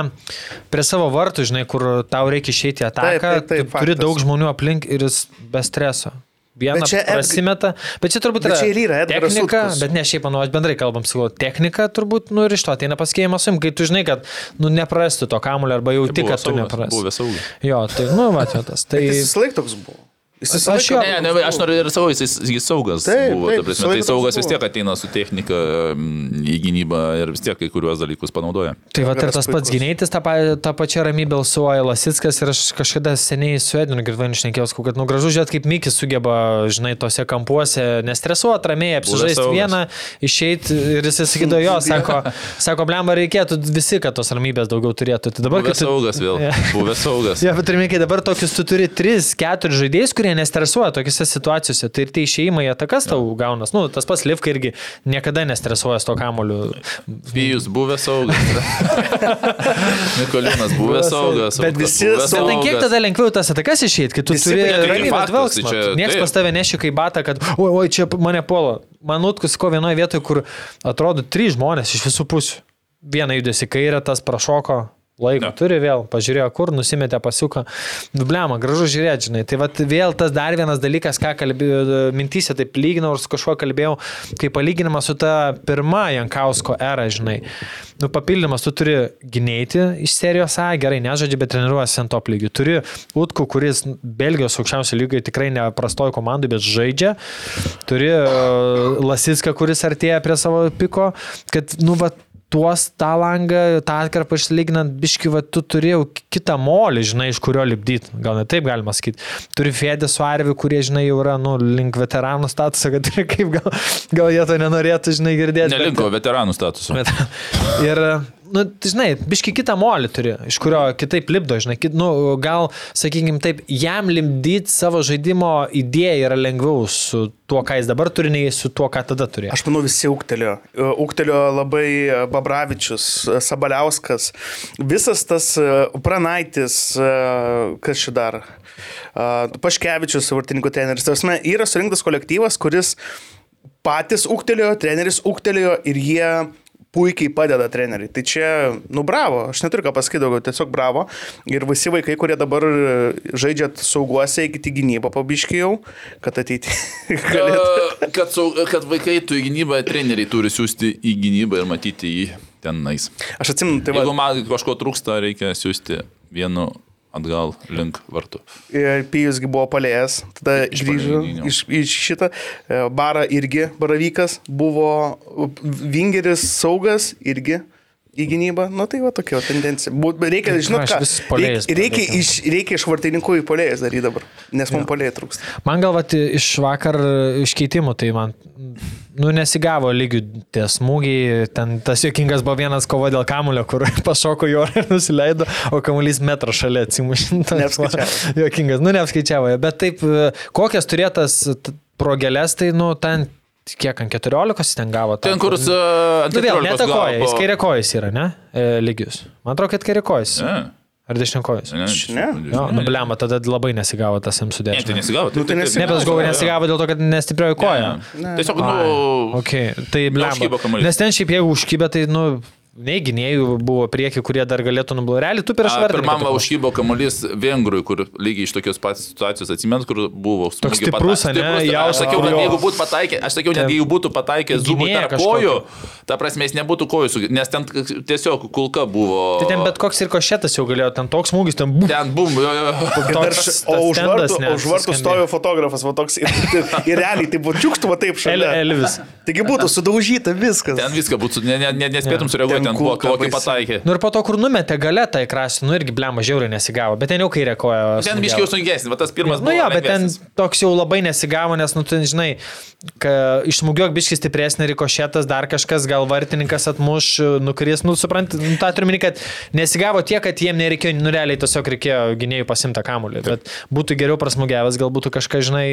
prie savo vartų, žinai, kur tau reikia išeiti į ataką, Taip, taip, taip, tu turi faktas. daug žmonių aplink ir jis be streso. Vieną Bet čia prasimeta, bet čia turbūt Bet yra, čia ir yra Edgaras technika, Sutkus. bet ne šiaip, manau, aš bendrai kalbam, sakau, technika turbūt, nu ir iš to ateina pasikėjimas su jum, kai tu žinai, kad, nu, neprarasti to kamulio arba jau tik, Buvo kad tu saugas, neprarasti. Buvo saugas. Jo, tai, nu, va, čia tas. Tai, Jis laiką toks buvo. Jis visą Aš jo- Ne, ne, aš noriu ir savo, jis, jis saugas Taip, buvo. taip, ta prasme, tai saugas vis tiek ateina su technika į gynybą ir vis tiek kai kuriuos dalykus panaudoja. Tai va, ir tas pats gynėtis, tą, tą pačią ramybę alsuoja Lasitskas ir aš kažkada seniai su Edvinu Girdvainiu šnekėjau, kad nu gražu žiūrėti, kaip Mikis sugeba, žinai, tose kampuose nestresuoti, ramiai apsižaisti vieną, išeiti ir jis sakydavo, jo, sako, sako, blemba reikėtų visi, kad tos ramybės daugiau turėtų. Tai dabar, Buvęs tu- saugas vėl. Buvęs saugas. Ja, bet turime, kai dabar tokius tu turi 3-4 žaidėjus, kurie nestresuoja tokiose situacijose, tai ir tie išėjimai į atakas tau gaunas. Nu, tas pats Livka irgi niekada nestresuoja su to kamoliu. Pijus buvęs saugas. Nikolinas buvęs saugas. Bet visi buvęs Bet kiek saugas. tada lengviau tas atakas išėjti, kai tu Visi turi faktas, dvelgsmą. tai Niekas pas tave neši kaip bata, kad, oi, oi, čia mane puola. Man utkus ko vienoje vietoje, kur atrodo trys žmonės iš visų pusių. Vieną judesi kairę, tas prašoko, Laiko Jo. turi vėl, pažiūrėjo, kur nusimetė pasiuką. Dubliama, gražu žiūrėti, žinai. Tai vat vėl tas dar vienas dalykas, ką kalbėjau, mintysė taip lyginau ir su kažkuo kalbėjau, kaip palyginimas su ta pirma Jankausko era, žinai. Nu, papildymas, tu turi gynėti iš serijos A, gerai, nežaidži, bet treniruosi ant top lygių. Turi Utku, kuris Belgijos aukščiausio lygio tikrai neprastojo komandai, bet žaidžia. Turi uh, Lasitską, kuris artėja prie savo piko, kad, nu, va, tuos tą langą, tą atkarpą išlyginant, biški, va, tu turėjau kitą molį, žinai, iš kurio lipdyti. Gal net taip galima sakyti. Turi Fedį su Arviu, kurie, žinai, jau yra, nu, link veteranų statuso, kad ir kaip gal, gal jie to nenorėtų, žinai, girdėti. bet- Nelinko veteranų statusu. Bet, ir, nu, tai, žinai, biški kitą molį turi, iš kurio kitaip lipdo, žinai, kit, nu, gal, sakykime taip, jam limdyti savo žaidimo idėją yra lengviau su tuo, ką jis dabar turi, nei su tuo, ką tada turėjo. Aš manau, visi ūktelio. Ūktelio labai e, Babravičius, e, Sabaliauskas, visas tas e, Pranaitis, e, kas čia dar, E, Paškevičius, vartininkų treneris. Tas yra surinktas kolektyvas, kuris patys ūktelėjo, treneris ūktelėjo ir jie puikiai padeda treneriai. Tai čia, nu bravo, aš neturiu ką pasakyti daugiau, tiesiog bravo. Ir visi vaikai, kurie dabar žaidžia sauguose, įgyti gynybą pabiškėjau, kad ateiti. galėtų. kad, sau- kad vaikai tų į gynybą, treneriai turi siūsti į gynybą ir matyti jį tenais. Aš atsimenu, tai va. Jeigu man kažko trūksta, reikia siūsti vienu atgal link vartų. Pijusgi buvo palėjęs, tada Iš grįžo iš, iš šitą. E, Barą irgi, baravykas, buvo Vingeris saugas irgi į gynybą. Nu tai va tokia tendencija. Reikia, žinot, ką, reikia, reikia, iš, reikia iš vartininkų į polėjas daryti dabar, nes mums polėjai trūksta. Man gal vat, iš vakar iškeitimų, tai man, nu, nesigavo lygių tie smūgiai, ten tas jokingas buvo vienas kova dėl kamulio, kur pašoko jo ir nusileido, o kamuolys metro šalia atsimušintas. Jokingas, nu, neapskaičiavo, bet taip, e, kokias turėtas progelės, tai, nu, ten kiek ant 14 jis ten gavo. tą, Ten, kur su... Nu, vėl, netakoja, jis kairė kojas yra, ne? E, lygius. Man atrodo, kad kairė kojas. Ne, Ar dešinė kojas? ne, Ne. Jo, nu, blema, tada labai nesigavo tas jam Ne, tai sudėti. nesigavo. Nu, tai Ne, bet aš galvoju, nesigavo dėl to, kad nestiprioji koja. Ne. Tiesiog, nu... Okay. Tai kamuolys. Nes ten šiaip jeigu užkybė, tai, nu, nei gynėjų buvo prieki, kurie dar galėtų nublūti. Realiai tu per A, švartą. Pirmam va užkybo kamuolys vengrui, kur lygiai iš tokios pat situacijos atsimint, kur buvo Toks stiprus, jausmas, Aš sakiau, kad jeigu būtų pataikę, aš sakiau, net jeigu būtų pataikę zubų tarp kojų, ta prasme jis nebūtų kojų, nes ten tiesiog kulka buvo. Tai ten bet koks ir košėtas jau galėjo, ten toks smūgis, ten buvo. Ten bum, jo, jo. Toks o už vartų, už vartų stojo fotografas, va toks, ir, ir, realiai tai buvo čiukštuma taip šalia. Elvis. Taigi būtų sudaužyta viskas. Ten viską būtų, ne, ne, ne, nespėtum sureaguoti, Ten ten buvo baisi. pataikė. Nu ir po to, kur numetė galetą į krasį, nu irgi blema žiauriai nesigavo, bet ten jau kairė koja. Ten smūgiavo. biškiau sungesnis, va tas pirmas Nu jo, bet ten lengvesnis. toks jau labai nesigavo, nes, nu, ten, žinai, ka, išsmugiok biškis stipresnį rikošėtas, dar kažkas, gal vartininkas atmuš, nukris, nu, suprant, nu, tą turiu minį, kad nesigavo tiek, kad jiem nereikėjo, nu, realiai tiesiog reikėjo gynėjų pasimtą kamuolį, bet būtų geriau prasmugiavęs, gal būtų kažkas, žinai,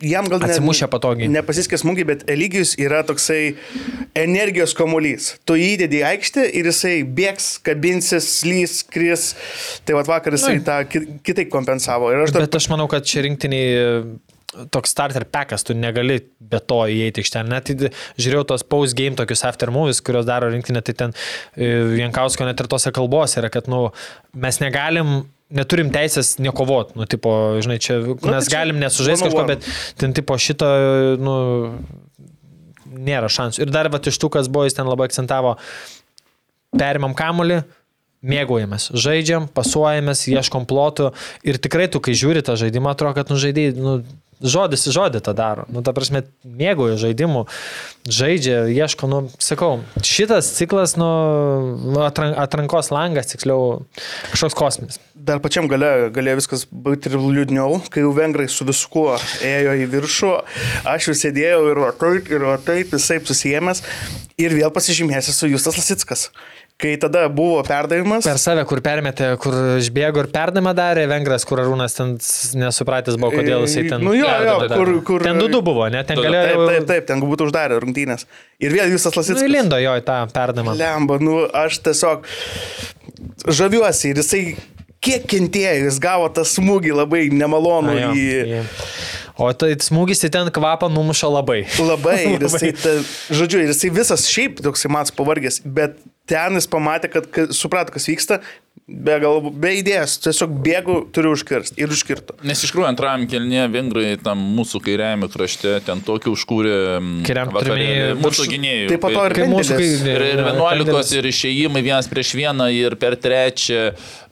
Jam gal ne- Atsimušę patogiai. Nepasiskė smūgiai, bet Eligijus yra toksai energijos kamuolys. Tu įdedi aikštę ir jisai bėgs, kabinsis, slys, kris. Tai vad vakar jisai tą ki- kitaip kompensavo. Aš dar Bet aš manau, kad čia rinktiniai toks starter packas, tu negali be to įeiti iš ten. Net žiūrėjau tos post game tokius after movies, kuriuos daro rinktinė, tai ten e, Jankausko net ir tose kalbose yra, kad nu, mes negalim. Neturim teisės nekovot, nu, tipo, žinai, čia nu, mes tai čia galim nesužaisti kažko, bet ten, tipo, šito, nu, nėra šansų. Ir dar, va, iš tų, kas buvo, jis ten labai akcentavo, perimam kamolį, mėgaujamės, žaidžiam, pasuojamės, ieškom plotų ir tikrai tu, kai žiūri tą žaidimą, atrodo, kad nu, žaidėjai, nu, žodis į žodį tą daro. Nu, ta prasme, mėgauja žaidimų, žaidžia, ieško, nu, sakau, šitas ciklas, nu, atran- atrankos langas, tiksliau, kažkoks kosminis. dar pačiam gale galėjo viskas būti ir liūdniau, kai jau vengrai su viskuo ėjo į viršų. Aš vis sėdėjau ir va taip, ir va taip, visai susijęs. Ir vėl pasižymėsiu su Justas Lasitskas. Kai tada buvo perdavimas. Per save, kur permetė, kur išbėgo ir perdamą darė, vengras, kur arūnas ten nesupratęs buvo, kodėl jisai ten... Nu jo, jo, dar. kur- kur- Ten du du buvo, ne? Ten galėjo... Taip, taip, taip, ten būtų uždarę rungtynės. Ir vėl Nu, Lasitskas. įlindo jo į tą perdamą. Lemba, nu aš tiesiog žaviuosi ir jisai kiek kentėjo, jis gavo tą smūgį labai nemalonų jo, į... į- O tai smūgis į ten kvapą numuša labai. Labai, ir jisai, ta, žodžiu, ir jisai visas šiaip toksai mats pavargęs, bet ten jis pamatė, kad, kad suprato, kas vyksta, Be, gal, be idėjas, tiesiog bėgu, turiu užkirsti ir užkirto. Nes iš tikrųjų antrajam kelnie vengrai tam mūsų kairiajame krašte ten tokį užkūrė mm, vakarėlį. mūsų gynėjų. Taip pat ir Kai mūsų pendelis. kai- Ir, ir Pendelis. 11 ir išėjimai vienas prieš vieną ir per trečią,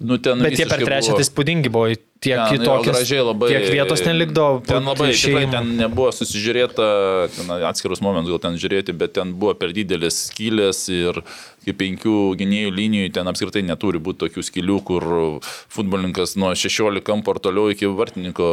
nu ten... Bet tie per trečią buvo- tai spūdingi buvo. Tiek Ten, jo, kitokios. gražiai labai. Tiek vietos nelikdavo. Ten labai, tikrai ten nebuvo susižiūrėta, ten atskirus momentus gal ten žiūrėti, bet ten buvo per didelis skylės ir kaip penkių gynėjų linijų ten apskritai neturi būti tokių skylių, kur futbolininkas nuo 16 kampo ar toliau iki vartininko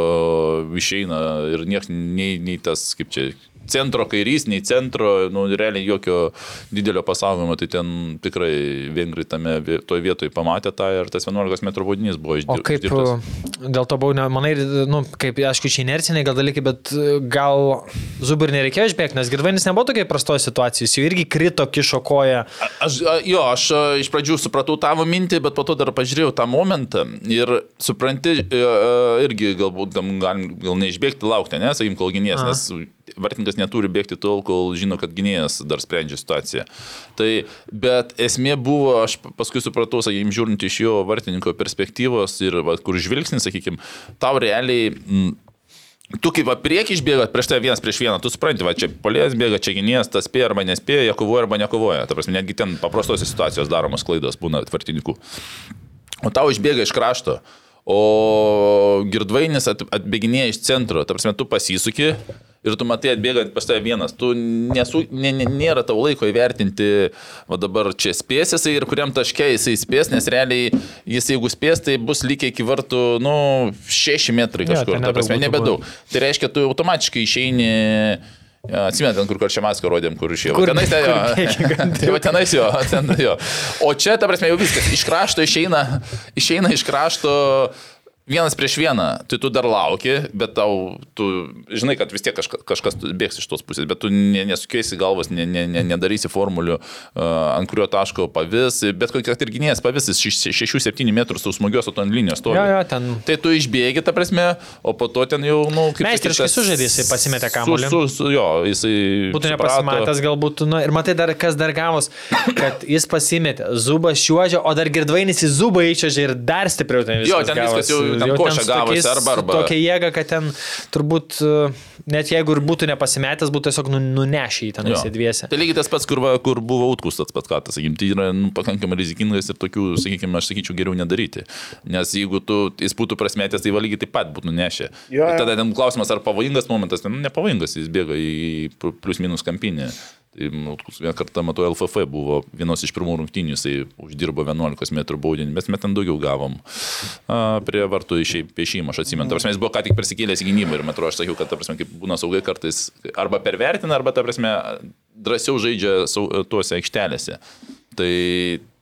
išeina ir nieks, nei, nei tas, kaip čia, centro kairys, nei centro, nu, realiai jokio didelio pasaulio, tai ten tikrai vengrai tame vie- toj vietoje pamatė tą ir tas 11 m baudinys buvo O išdirbtas. kaip uh, dėl to ne- manai, nu, kaip, aišku, čia inerciniai gal dalykai, bet uh, gal Zubar nereikėjo išbėgti, nes Girvainis nebuvo tokia prastoje situacijoje, jis jau irgi krito, kišo koją. Aš, a, jo, aš iš pradžių supratau tavo mintį, bet po to dar pažiūrėjau tą momentą ir supranti, e, e, irgi galbūt tam galim gal neišbėgti, laukti, ne, sakykim, kol Aha. nes vartininkas neturi bėgti tol, kol žino, kad gynėjas dar sprendžia situaciją. Tai, bet esmė buvo, aš paskui supratau, sakykim, žiūrint iš jo vartininko perspektyvos ir va, kur žvilgsnis, sakykim, tau realiai... Mm, Tu kaip va prieki išbėga, prieš tai vienas prieš vieną, tu supranti, va čia polės bėga, čia gynėjas, tas spėja arba nespėja, jie kovoja arba nekovoja. Ta prasme, netgi ten paprastose situacijos daromos klaidos būna tvartininkų. O tau išbėga iš krašto, o girdvainis at, atbėginėja iš centro, ta prasme, tu pasisuki ir tu matai atbėgant pas tave vienas. Tu nesu, ne, ne, nėra tau laiko įvertinti, o dabar čia spės jisai ir kuriam taške jisai spės, nes realiai jis jeigu spės, tai bus likę iki vartų, nu, 6 metrai Jo, kažkur, ten ta prasme, nebedaug. Tai reiškia, tu automatiškai išeini. Atsimenat, ten kur Karčiamaską rodėm, kur išėjo. Tenais, ten, jo, tai va tenais jo, ten jo. O čia, ta prasme, jau viskas. Iš krašto išeina, išeina iš krašto vienas prieš vieną, tai tu dar lauki, bet tau, tu žinai, kad vis tiek kažkas, kažkas bėgs iš tos pusės, bet tu ne, nesukėsi galvas, ne, ne, ne, nedarysi formulių, uh, ant kurio taško pavis, bet kokia ir gynėjas pavis, jis 6-7 metrų su tu ant linijos stovi. Jo, jo, ten. Tai tu išbėgi, ta prasme, o po to ten jau, na, nu, kaip... Meistriškai sužaidė, jisai pasimetė kamuolį. Su, su, su, jo, jisai... Būtų nepasimatęs galbūt, nu, ir matai dar, kas dar gavos, kad jis pasimetė, Zubas šiuožė, o dar girdvainis į Zubą įčiažė ir dar stipriau ten viskas. Jo, ten viskas jau- gavosi. Ten košė su gavosi, arba- arba- Tokia jėga, kad ten turbūt, uh, net jeigu ir būtų nepasimetęs, būtų tiesiog nu- nunešę į ten visi dviese. Tai lygiai tas pats, kur, va, kur buvo Utkus tas pats katas, sakykim, tai yra nu, pakankamai rizikingas ir tokių, sakykime, aš sakyčiau, geriau nedaryti. Nes jeigu tu, jis būtų prasmetęs, tai va lygiai taip pat būtų nešę. Jo, jo. Ir tada ten klausimas, ar pavojingas momentas, nu, nepavojingas, jis bėga į plius minus kampinę. Nu, vieną kartą, matau, LFF buvo vienos iš pirmų rungtynių, jisai uždirbo 11 m baudinį, bet mes ten daugiau gavom a, prie vartų išėjimo, aš atsimenu. Ta prasme, jis buvo ką tik persikėlęs į gynybą ir, man atrodo, aš sakiau, kad, ta prasme, kaip būna saugai kartais arba pervertina, arba, ta prasme, drąsiau žaidžia tuose aikštelėse. Tai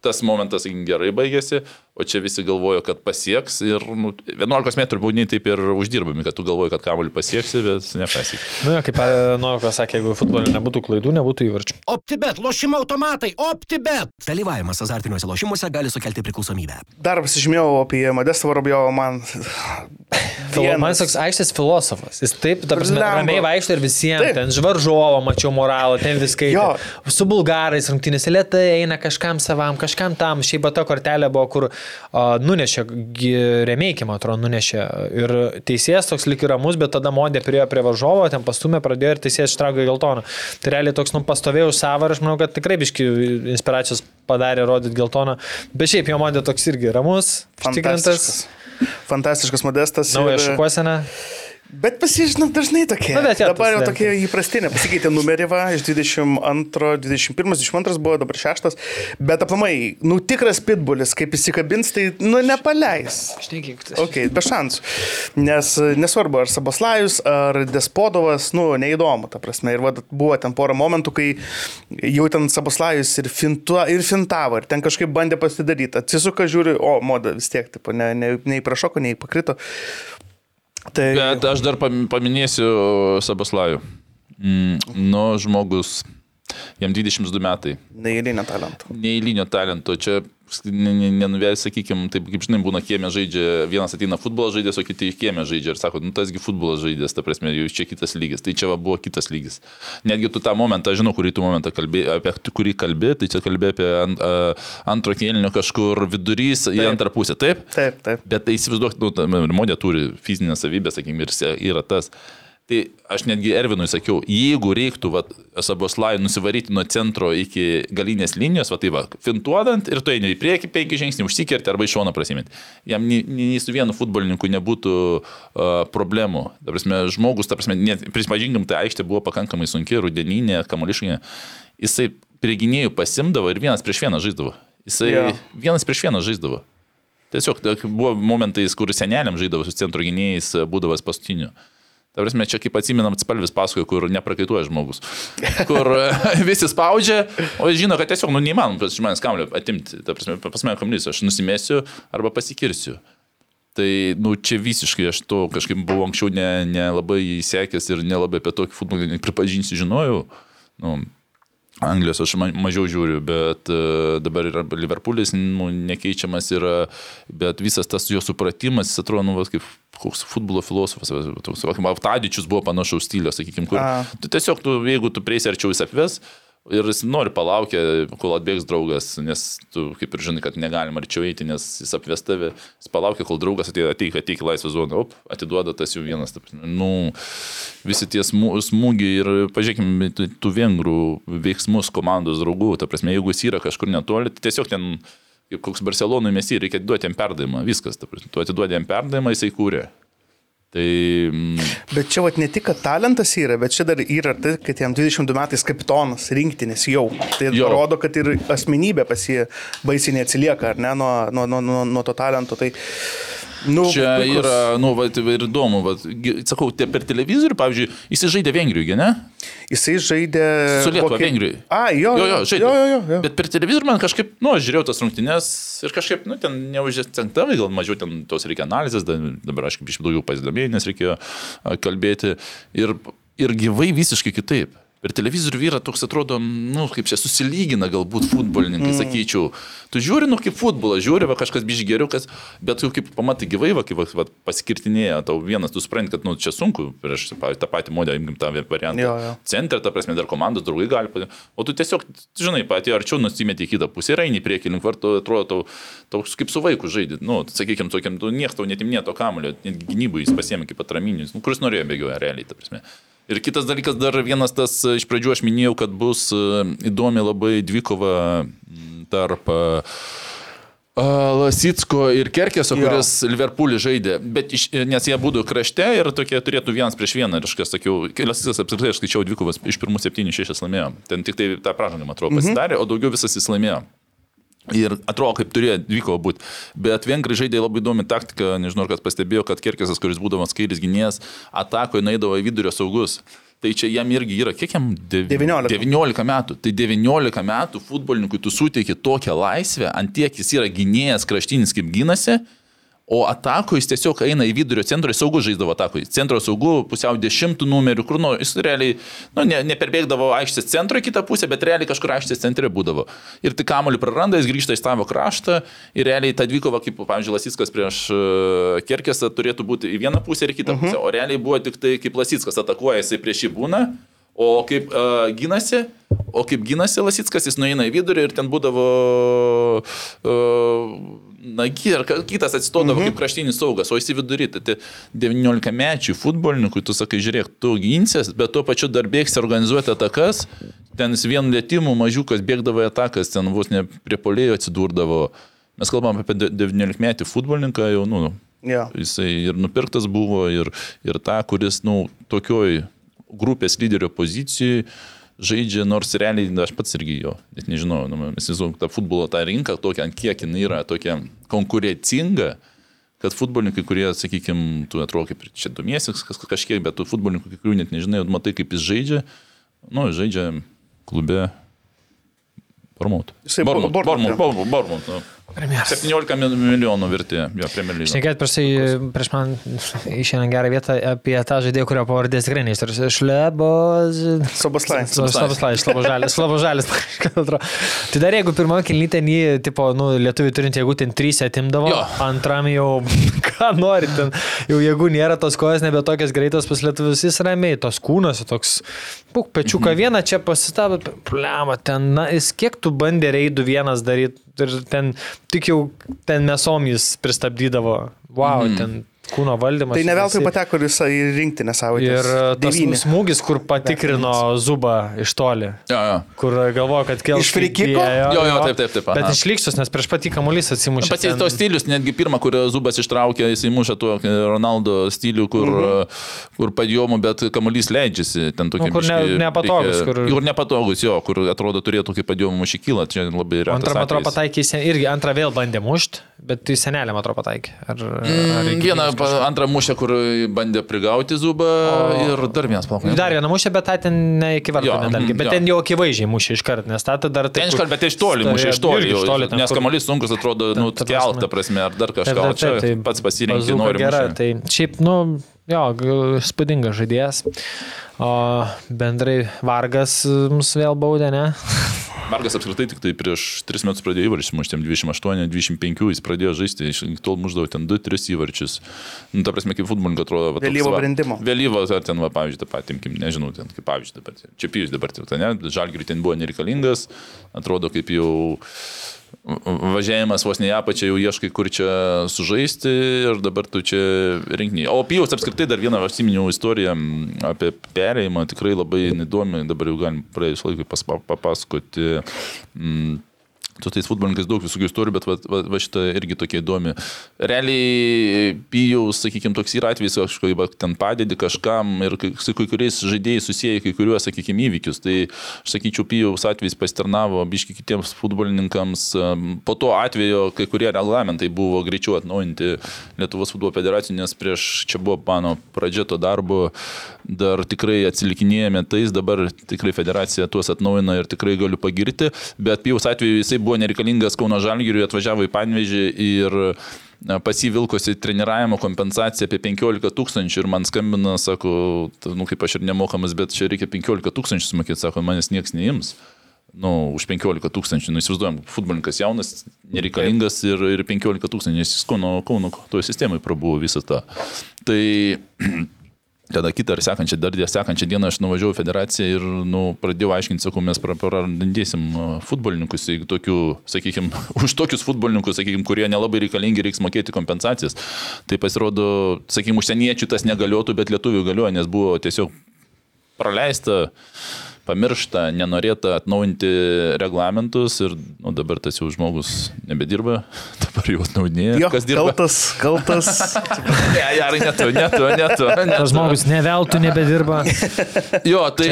tas momentas gerai baigėsi, o čia visi galvojo, kad pasieks ir nu, 11 metrų baudiniai taip ir uždirbami, kad tu galvoji, kad kamuolį pasieksi, bet nepasieks. Nu, jo, kaip Nuokas sakė, jeigu futbolė nebūtų klaidų, nebūtų įvarčių. OptiBet, lošimo automatai, OptiBet. Dalyvavimas azartiniuose lošimuose gali sukelti priklausomybę. Dar pasižymėjau apie Modestą Vorobjovą, man... Man jis toks aikštės filosofas. Jis taip, Blemba. ramiai vaikšto ir visiems. Taip. Ten žvaržovo, mačiau moralą, ten viską. Jo. Su bulgarais rungtynėse lietai eina kažkam savam, kažkam tam. Šiaip ta kortelė buvo, kur nunešė, remeikimą, atrodo, nunešė. Ir teisėjas toks lik ir ramus, bet tada modė priejo prie varžovo, ten pastumė, pradėjo ir teisėjas ištraukė geltoną. Tai realiai toks, nu, pastovėjau savo ir aš manau, kad tikrai biški inspiracijos padarė rodyti geltoną. Bet šiaip jo modė toks irgi ramus. Fantastiškas. Fantastiškas Modestas. Nauja ir- šukuosena. Bet pasižinau dažnai tokie. Nu, bet jo, dabar jau tokie įprastinė. Pasikeitė numerį, va, iš 22, 21, 22 buvo, dabar 6. Bet aplamai, nu tikras pitbulis, kaip įsikabins, tai, nu, nepaleis. Šnekėk. Ok, be šansų. Nes e, nesvarbu, ar Saboslajus, ar Despodovas, nu, neįdomu, ta prasme. Ir va, buvo ten porą momentų, kai jau ten Saboslajus ir, fintua, ir fintavo, ir ten kažkaip bandė pasidaryti. Atsisuka, žiūri, o, moda vis tiek, tipo, ne, ne, nei prašoko, nei pakrito. Tai Bet aš dar pam- paminėsiu Sabaslavijų. Mm, nu, žmogus, jam 22 metai. neįlinė talentų. neįlinio talento. Čia nenuvės, sakykime, taip kaip žinai, būna kiemė žaidžia, vienas ateina futbolą žaidės, o kiti kiemė žaidžia ir sako, nu tasgi futbolas žaidės, ta prasme, jau čia kitas lygis, tai čia va, buvo kitas lygis. Netgi tu tą momentą, žinau, kurį tu momentą kalbė, apie kurį kalbė, tai čia kalbė apie ant, antro kėlinio kažkur vidurys taip. į antrą pusę, taip? Taip, taip. Bet tai įsivaizduok, nu, modė turi fizinę savybę, sakykime, ir yra tas. Tai aš netgi Ervinui sakiau, jeigu reiktų Saboslai nusivaryti nuo centro iki galinės linijos, va tai va, fintuodant ir tu eini į priekį penki žingsniai, užsikerti arba iš šono prasimint. Jam nei, nei su vienu futbolininku nebūtų uh, problemų. Ta prasme, žmogus, ta prasme, prispažinkim, tai aikštė buvo pakankamai sunki, rudeninė, kamoliškinė. Jisai prie gynėjų pasimdavo ir vienas prieš vieną žaisdavo. Jisai yeah. vienas prieš vieną žaisdavo. Tiesiog buvo momentais, kur seneliam žaidavo su centro gynėjais, būdavas paskutiniu. Ta prasme, čia kaip atsiminam, spalvis pasakoja, kur neprakaituoja žmogus. Kur visi spaudžia, o jis žino, kad tiesiog, nu, neįmanoma pas žmonės kamlio atimti. Ta prasme, pas mane kamlys, aš nusimėsiu arba pasikirsiu. Tai, nu, čia visiškai aš to kažkaip buvau anksčiau nelabai ne, ne įsekęs ir nelabai apie tokį futbolą, pripažinsiu, žinojau. Nu, Anglijos aš mažiau žiūriu, bet uh, dabar yra Liverpoolis, nu, nekeičiamas yra, bet visas tas jo supratimas, jis atrodo, nu, kaip koks futbolo filosofas, toks, Tadičius buvo panašaus stylio, sakykime, kur. A. Tu tiesiog, tu, jeigu tu prieisi arčiau jis apves, Ir jis nori palaukti, kol atbėgs draugas, nes tu kaip ir žinai, kad negalima arčiau eiti, nes jis apves tave, jis palaukia, kol draugas ateik, ateik, ateik laisvą zoną, op, atiduoda tas jau vienas. Taip, nu, visi tie smūgiai ir, pažiūrėkime, tų vengrų veiksmus komandos draugų, ta prasme, jeigu jis yra kažkur netoli, tai tiesiog ten, kaip koks Barcelonui mes jį reikia duoti jam perdavimą, viskas, ta prasme, tu atiduodi jam perdavimą, jisai kūrė. Tai... Mm, bet čia vat, ne tik, kad talentas yra, bet čia dar yra tai, kad jam 22 metais kapitonas rinktinės jau. Tai jo. rodo, kad ir asmenybė pas jį baisiai neatsilieka, ar ne, nuo, nuo, nuo, nuo, nuo to talento. Tai, Nu, čia puikus. yra, nu, va, tai ir įdomu, va, sakau, per televizorių, pavyzdžiui, jisai žaidė Vengrijoje, ne? Jisai žaidė... Su Lietuva, Vokie... Vengrijoje. A, jo, jo, jo, žaidė. Jo, jo, jo. Bet per televizorių man kažkaip, nu, aš žiūrėjau tas rungtynės ir kažkaip, nu, ten neužsientavai, gal mažiau ten tos reikia analizės, dabar aš kaip iš daugiau pasidomėjau, nes reikėjo kalbėti ir, ir gyvai visiškai kitaip. Per televizorių vyra toks atrodo, nu, kaip čia susilygina galbūt futbolininkai, mm. sakyčiau. Tu žiūri, nu, kaip futbolą, žiūri, va kažkas biš geriau, kas, bet jau kaip pamatai gyvai, va, kaip va, paskirtinėja, tau vienas, tu supranti, kad, nu, čia sunku, prieš tą patį modelį, imkim tą variantą. Jo, jo. Centre, ta prasme, dar komandos draugai gali padėti. O tu tiesiog, žinai, patį arčiau nusimeti į kitą pusę ir eini priekį link vartų, atrodo, tau, tau kaip su vaiku žaidži. Nu, sakykime, tokiam, tu niekas tau netimnė to kamulio, net gynybų jis pasiemė kaip atraminius, nu, kuris norėjo bėgioja realiai, ta prasme. Ir kitas dalykas, dar vienas tas, iš pradžių aš minėjau, kad bus e, įdomi labai dvikova tarp e, Lasitsko ir Kerkeso, kuris jo. Liverpoolį žaidė, bet iš, nes jie būtų krašte ir tokie turėtų vienas prieš vieną. Ir aš ką sakiau, Lasitskas apskritai aš skaičiau dvikovas iš pirmų septynių šešias laimėjo. Ten tik tai tą pražangą, man atrodo, mhm. pasidarė, mhm. o daugiau visas jis laimėjo. Ir atrodo, kaip turėjo dvikovo būti. Bet vengrai žaidė labai įdomi taktika, nežinau, kas pastebėjo, kad Kerkesas, kuris būdamas kairės gynėjas, atakoje naidavo į vidurio saugus. Tai čia jam irgi yra, kiek jam? Dev... 19. 19 metų. Tai 19 metų futbolininkui tu suteiki tokią laisvę, ant tiek jis yra gynėjas kraštinis kaip gynasi, O atako jis tiesiog eina į vidurio centrą, jis saugų žaisdavo atako. Centro saugų, pusiau dešimtų numerių, kur nu, jis realiai, nu, ne, neperbėgdavo aikštės centro į kitą pusę, bet realiai kažkur aikštės centre būdavo. Ir tik kamuolį praranda, jis grįžta į savo kraštą ir realiai ta dvikova, kaip, pavyzdžiui, Lasitskas prieš uh, Kerkesą turėtų būti į vieną pusę ir į kitą uh mhm. -huh. pusę. O realiai buvo tik tai, kaip Lasitskas atakuoja, jisai prieš jį būna. O kaip uh, gynasi, o kaip gynasi Lasitskas, jis nueina į vidurį ir ten būdavo uh, nagi ar kitas atsistodavo mm -hmm. kaip kraštinis saugas, o esi vidury, tai 19 mečių futbolininkui, tu sakai, žiūrėk, tu ginsies, bet tuo pačiu dar bėgsi organizuoti atakas, ten vien lėtimų mažiukas bėgdavo atakas, ten vos ne prie polėjo atsidurdavo. Mes kalbam apie 19 metį futbolininką, jau, nu, ja. jisai ir nupirktas buvo, ir, ir tą, kuris, nu, tokioj grupės lyderio pozicijoje žaidžia, nors realiai aš pats irgi jo, net nežinau, nu, mes įsivaizduojam tą futbolo tą rinką, tokia, kiek jinai yra tokia konkurencinga, kad futbolininkai, kurie, sakykime, tu atrodo kaip čia domiesi kažkiek, bet tu futbolininkų, kurių net nežinai, matai, kaip jis žaidžia, nu, žaidžia klube Bormut. Jisai Bormut. Bormut, Bormut, Bormut. Premjeras. 17 mil- milijonų vertė, jo, Premier League. Šnekėt prieš tai, prieš man išėmė gerą vietą apie tą žaidėją, kurio pavardės tikrai neįstarus. Šlebos. Soboslai. Slavoslai, Slavožalis, Slavožalis. Tai dar jeigu pirmoji kilnytė, jį, tipo, nu, lietuvių turint jėgų ten trys atimdavo, Jo. antram jau, ką nori, ten jau jėgų nėra, tos kojas nebe tokios greitos pas lietuvius, jis ramiai, tos kūnos, toks, puk, pečiuką Mhm. vieną čia pasistabė, plema, ten, na, jis kiek tu bandė reidų vienas daryti ir ten tik jau ten mesom jis pristabdydavo, wow, Mhm. ten kūno valdymas. Tai ne veltui jisai- pateko ir jisai į rinktinę savo. Ir tas devyni. smūgis, kur patikrino Zubą iš toli. Jo, jo. Kur galvojo, kad kels. Iš kicko? dėjo, Jo, jo, taip, taip, taip, aha. Bet išlikščius, nes prieš patį kamuolys atsimušė. Pats jis to stilius, netgi pirmą, kur Zubas ištraukė, jis įmušė tuo Ronaldo stilių, kur, mhm. kur padėjomų, bet kamuolys leidžiasi. Ten tokie Nu, kur ne- biškį nepatogus, kur- Kur nepatogus, jo, kur atrodo turėtų kaip padėjomų mušikylą, čia labai retas. Antrą, man atrodo, pataikė, irgi antrą vėl bandė mušti, bet į senelę, man atrodo, pataikė. Ar, ar Mm, Vieną, antrą mušę, kur bandė prigauti Zubą O- ir dar vienas palauk. Dar vieną mušė, bet tą ten ne iki vartų Jo, nedalgė. mhm, Bet jo. ten jau akivaizdžiai mušė iš karto, nes tą dar taip. Ten iškart, bet iš toli, mušė iš toli, Irgi iš toli jau, ten, nes kur- kamuolys sunkus atrodo, nu, ta kelt, prasme. ar dar Taip, kažką, taip, taip, tai pats pasirinkti nori. Gera, mušė. tai šiaip, nu, jo, spūdingas žaidėjas. O bendrai Vargas mus vėl baudė, ne? Margas apskritai tik tai prieš 3 metus pradėjo įvarčius, muštėm 28, 25, jis pradėjo žaisti, iš tol muždavo ten 2-3 įvarčius. Nu, ta prasme, kaip futbolininkas atrodo. Va, toks Vėlyvo va- brendimo. Vėlyvo, ar ten, va, pavyzdžiui, tą patį, imkim, nežinau, ten kaip pavyzdžiui dabar. Čia pijus dabar, tai ne, žalgiriui ten buvo nereikalingas, atrodo kaip jau važiavimas vos ne į apačią, jau ieškai, kur čia sužaisti ir dabar tu čia rinkiniai. O Pijus apskritai dar vieną atsiminiau istoriją apie perėjimą, tikrai labai įdomi, dabar jau galim praėjus laikui pas- papasakoti. Mm, Su tais futbolininkais daug visokių istorijų, bet va, va, va šitą irgi tokia įdomi. Realiai, pijaus, sakykime, toks yra atvejis, va, ten padedi kažkam ir su kai kuriais žaidėjais susiję kai kuriuos, sakykime, įvykius. Tai aš sakyčiau, pijaus atvejis pasitarnavo biški kitiems futbolininkams. Po to atveju kai kurie reglamentai buvo greičiau atnaujinti Lietuvos futbolo federacijų, nes prieš čia buvo mano pradžia to darbo, dar tikrai atsilikinėjame tais, dabar tikrai federacija tuos atnaujina ir tikrai galiu pagirti, bet pijaus atveju jisai buvo nereikalingas Kauno Žalgiriui, atvažiavo į Panvežį ir na, pas jį vilkosi treniravimo kompensacija apie 15 tūkstančių ir man skambina, sako, "Ta, nu kaip aš ir nemokamas, bet čia reikia 15 tūkstančių sumokėti, sako, manęs niekas neims. Nu, už 15 tūkstančių, nu įsivaizduojam, futbolininkas jaunas, nereikalingas ir, ir 15 tūkstančių, nes jis Kauno, Kauno toje sistemoje prabuvo visą tą. Tai Tada kitą ar sekančią, dar sekančią dieną aš nuvažiavau į federaciją ir nu, pradėjau aiškinti, sakau, mes pra- prarandėsim futbolininkus, jeigu tokių, sakykime, už tokius futbolininkus, sakykime, kurie nelabai reikalingi, reiks mokėti kompensacijas. Tai pasirodo, sakykime, užsieniečių tas negaliotų, bet lietuvių galioja, nes buvo tiesiog praleista, pamiršta, nenorėta atnaujinti reglamentus ir nu, dabar tas jau žmogus nebedirba, dabar jau atnaujinėja. Jo, Kas dirba? kaltas, kaltas. Ne, jarai, netu, netu, netu. Tas žmogus ne veltui nebedirba. Jo, tai,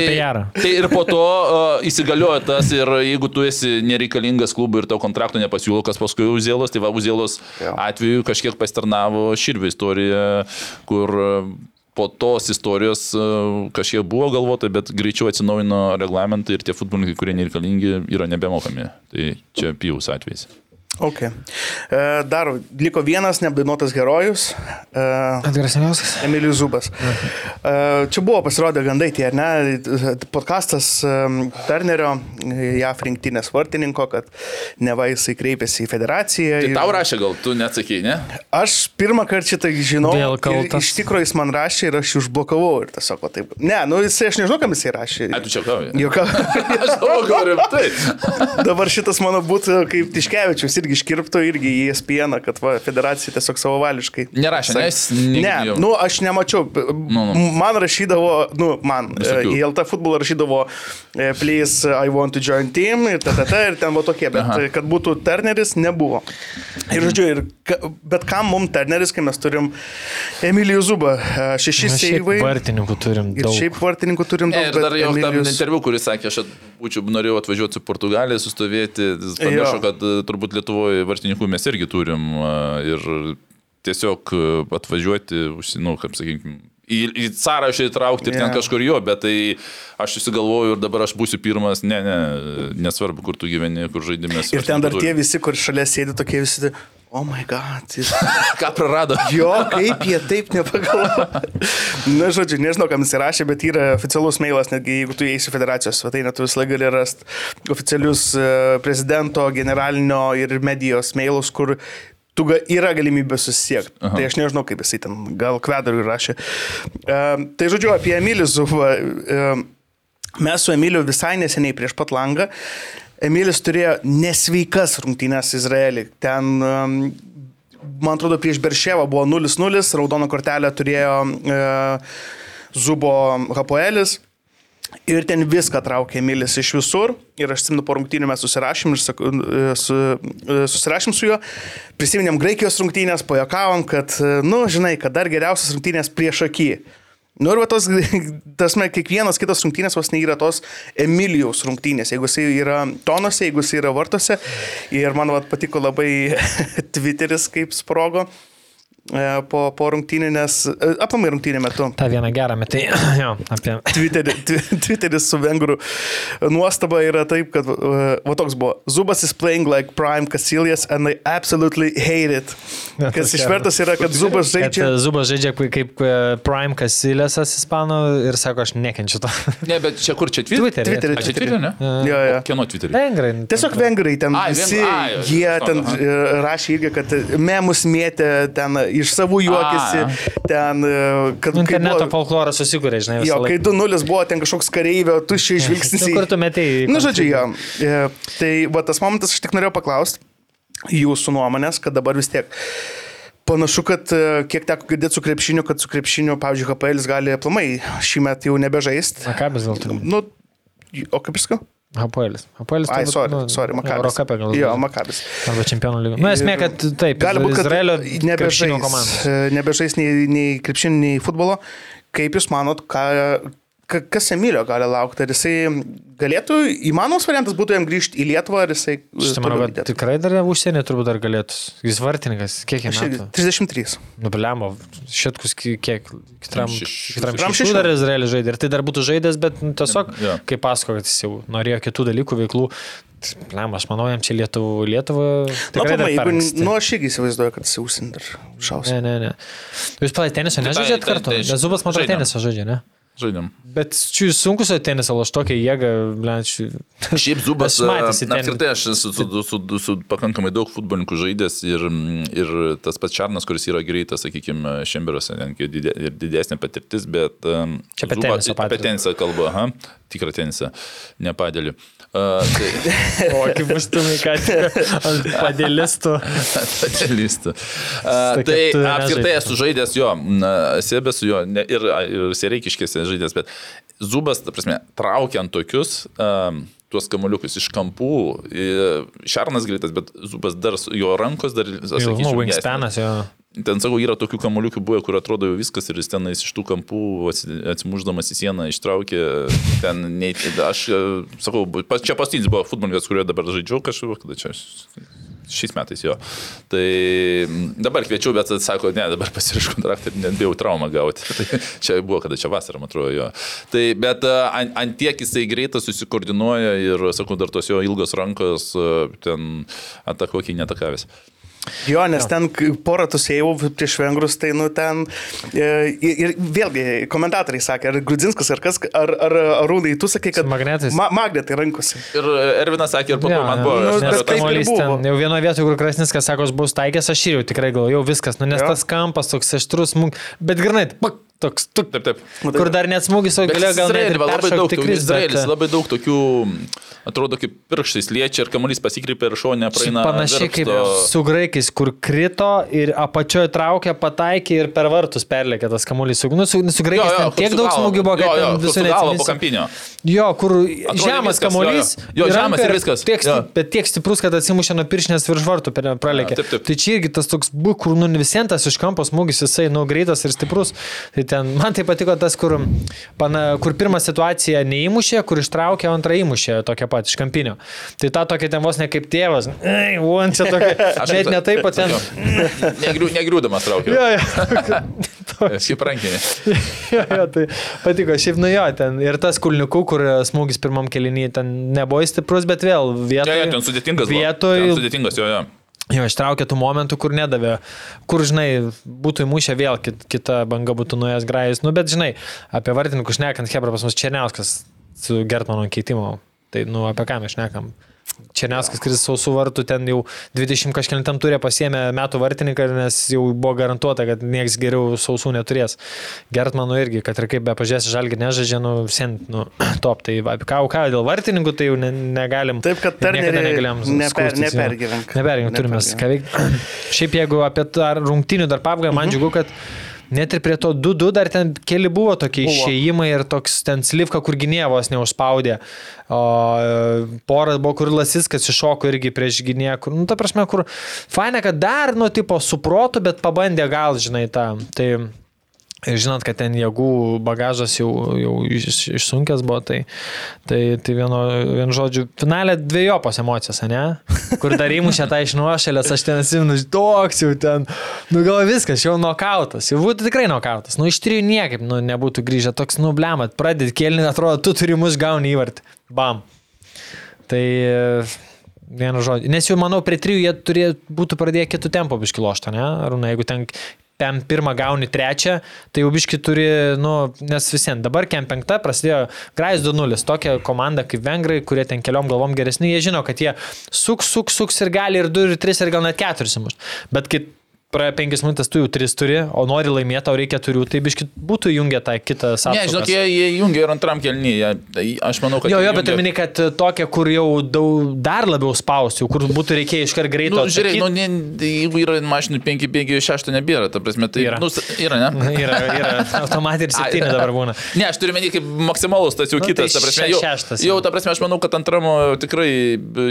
tai ir po to uh, įsigalioja tas ir jeigu tu esi nereikalingas klubui ir tau kontrakto nepasiūlo, kas paskui Uzėlos, tai va Uzėlos atveju kažkiek pasitarnavo Širvio istorija, kur uh, po tos istorijos uh, kažkiek buvo galvota, bet greičiau atsinaujino reglamentai ir tie futbolininkai, kurie nereikalingi, yra nebemokami. Tai čia Pijaus atvejs. Okay. E, Dar liko vienas neapdainuotas herojus. e, Atgrasiniausias. Emilijus Zubas. E, Čia buvo pasirodę gandai tie, ar ne? Podcastas Turnerio, JAF rinktinės vartininko, kad neva jisai kreipėsi į federaciją. Tai ir- tau rašė gal, tu neatsakėjai, ne? Aš pirmą kartą šitą žinau. Iš tikrųjų jis man rašė ir aš jį užblokavau ir tiesiog taip. Ne, nu jisai, aš nežinau, kam jisai rašė. Ai, tu čia kavai. Jokau. Aš galvoju, gal rimtai. Dabar šitas mano būtų kaip Tiškevičius irgi iškirptų irgi į ESPN, kad va, federacija tiesiog savavališkai. Nerašė, ne, jis Ne, negirdėjau. nu aš nemačiau. nu. Man rašydavo, nu, man Visokių. e, į LT futbolą rašydavo, e, please, I want to join team ir ta, ta, ta, ir ten buvo tokie, bet Aha. Kad būtų Turneris, nebuvo. Ir žodžiu, ir, bet kam mums Turneris, kai mes turim Emilijų Zubą, e, šeši Mes šiaip seivai. vartininkų turim Ir daug. šiaip vartininkų turim daug. ir dar bet jau tam Emilijus- interviu, kuris sakė, aš būčiau norėjau atvažiuoti į Portugaliją, sustovėti, Jo. kad e, turbūt Lietuvoje vartininkų mes irgi turim ir tiesiog atvažiuoti, užsi- nu, kaip sakykime, į, į sąrašą įtraukti ir yeah. ten kažkur jo, bet tai aš įsigalvoju ir dabar aš būsiu pirmas, ne, ne, nesvarbu, kur tu gyveni, kur žaidimės. Ir ten dar tie visi, kur šalia sėdi tokie visi, oh my god. Jis... Ką prarado? Jo, kaip jie taip nepagalvojo. Na, žodžiu, nežinau, kam jis įrašė, bet yra oficialus mailas, netgi jeigu tu eisi federacijos svetainę, tu visą laiką gali rasti oficialius e, prezidento, generalinio ir medijos mailus, kur tu ga, yra galimybė susisiekti. Tai aš nežinau, kaip jisai ten, gal kvedariui rašė. E, tai žodžiu, apie Emilį Zuvą. E, mes su Emiliu visai neseniai prieš pat langą. Emilis turėjo nesveikas rungtynės Izraelį. Ten, um, man atrodo, prieš Beršėvą buvo 0-0, raudoną kortelę turėjo e, Zubo Hapoelis. Ir ten viską traukė Emilis iš visur. Ir aš atsimenu, po rungtynių mes susirašym, ir sakau, e, su, e, susirašym su juo. Prisiminėm Graikijos rungtynės, pajakavom, kad, e, nu, žinai, kad dar geriausias rungtynės prieš akį. Nu ir va tos, tasme, kiekvienas kitas rungtynės vos ne yra tos Emilijos rungtynės, jeigu jis yra tonose, jeigu jis yra vartose. Ir man va patiko labai Twitteris kaip sprogo po, po rungtynį, nes e, aplamai rungtynį metu. Ta viena gera metai. jo, apie. Twitterį, twi- Twitteris su vengrų nuostaba yra taip, kad uh, va toks buvo. Zubas is playing like Prime Casillas and I absolutely hate it. Kas tas išvertas yra, kad Zubas Kad žaidžia. e, Zubas žaidžia kaip, e, Prime Kasilėsas ispanų ir sako, aš nekenčiu to. Ne, bet čia kur čia Twitter? Twitterį. Twitterį. A, čia Twitter, ne? Jo, jo. Kieno Twitter? Vengrai. Tiesiog vengrai ten visi, jie ten e, rašė irgi, kad memus mėtė, ten iš savų juokėsi, A. ten, e, kad kai Interneto buvo, folkloras susikūrė, žinai. jo, visą kai laiką. 2-0 buvo ten kažkoks kareivio, tuščiai žvilgsnis. Nu, kur tu metėjai? Nu, žodžiu, jo. E, Tai va tas momentas, aš tik norėjau paklausti jūsų nuomonės, kad dabar vis tiek panašu, kad e, kiek teko girdėti su krepšiniu, kad su krepšiniu, pavyzdžiui, HPL gali aplamai šį metą jau nebežaisti. Makabis gal turi. Nu, o kaip sakau? Hapoelis. Hapoelis. Ai, sorry, nu, sorry, Makabis. Eurocapė gal. Jo. Makabis. Arba čempionų lygio. Nu, esmė, kad taip, Gali būti, kad Izraelio nebežais, nebežais nei, nei krepšinio, nei futbolo. Kaip jūs manot, ką, kas Emilio gali laukti? Ar jisai galėtų, įmanomas variantas būtų jam grįžti į Lietuvą, ar jisai... Aš tai manau, kad tikrai dar užsienį turbūt dar galėtų. Jis vartininkas, kiek jam Aš irgi- metų? 33. Nubliamo, šitkus ki- kiek, kitram, Šešių. dar Izraelis žaidė. Ir tai dar būtų žaidęs, bet nu, tiesiog, Jo. kaip pasako, kad jis jau norėjo kitų dalykų, veiklų. Bliam, aš manau, jam čia Lietuvą, Lietuvą. Na, tikrai dar pamai, jeigu, nu, aš irgi įsivaizduoju, kad jis užsienį dar šaus. Ne, ne, ne. Jūs palai tenisą nežaidžiat kartu? tai- Zubas, man atrodo, tenisą žaidžia, ne? Žaidėm. Bet čia sunku su tenisą, aš tokia jėga, blenčiu. Šiaip Zubas, apskritai aš esu su, su, su, su pakankamai daug futbolininkų žaidęs ir, ir tas pats Čarnas, kuris yra greitas, sakykime, Šemberose, netgi didė, ir didesnė patirtis, bet... um, Čia apie tenisą kalba, aha, tikrą tenisą, ne padėlį. Uh, tai, O, kaip užtumai, ką tik ant padėlistų. Specialistų. Uh, tai tu apskritai esu žaidęs jo, Sebė su juo ne, ir, ir Sereikiškėse žaidęs, bet Zubas, ta prasme, traukiant tokius um, tuos kamuoliukus iš kampų, Šarnas greitas, bet Zubas dar, jo rankos dar, aš Jau, nu, sakyčiau, wingspanas jo. Ten, sakau, yra tokių kamuoliukų buvę, kur atrodo jau viskas ir jis tenais iš tų kampų atsi- atsimuždamas į sieną ištraukė. Ten, nei, aš e, sakau, čia pastinis buvo futbolininkas, kurio dabar žaidžiau kažkaip, kada čia šiais metais jo. Tai dabar kviečiau, bet sako, ne, dabar pasirišau kontraktą ir net bijau traumą gauti. Tai čia buvo, kada čia vasarą, man atrodo, jo. Tai, bet e, ant, ant tiek jisai greitai susikoordinuoja ir, sakau, dar tos jo ilgos rankos e, ten atakuokiai netakavęs. Jo, nes ten k- porą tų seivų prieš vengrus, tai nu ten... e, Ir, ir vėlgi, komentatoriai sakė, ar Grudzinskas, ar kas, ar, ar Arūnai, tu sakai, kad... Magnetais? Ma, magnetai rankose. Ir Ervinas sakė, ir po to Jo, man jo. buvo. Nu, bet norėjau taip kamuolys buvo. ten, jau vienoje vietoje, kur Krasniskas sako, aš buvau taikęs, aš ir jau tikrai galvojau, jau viskas, nu nes Jo. tas kampas toks aštrus, smūg... bet grinai, pak, toks, tuk, Taip, taip. kur dar net smūgis, o galėjo gal net ir labai daug, tikris, Izraelis bet, labai daug tokių, atrodo, kaip pirštais liečia ir kamuolys pasikreipia ir šonė praeina. Panašiai kaip virpsto. su graikais, kur krito ir apačioje traukė, pataikė ir per vartus perlėkė tas kamuolys. Su, nu, su, su graikais Jo, jo, tiek su daug smūgių buvo, Jo, kad visų neatsiminsiu. kampinio. Jo, kur Atrodė žemas viskas, kamuolys. jo, jo. Jo, žemas ir viskas, Tiek, jo. bet tiek stiprus, kad atsimušė nuo piršinės virš vartų, per- pralėkė. Tai čia irgi tas toks, bu, kur nu visientas iš kampo smūgis, jisai nu greitas ir stiprus. Tai ten, man tai patiko tas, kur, pana, kur pirmą situaciją neįmušė, kur ištraukė, antrą įmušė tokia pat iš kampinio. Tai ta tokia ten vos ne kaip tėvas. Ei, uon čia tokia. Aš Net ne taip, o ten. Negriū, negriūdamas traukiu. Jo, jo. Kaip rankinė. jo, jo, tai patiko, šiaip nu jo, ten ir tas kulniukų, kur smūgis pirmam kelinį, ten nebuvo stiprus, bet vėl Jo, vietoje. jo, ten sudėtingas. buvo. Vietoj. Ten Sudėtingas, jo, jo. Jo, ištraukė tų momentų, kur nedavė, kur, žinai, būtų įmušę vėl, kit, kita banga būtų nuėjęs grajus. Nu, bet, žinai, apie vartininkus šnekant, Hebra pas mus Černiauskas su Gertmano keitimu. Tai, nu, apie ką mes šnekam? Černiauskas, kuris sausų vartų ten jau 20 kažkėlintam turė pasiemė metų vartininką, nes jau buvo garantuota, kad nieks geriau sausų neturės. Gertmanu irgi, kad ir kaip be pažiūrės žalgi nežaidžia, nu, sen, nu, top. Tai apie ką, ką dėl vartininkų, tai jau ne, negalim. Taip, kad niekada negalėjom neper- nepergyvenk. Nepergyvenk, turime ką veikti. Šiaip jeigu apie rungtinių dar pabaigą, man džiugu, kad net ir prie to 2-2 dar ten keli buvo tokie Buvo. išėjimai ir toks ten slivka, kur gynėvos neužspaudė. O e, pora buvo, kur Lasiskas iššoko irgi prieš gynėją, nu, ta prasme, kur faina, kad dar, nu, tipo, suprotų, bet pabandė gal, žinai, tą. Tai Ir žinot, kad ten jėgų bagažas jau, jau iš, išsunkęs buvo, tai, tai, tai vienu, vienu žodžiu, finalė dviejopos emocijos, ne? Kur dar įmušė tą iš nuošalės, aš ten atsimenu, toks jau ten, nu gal viskas, jau nokautas, jau būtų tikrai nokautas, nu iš trijų niekaip nu, nebūtų grįžę, toks nublemat, pradėt kėlinį, atrodo, tu turi mus gauni įvartį, bam. Tai vienu žodžiu, nes jau manau, prie trijų jie turėjo būtų pradėję kitų tempų biškiloštą, ne? Ar ne, jeigu ten ten pirmą gauni trečią, tai jau biški turi, nu, nes visiems dabar kem penkta prasidėjo Grajus 2-0, tokia komanda kaip Vengrai, kurie ten keliom galvom geresni, jie žino, kad jie suks, suks, suks ir gali ir 2, ir 3, ir gal net 4 simus. Bet kai praėjo 5 minutės, tu jau 3 turi, o nori laimėti, o reikia 4, tai biški būtų jungę tą kitą sąsają. Ne, žinok, jie, jie jungia ir antram kelnyje. Aš manau, kad... Jo, jo, bet jungia- mini, kad tokia, kur jau daug, dar labiau spausti, kur būtų reikėję iškart greitai. Nu, žiūrėk, nu, ne, jeigu yra mašinų 5, 5, 6 nebėra, ta prasme, tai Yra. Nu, yra, ne? Yra, yra, ir septyni dabar būna. Ne, aš turiu menį kaip maksimalus tas jau Nu, kitas. tai ta prasme, jau, šeštas jau, ta prasme, aš manau, kad antramo tikrai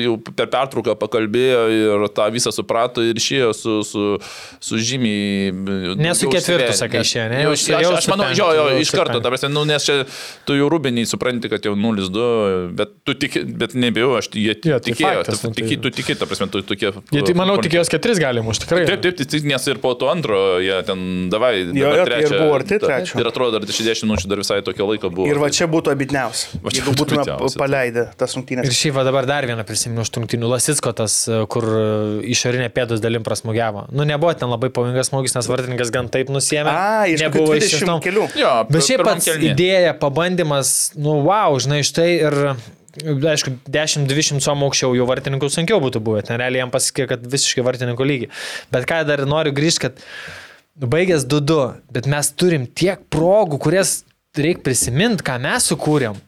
jau per pertrauką pakalbėjo ir tą visą suprato ir išėjo su, su, su žymiai... Ne su daugiau ketvirtu, užsivedę. sakai, ne? Jau, aš, aš, aš manau, jo, jo, iš karto, ta prasme, nu, nes čia tu jau rubiniai supranti, kad jau 0-2, bet tu tik, bet nebijau, aš jie Jo, tai tikėjo, faktas, tu, nu, tai- tiki, tu tiki, ta prasme, tu tokie... Jie tai, manau, tikėjos, kad tris gali mušti, tikrai. Taip, taip, taip, nes ir po to antro jie ten davai. Jo, dabar jo, tai ir buvo arti trečio. Ir atrodo, dar 60 minučių dar visai tokio laiko buvo. Ir va čia būtų abitniausia. Va čia Jeigu būtų būtume paleidę tas Ir rungtynės. šiaip va dabar dar vieną prisimenu užtrunkinių Lasitsko, tas, kur išorinė pėdos dalim prasmugiavo. Nu, nebuvo ten labai pavojingas smūgis, nes vartininkas gan taip nusėmė. A, iš Nebuvo 20 išsištom. kelių. Jo, Bet šiaip pats kėlinyje. idėja, pabandymas, nu, wow, žinai, štai ir, aišku, 10-20 som aukščiau jau vartininkų sunkiau būtų buvę, ten realiai jam pasiekė, kad visiškai vartininkų lygiai. Bet ką dar noriu grįžti, kad baigęs 2-2, bet mes turim tiek progų, kurias reikia prisiminti, ką mes sukūrėm.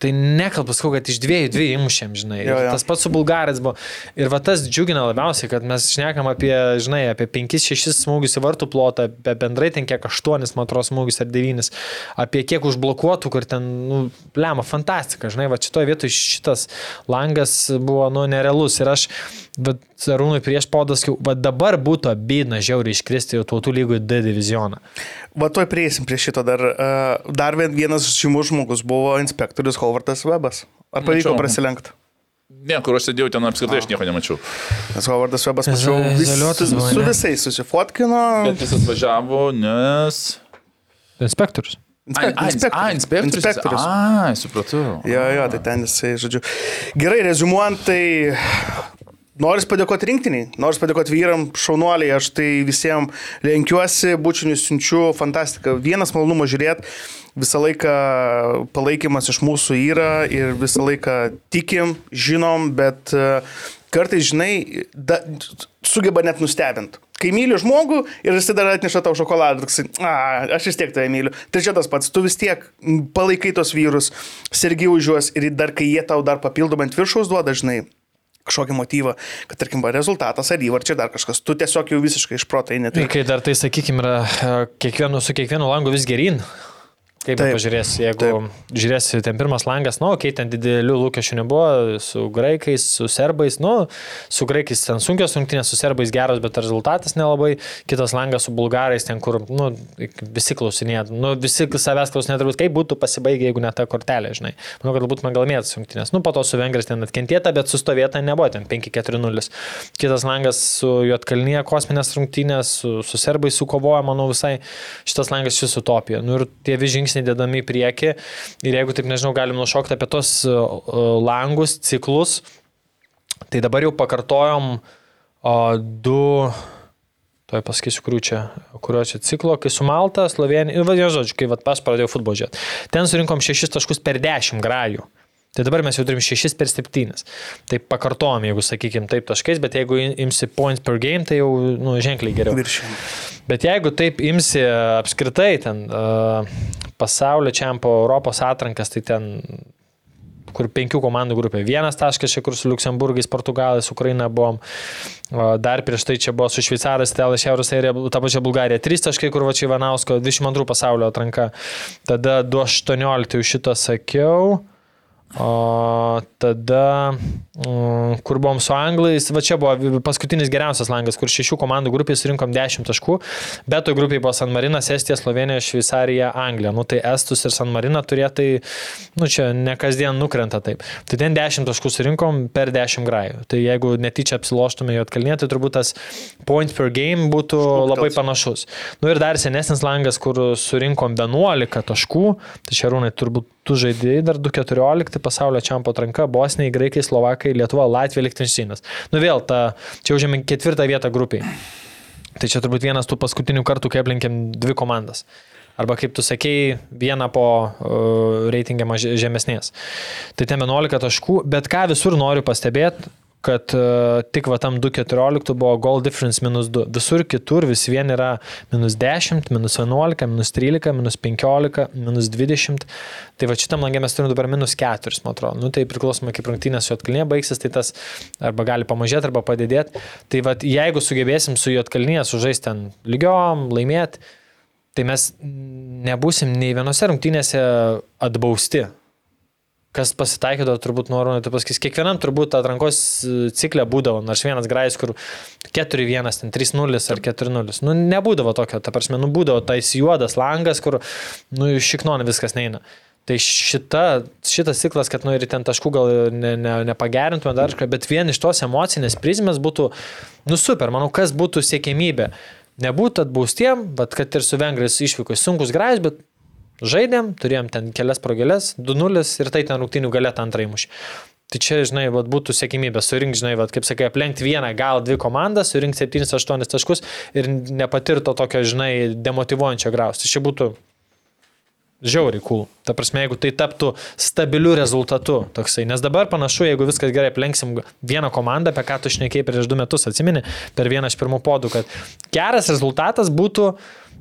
Tai nekalbu, sakau, kad iš dviejų dviejų įmušėm, žinai. Jo, jo. Tas pats su bulgarais buvo. Ir va tas džiugina labiausiai, kad mes šnekam apie, žinai, apie 5-6 smūgius į vartų plotą, apie bendrai ten kiek 8, man atrodo, smūgius ar 9, apie kiek užblokuotų, kur ten, nu, lemą, fantastika, žinai, va šitoje vietoje šitas langas buvo, nu, nerealus. Ir aš, bet Sarūnui prieš podas, va dabar būtų abydna žiauriai iškristi jau tautų lygų į D divizioną. Va toj prieisim prie šito dar. Uh, dar vien- vienas žymus žmogus buvo inspektorius Hovardas Webas. Ar pavyko prasilenkti? Ne, kur aš sėdėjau ten apskritai, aš nieko nemačiau. Nes Hovardas Webas, mačiau, vis, su, su ne? visais susifotkino. Bet jis atvažiavo, nes... Inspektorius. Inspektorius. a, inspektorius. Inspektorius. A, supratau. Jo, jo, tai ten jisai, žodžiu. Gerai, rezumuojant, tai Noris padėkoti rinktiniai, noris padėkoti vyram, šaunuoliai, aš tai visiems lenkiuosi, bučinius siunčiu, fantastika. Vienas malonumas žiūrėti, visą laiką palaikymas iš mūsų yra ir visą laiką tikim, žinom, bet e, kartais, žinai, da, sugeba net nustebinti. Kai myli žmogų ir jis dar atneša tau šokoladą, toksai, a, aš vis tiek tave myliu. Tai čia tas pats, tu vis tiek palaikai tos vyrus, sergi už juos ir dar kai jie tau dar papildomai ant viršaus duoda, žinai, kažkokį motyvą, kad tarkim, rezultatas ar įvarčiai dar kažkas, tu tiesiog jau visiškai išprotai Ir netai. kai dar tai, sakykime, yra e, kiekvienu, su kiekvienu langu vis gerin, Kaip Taip. pažiūrėsi, jeigu Taip. žiūrėsi, ten pirmas langas, nu, okei, okay, ten didelių lūkesčių nebuvo, su graikais, su serbais, nu, su graikais ten sunkios rungtynės, su serbais geros, bet rezultatas nelabai, kitas langas su bulgarais, ten kur, nu, visi klausinėja, nu, visi savęs klausinėja, turbūt, kaip būtų pasibaigę, jeigu ne ta kortelė, žinai. Manau, kad būtume gal mėtas rungtynės. Nu, po to su vengrais ten atkentėta, bet sustovėta nebuvo, ten 5-4-0. Kitas langas su Jotkalnyje kosminės rungtynės, su, su serbais sukovoja, manau, visai šitas langas šis utopija. Nu, ir tie vi žingsniai dedami į priekį. Ir jeigu taip nežinau, galim nušokti apie tos uh, uh, langus, ciklus, tai dabar jau pakartojom o, du, toj pasakysiu, kuriuo čia, kurio čia ciklo, kai su Malta, Slovenija, vadinu žodžiu, kai vat, pas pradėjau futbolą žiūrėti. Ten surinkom 6 taškus per 10 grajų. Tai dabar mes jau turim 6 per 7. Tai pakartojom, jeigu sakykim taip taškais, bet jeigu imsi points per game, tai jau nu, ženkliai geriau. Viršim. Bet jeigu taip imsi apskritai ten uh, pasaulio čempio Europos atrankas, tai ten kur penkių komandų grupė. Vienas taškas čia, kur su Luksemburgais, Portugalais, Ukraina buvom. Dar prieš tai čia buvo su Šveicaras, Italija, Šiaurės Airija, ta pačia Bulgarija. Trys taškai, kur va čia Ivanausko, 22 pasaulio atranka. Tada 2.18 jau šitą sakiau. O tada, mm, kur buvom su anglais, va čia buvo paskutinis geriausias langas, kur šešių komandų grupėje surinkom 10 taškų, bet toj grupėje buvo San Marinas, Estija, Slovenija, Šveicarija, Anglija. Nu tai Estus ir San Marina turėtai, nu čia ne kasdien nukrenta taip. Tai ten 10 taškų surinkom per 10 grajų. Tai jeigu netyčia apsiloštume jo atkalnė, tai turbūt tas points per game būtų labai panašus. Nu ir dar senesnis langas, kur surinkom 11 taškų, tai Šarūnai turbūt tu žaidėjai dar 2.14 pasaulio čempio atranka - Bosnija, Graikai, Slovakai, Lietuva, Latvija, Lichtensteinas. Nu vėl, ta, čia užėmė ketvirtą vietą grupiai. Tai čia turbūt vienas tų paskutinių kartų, kai aplinkėm dvi komandas. Arba kaip tu sakėjai, vieną po uh, reitingę žemesnės. Tai ten 11 taškų, bet ką visur noriu pastebėti, kad uh, tik va tam 2.14 buvo goal difference minus 2. Visur kitur vis vien yra minus 10, minus 11, minus 13, minus 15, minus 20. Tai va šitam langė mes turime dabar minus 4, man atrodo. Nu, tai priklausomai kaip rungtynės su Jotkalnyje baigsis, tai tas arba gali pamažėti, arba padidėti. Tai va jeigu sugebėsim su Jotkalnyje sužaisti ten lygiom, laimėti, tai mes nebūsim nei vienose rungtynėse atbausti. Kas pasitaikydavo, turbūt noriu, tai pasakys, kiekvienam turbūt atrankos ciklė būdavo, nors vienas grajus, kur 4-1, ten 3-0 ar 4-0. Nu, nebūdavo tokio, ta prasme, nu, būdavo tais juodas langas, kur, nu, iš šiknonė viskas neina. Tai šita, šitas ciklas, kad nu ir ten taškų gal ne, ne, nepagerintume dar kažką, bet vien iš tos emocinės prizmės būtų, nu super, manau, kas būtų siekėmybė. Nebūtų atbaustiem, bet kad ir su vengrais išvyko sunkus grajus, bet žaidėm, turėjom ten kelias progelės, 2-0 ir tai ten rungtinių galėtų antrai mušį. Tai čia, žinai, vat, būtų sėkmybė surinkti, žinai, vat, kaip sakai, aplenkti vieną, gal dvi komandas, surinkti 7-8 taškus ir nepatirto tokio, žinai, demotivuojančio graus. Tai čia būtų žiauriai cool. Ta prasme, jeigu tai taptų stabiliu rezultatu toksai. Nes dabar panašu, jeigu viskas gerai, aplenksim vieną komandą, apie ką tu šnekėjai prieš du metus, atsimeni, per vieną iš pirmų podų, kad geras rezultatas būtų,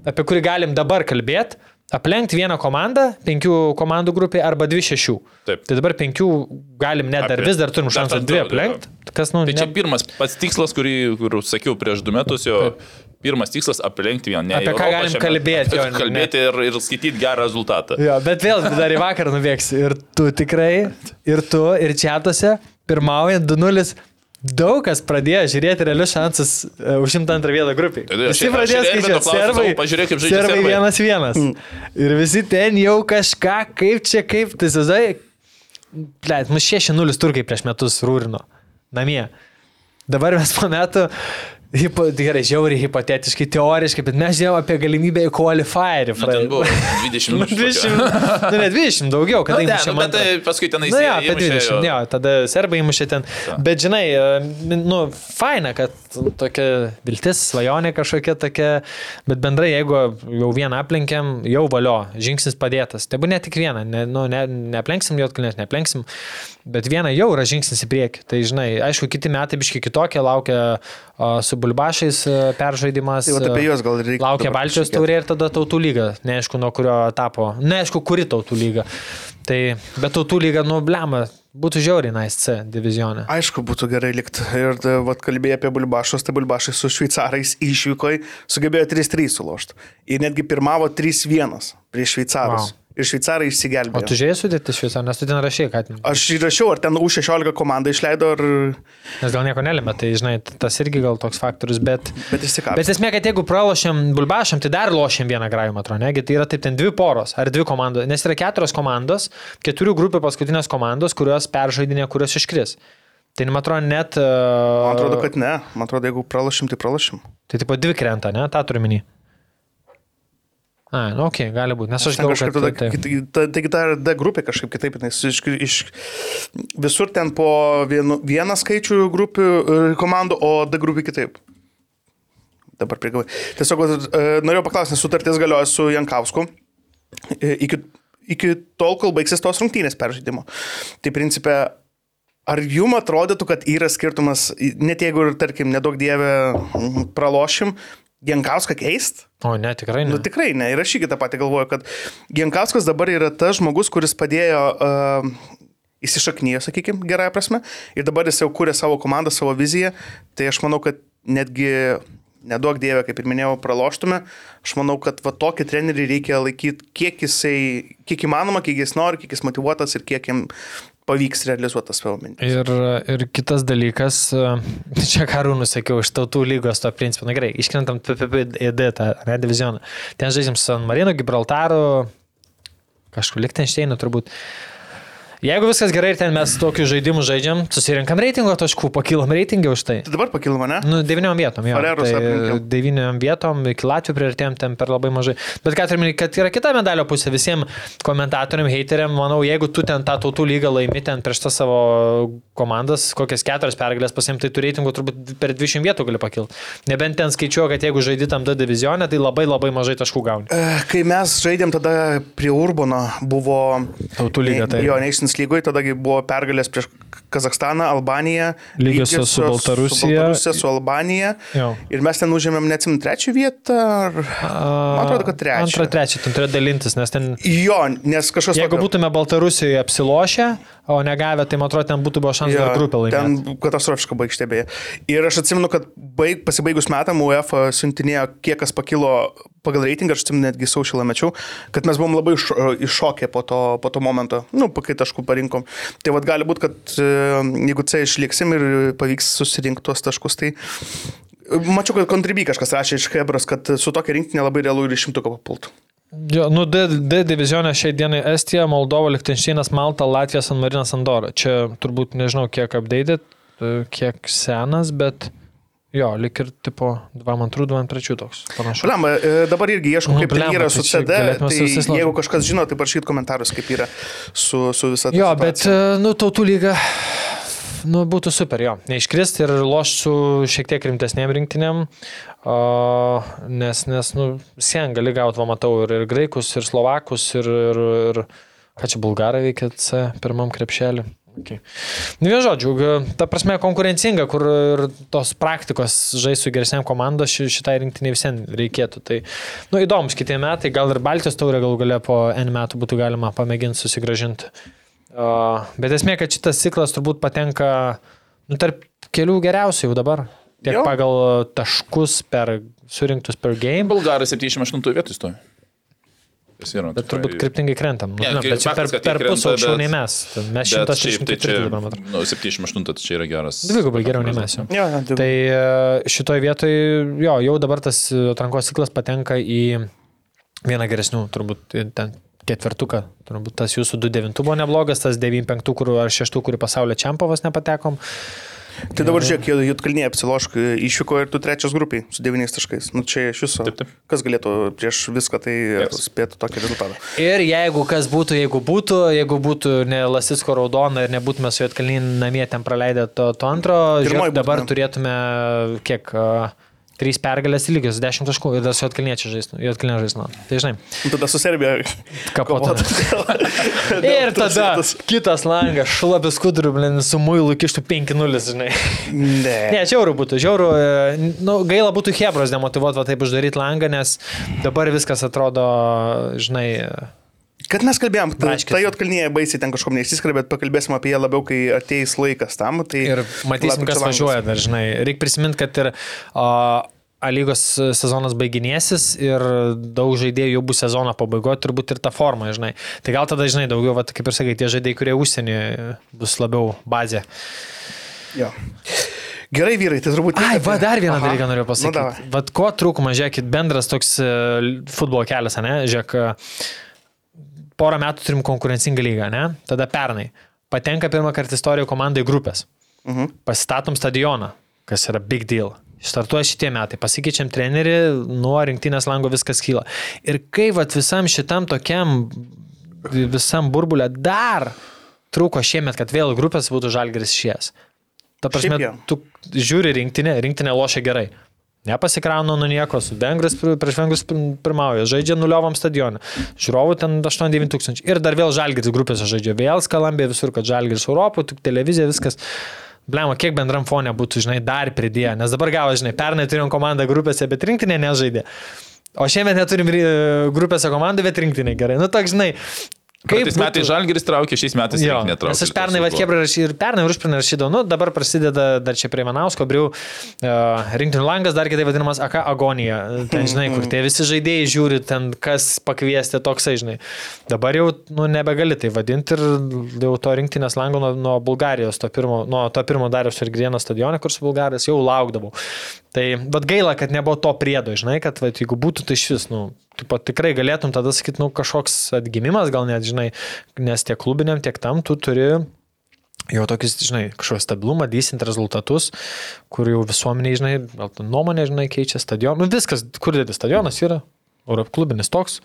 apie kurį galim dabar kalbėti, aplenkti vieną komandą, penkių komandų grupė arba dvi šešių. Taip. Tai dabar penkių galim net dar Apie- vis dar turim šansą dvi aplenkti. Kas, nu, Tai čia ne, pirmas pats tikslas, kurį kur sakiau prieš du metus, jo pirmas tikslas aplenkti vieną. Ne Apie ką Europą galim šiame- kalbėti, jo, ne- Kalbėti ir, ir skaityti gerą rezultatą. Jo, bet vėl dar į vakarą nubėgsi. Ir tu tikrai, ir tu, ir čiatuose, pirmaujant 2-0. Daug kas pradėjo žiūrėti realius šansus uh, užimti antrą vietą grupiai. Tai Visi pradėjo skaičiuoti. sakau, pažiūrėk, kaip žaidžia serbai. vienas vienas. Ir visi ten jau kažką, kaip čia, kaip, tai sezai. Plėt, mus 6-0 turkai prieš metus rūrino. Namie. Dabar mes po metų, hipo, gerai, žiauriai hipotetiškai, teoriškai, bet mes žinome apie galimybę į qualifierį. Nu, ten buvo 20 Nu, minučių. 20, nu, ne 20, daugiau, Na, kadangi ne, mušėm nu, bet tai paskui tenais Nu, jie jo, apie įmušė, 20, jo. jo, tada serbai įmušė ten. Bet žinai, e, nu, faina, kad tokia viltis, svajonė kažkokia tokia, bet bendrai, jeigu jau vieną aplenkiam, jau valio, žingsnis padėtas. Tai buvo ne tik vieną, ne, nu, ne, neaplenksim Jotkalnės, neaplenksim, bet vieną jau yra žingsnis į priekį. Tai žinai, aišku, kiti metai biški kitokie, laukia o, su bulbašais peržaidimas. Tai apie juos gal reikia Laukia Baltijos taurė ir tada tautų lyga. Neaišku, nuo kurio etapo. Neaišku, kuri tautų lyga. Tai, bet tautų lyga, nu, blema, būtų žiauriai nice C divizionė. Aišku, būtų gerai likti. Ir e, vat kalbėjai apie Bulbašus, tai Bulbašai su šveicarais išvyko, sugebėjo 3-3 sulošti. Ir netgi pirmavo 3-1 prieš šveicarus. Wow. Ir šveicarai O išsigelbėjo. tu žiūrėjai sudėti šviesą, nes tu ten rašai, kad... Aš įrašiau, ar ten U16 komanda išleido, ar... Nes gal nieko nelėmė, tai žinai, tas irgi gal toks faktorius, bet... Bet išsikapė. Bet esmė, kad jeigu pralošiam bulbašam, tai dar lošiam vieną grajų, man atrodo, negi tai yra taip ten dvi poros ar dvi komandos, nes yra keturios komandos, keturių grupių paskutinės komandos, kurios peržaidinė, kurios iškris. Tai man atrodo net... Uh, Man atrodo, kad ne. Man atrodo, jeigu pralašim, tai pralašim. Tai tipo dvi krenta, ne, tą turiu minį. A, nu, okay, gali būti, nes aš galvoju, kad... tada, taip. kit- ta, taigi ta D grupė kažkaip kitaip, nes iš, iš, visur ten po vienu, vieną skaičių grupių e, komandų, o D grupė kitaip. Dabar prigavai. Tiesiog e, norėjau paklausti, nes sutartis galioja su Jankausku e, iki, iki tol, kol baigsis tos rungtynės peržaidimo. Tai principė, ar jum atrodytų, kad yra skirtumas, net jeigu ir, tarkim, nedaug dievė mm, pralošim, Jankauską keist? O, ne, tikrai ne. Nu tikrai ne. Ir aš irgi tą patį galvoju, kad Gienkauskas dabar yra tas žmogus, kuris padėjo uh, įsišaknyje, sakykime, gerąją prasme. Ir dabar jis jau kūrė savo komandą, savo viziją. Tai aš manau, kad netgi nedaug dievė, kaip ir minėjau, praloštume. Aš manau, kad va tokį trenerį reikia laikyti, kiek jisai, kiek įmanoma, kiek jis nori, kiek jis motivuotas ir kiek jam pavyks realizuoti savo mintis. Ir, ir kitas dalykas, e, čia karūnų sakiau, iš tautų lygos to principo, na gerai, iškrentam PPD, tą ne, divizioną. Ten žaidžiam su San Marino, Gibraltaru, kažkur Lichtensteinu turbūt. Jeigu viskas gerai ir ten mes tokius žaidimus žaidžiam, susirinkam reitingo taškų, pakilom reitingą už tai. Tai dabar pakilama, ne? Nu, devyniom vietom, jo. Farerus Tai aplenkiau. devyniom vietom, iki Latvijų priartėjom ten per labai mažai. Bet ką turiu, kad yra kita medalio pusė visiems komentatoriam, hateriam, manau, jeigu tu ten tą tautų lygą laimi ten prieš tą savo komandas, kokias keturias pergalės pasiimti, tai tu reitingų turbūt per 20 vietų gali pakilti. Nebent ten skaičiuoja, kad jeigu žaidži tam D divizionė, tai labai labai mažai taškų gauni. E, Kai mes žaidėm tada prie Urbono, buvo Tautų lyga, tai. Jo, Nations lygoje, tadagi buvo pergalės prieš Kazakstaną, Albaniją. Lygiosios su Baltarusija. Su Baltarusija, su Albanija. Jo. Ir mes ten užėmėm, neatsim, trečią vietą. Ar... Man atrodo, kad trečią. Antrą, trečią, ten turėjo dalintis, nes ten Jo, nes kažkas... Jeigu būtume Baltarusijoje apsilošę, o negavę, tai man atrodo, ten būtų buvo šansas dar grupę laimėti. Ten katastrofiška baigštė beje. Ir aš atsimenu, kad baig, pasibaigus metam UEFA siuntinėjo, kiek kas pakilo pagal reitingą, aš atsimenu netgi saušilą mečiau, kad mes buvom labai iš- iššokę po to, po to momento, nu, kai taškų parinkom. Tai vad gali būti, kad jeigu C išliksim ir pavyks susirinkti tuos taškus, tai Mačiau, kad kontribį kažkas rašė iš Hebros, kad su tokia rinktinė labai realu ir iš šimtuko papultų. Jo, nu, D, D divizionė šiai dienai Estija, Moldova, Liechtensteinas, Malta, Latvija, San Marinas, Andora. Čia turbūt nežinau, kiek updated, e, kiek senas, bet jo, lik ir tipo 2-2, 2-3 toks. Panašu. Blemba, e, dabar irgi ieškau, Nu, kaip ten blemba, yra tai su CD. Tai jeigu kažkas žino, tai parašykit komentarus, kaip yra su, su visa ta Jo, situacija. bet, e, nu, tautų lyga, nu, būtų super, jo. Neiškristi ir lošti su šiek tiek rimtesnėm rinktinėm, o, nes, nes, nu, sien gali gauti, va, matau, ir, ir graikus, ir slovakus, ir, ir, ir ką čia bulgarai veikia C pirmam krepšelį. Okay. Nu, vien žodžiu, ta prasme konkurencinga, kur ir tos praktikos žais su geresniam komandos ši- šitai rinktiniai visiems reikėtų. Tai, nu, įdomus kitie metai, gal ir Baltijos taurė gal galia po N metų būtų galima pamėginti susigražinti. Uh, bet esmė, kad šitas ciklas turbūt patenka nu, tarp kelių geriausių jau dabar. Tiek jo. pagal taškus per surinktus per game, Bulgarai 78 vietoj stovi. Yra. bet turbūt kryptingai krentam. Nu, Ne, kai bet čia per, per pusę aukščiau nei mes. Mes Bet šiaip tai 164 čia, dabar matome. nu, 78 tai čia yra geras. Dvigubai geriau nei mes jau. Jo, jo, dvigubai. Tai e, šitoj vietoj, jo, jau dabar tas e, atrankos ciklas patenka į vieną geresnių, turbūt į ten ketvirtuką. Turbūt tas jūsų 2-9 buvo neblogas, tas 9-5 kur, ar 6, kur pasaulio čempavas nepatekom. Tai dabar žiūrėk, Jutkalnyje apsilošk išvyko ir tu trečias grupiai su devyniais taškais. Nu čia iš viso. Taip, taip. Kas galėtų prieš viską tai Yes. spėti tokį rezultatą? Ir jeigu kas būtų, jeigu būtų, jeigu būtų ne Lasisko raudona ir nebūtume su Jotkalnin namie ten praleidę to, to antro, žiūrėk, dabar būtume. turėtume kiek... a, Trys pergalės lygios, 10 taškų ir dar su Jotkalniečiai žaistų. Jotkalniečiai žaistų. Tai žinai, Nu, Tada su Serbija. kovotų. Ir tada vietos. kitas langas, šlapis kuduriu, blin, su muilu kištų 5-0, žinai. Ne. Ne, žiauru būtų, žiauru. e, Nu, gaila būtų Hebros demotivuoti va taip uždaryti langą, nes dabar viskas atrodo, žinai, Kad mes kalbėjom, ta, Braškės. ta Jotkalnyje baisiai ten kažkom neįsiskria, bet pakalbėsim apie ją labiau, kai ateis laikas tam. Tai ir matysim, kas važiuoja dar, žinai. Reikia prisiminti, kad ir o, A lygos sezonas baiginėsis ir daug žaidėjų jau bus sezono pabaigoje, turbūt ir ta forma, žinai. Tai gal tada, žinai, daugiau, va, kaip ir sakai, tie žaidėjai, kurie užsienį bus labiau bazė. Jo. Gerai, vyrai, tai turbūt... Ai, va, dar vieną Aha. dalyką noriu pasakyti. Nu, Vat ko trūkumas, žiūrėkit, bendras toks e, futbolo kelias, ne? Žiūrėk, e, porą metų turim konkurencingą lygą, ne? Tada pernai. Patenka pirmą kartą istorijoje komandai grupės. Mhm. Pasistatom stadioną, kas yra big deal. Startuoja šitie metai, pasikeičiam trenerį, nuo rinktinės lango viskas kyla. Ir kai vat visam šitam tokiam, visam burbulė dar trūko šiemet, kad vėl grupės būtų žalgeris šies. Ta prasme, tu žiūri rinktinę, rinktinė lošia gerai. Nepasikrauna nuo nieko, su Vengris pr- prieš Vengrus pir- pirmauja, žaidžia nuliovam stadioną. Žiūrovų ten 8-9 tūkstančių. Ir dar vėl Žalgiris grupėse žaidžia, vėl skalambė visur, kad Žalgiris Europų, tik televizija, viskas. Blemo, kiek bendram fone būtų, žinai, dar pridėję. Nes dabar gavo, žinai, pernai turėjom komandą grupėse, bet rinktinė nežaidė. O šiemet neturim ri- grupėse komandą, bet rinktinė gerai. Nu, toks, žinai. Kaip metais žalgeris traukė, šiais metais Jo, netraukė. nes aš pernai, va, Hebra ir pernai ir užpernai rašydavau, nu, dabar prasideda dar čia prie Manausko, briu, uh, rinktinių langas, dar kitaip vadinamas AK agonija. Ten, žinai, kur tie visi žaidėjai žiūri, ten kas pakviesti toksai, žinai. Dabar jau, nu, nebegali tai vadinti ir jau to rinktinės lango nuo, nuo Bulgarijos, to pirmo, nuo to pirmo Darius ir Grieno stadione, kur su Bulgarijos jau laukdavau. Tai, bet gaila, kad nebuvo to priedo, žinai, kad, va, jeigu būtų tai šis, nu, tu pat tikrai galėtum tada sakyti, nu, kažkoks atgimimas, gal net, žinai, nes tiek klubiniam, tiek tam tu turi jau tokius, žinai, kažkokį stabilumą, dysint rezultatus, kur jau visuomeniai, žinai, nuomonė, žinai, keičia stadioną. Nu, viskas, kur dėdė stadionas yra, Europ klubinis toks,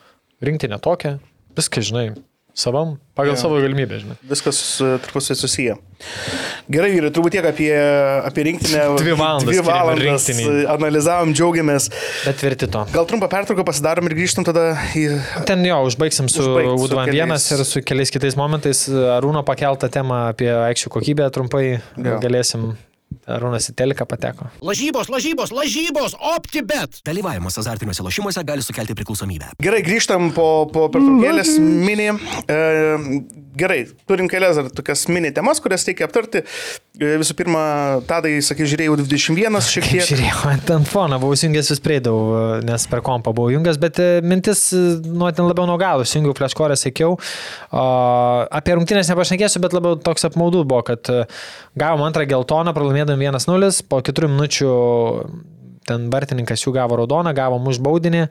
rinktinė tokia, viskas, žinai, savam, pagal Jo. savo galimybę, žinai. Viskas e, tarpusai susiję. Gerai, vyrai, turbūt tiek apie, apie rinktinę. Dvi valandas Dvi valandas analizavom, džiaugiamės. Bet tvirti to. Gal trumpą pertrauką pasidarom ir grįžtam tada į... Ten jo, užbaigsim su Užbaigt su U21 keliais- ir su keliais kitais momentais. Arūno pakeltą temą apie aikščių kokybę trumpai Jo. galėsim. Arūnas į teliką pateko. Lažybos, lažybos, lažybos, optibet. Dalyvavimas azartiniuose lošimuose gali sukelti priklausomybę. Gerai, grįžtam po, po pertraukėlės mini. E, gerai, turim kelias dar tokias mini temas, kurias reikia aptarti. E, visų pirma, Tadai, sakai, žiūrėjau 21 šiek tiek. žiūrėjau, ant ant fono buvau įjungęs vis prieidau, nes per kompą buvau įjungęs, bet e, mintis e, nuo ten labiau nuo galo, įjungiau fleškorę, sėkiau. O, apie rungtynės nepašnekėsiu, bet labiau toks apmaudu buvo, kad e, gavom antrą geltoną, pralaimėdami 1-0, po 4 minučių ten vartininkas jų gavo raudoną, gavom už baudinį.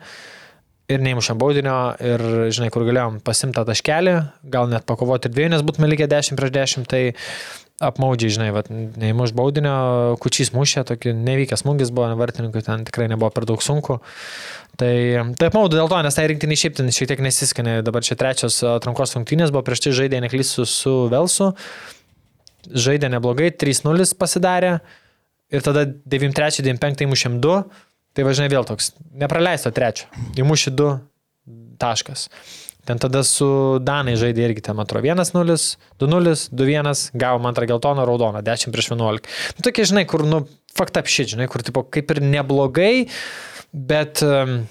Ir neįmušėm baudinio ir, žinai, kur galėjom pasimti tą taškelį, gal net pakovoti ir dviejų, nes būtume likę 10 prieš 10, tai apmaudžiai, žinai, vat, neįmuš baudinio, kučys mušė, tokį nevykęs smūgis buvo vartininkui, ten tikrai nebuvo per daug sunku. Tai, tai apmaudu dėl to, nes tai rinktinį šiaip ten šiek tiek nesiskanė, dabar čia trečios atrankos rungtynės buvo, prieš tai žaidė neklysiu su Velsu, žaidė neblogai, 3-0 pasidarė ir tada 9-3-9-5 įmušėm 2, tai važinai vėl toks, nepraleisto trečio, įmušė 2 taškas. Ten tada su Danai žaidė irgi ten, man atrodo, 1-0, 2-0, 2-1, gavom antrą geltoną, raudoną, 10 prieš 11. Nu, tokie, žinai, kur, nu, fakt apšit, žinai, kur, tipo, kaip ir neblogai, bet um,